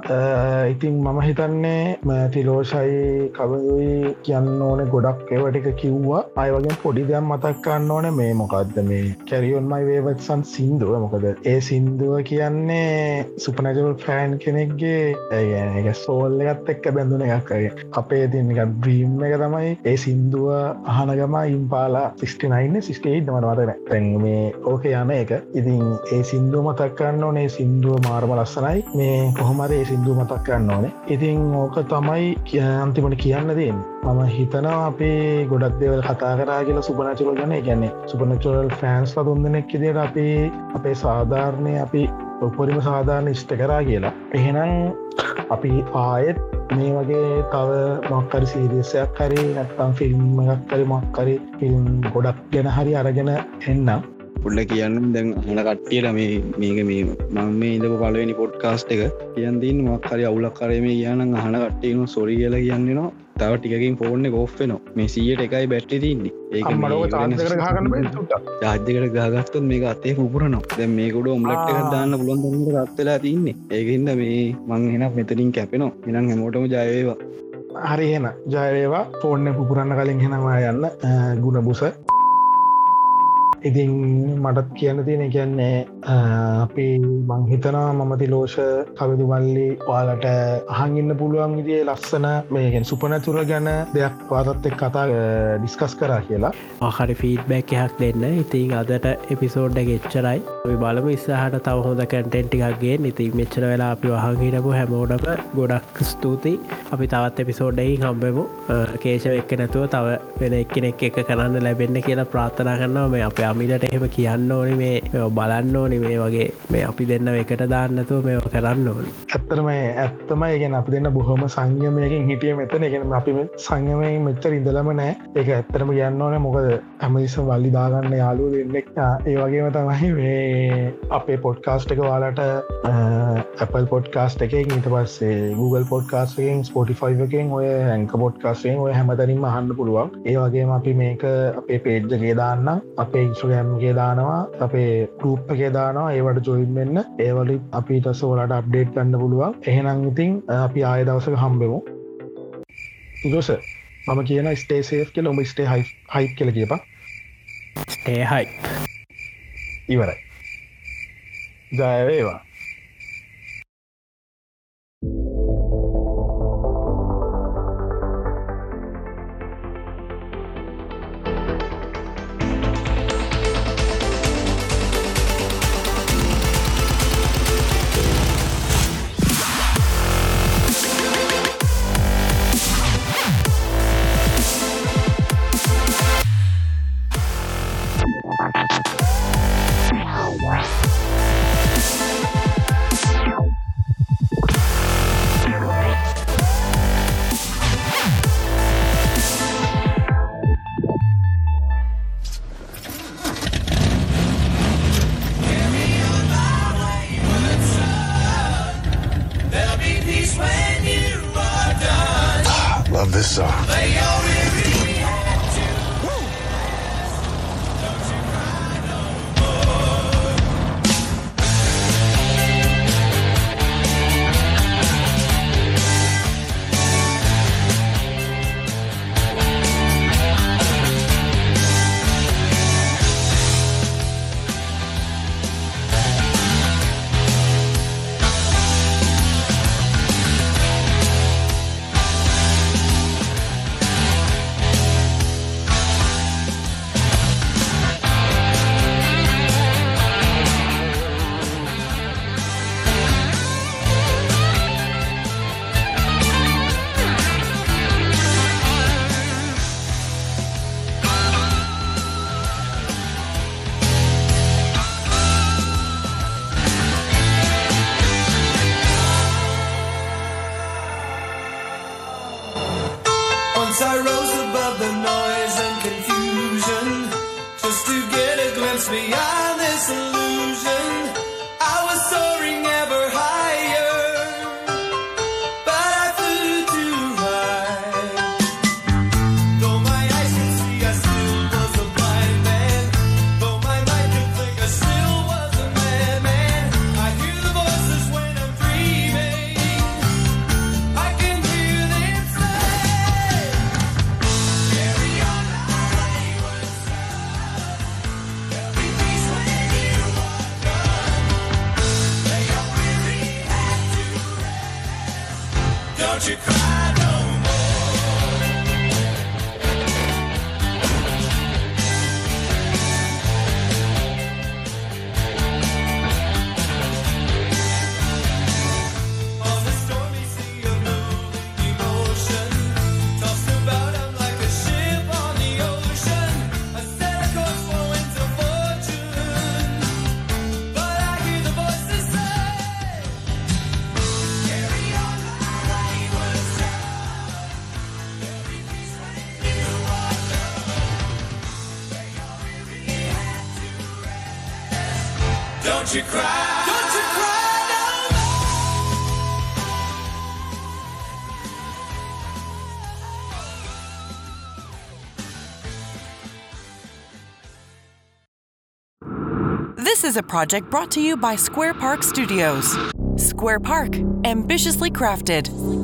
ඉතින් මම හිතන්නේ මැතිලෝෂයි කවදුයි කියන්න ඕන ගොඩක් ඒවටික කිව්වා. අය වගේ පොඩි දෙයක් මතක්කන්න ඕන. මේ මොකක්ද මේ කැරියොන්මයි වේවත්සන් සින්දුව? මොකද ඒ සින්දුව කියන්නේ සුපනජවල් ෆෑන් කෙනෙක්ගේ ඇගැන එක සෝල්ල එකත් එක්ක බැඳුන එකක්ගේ අපේ තින් එක බ්‍රීම් එක තමයි ඒ සින්දුව අහනගම ඉම්පාලා 69 සිස්ටේට් මනවතන පැන් මේ ඕක යන එක. ඉතින් ඒ සින්දුව මතක්කන්න ඕනේ සින්දුව මාර්ම ලස්සනයි. මේ කොහොමද ඒ සින්දුව මතක්කන්න ඕනේ. ඉතින් ඕක තමයි කිය අන්තිමට කියන්න දෙන්න මම හිතනවා අපේ ගොඩක් දෙවල් කතා කරා කියලා සුපනචුරල් ගන. ගැන්නේ සුපනචුරල් ෆෑන්ස් ලදුන්දනෙක් ඉදිට අපි අපේ සාධාරණය අපි උපරිම සාධාරණ ඉෂ්ට කරා කියලා. එහෙනම් අපි ආයෙත් මේ වගේ තව මොක්කරි සීරියසයක් හරි නැත්තම් ෆිල්ම් එකක් කරි මක්කරි ෆිල්ම් ගොඩක් ගැන හරි අරගෙන එන්නම්. පුල්ල කියන්න දැන් හන කට්ටියට මේ මේක මේ මං මේ ඉදක පලවෙනි පොඩ්කාස්ට් එක කියන්දීන් මක්කරි අවුලක් කරේ මේ කියන්න අහන කට්ටේන සොරි කියලා කියන්නවා තව ටිකකින් ෆෝර්න ගෝෆ්වෙන මේ සියට එකයි බැට්ටි තින්නේ. ඒක ජාධ්‍යකට ගාගත්තොත් මේ අතේ පුරනවා දැ මේකුඩ ඔම්ලට් එක දාන්න පුළොන් දන්නට රත්වෙලා තින්නේ. ඒකහින්ද මේ මං එෙනක් මෙතරින් කැපෙනවා. එනම් හැමෝටම ජයවේවා හරි හෙන ජයවේවා ෆෝර්න පුපුරන්න කලින් හෙනවා යන්න. ගුණ බුස ඉතින් මටත් කියන්න තියෙන කියන්නේ අපි මංහිතනා මමති ලෝෂ කවිදු මල්ලි වාලට අහංගන්න පුළුවන් විදිේ ලස්සන මේගෙන් සුපනතුර ගැන දෙයක් පාතත් එක් කතා ඩිස්කස් කරා කියලා. ආහරි ෆීඩ්බැක් එකක් දෙන්න. ඉතින් අදට එපිසෝඩ්ඩ ගෙච්චරයි ඔයි බලම ඉස්සාහට තව හොඳ කැන්ටෙන්ටිකක්ගේ ඉතින් මෙච්චර වෙලා අපි වහහිටපු හැමෝඩම ගොඩක් ස්තුතියි. අපි තවත් එපිසෝඩ්ඩයි හම්බෙමු. කේශව එක්ක නැතුව තව වෙන එක්කෙනෙක් එක කරන්න ලැබෙන්න කියලා ප්‍රාථනා කරන්නවා මේ අප අමිලට එහෙම කියන්න ඕනි මේ බලන්න ඕනි මේ වගේ මේ අපි දෙන්න එකට දාන්නතුව මේ කරන්න ඕන. ඇත්තරම ඇත්තම ඉගෙන අපි දෙන්න බොහොම සංයමයකින් හිටිය මෙතන. එකෙන අපි සංයමයෙන් මෙච්චර ඉඳලම නෑ ඒක ඇත්තරම කියන්න ඕන. මොකද ඇමදිස වල්ලි දාගන්න යාලු දෙන්නෙක් ඒ වගේම තමයි මේ අපේ පොඩ්කාස්ට් එක වාලට Apple පොඩ්කාස්ට් එක ඊට පස්සේ Google පොඩ්කාස්ටෙන් ස්පොටිෆයි එකෙන් ඔය ඇංක පොඩ්කාස්ටෙන් ඔය හැමතරින්ම අහන්න පුළුවන්. ඒ වගේම අපි මේක අපේ පේජ්ජගේ දාන්න අපේ ඉන්ස්්‍රගෑම්ගේ දානවා අපේ එක දානවා ඒවට ජොයින් වෙන්න. ඒවලි අපි තස වලට අප්ඩේට් කන්න පුළුවන්. එහෙනම් ඉතින් අපි ආය දවසක හම්බෙමු. ඉගොස මම කියන ස්ටේසේ් කෙ ඔම ස්ටේ හයි හයි කල කියපා ඒහයි ඉවරයි. ජයවේවා a project brought to you by Square Park Studios. Square Park, ambitiously crafted.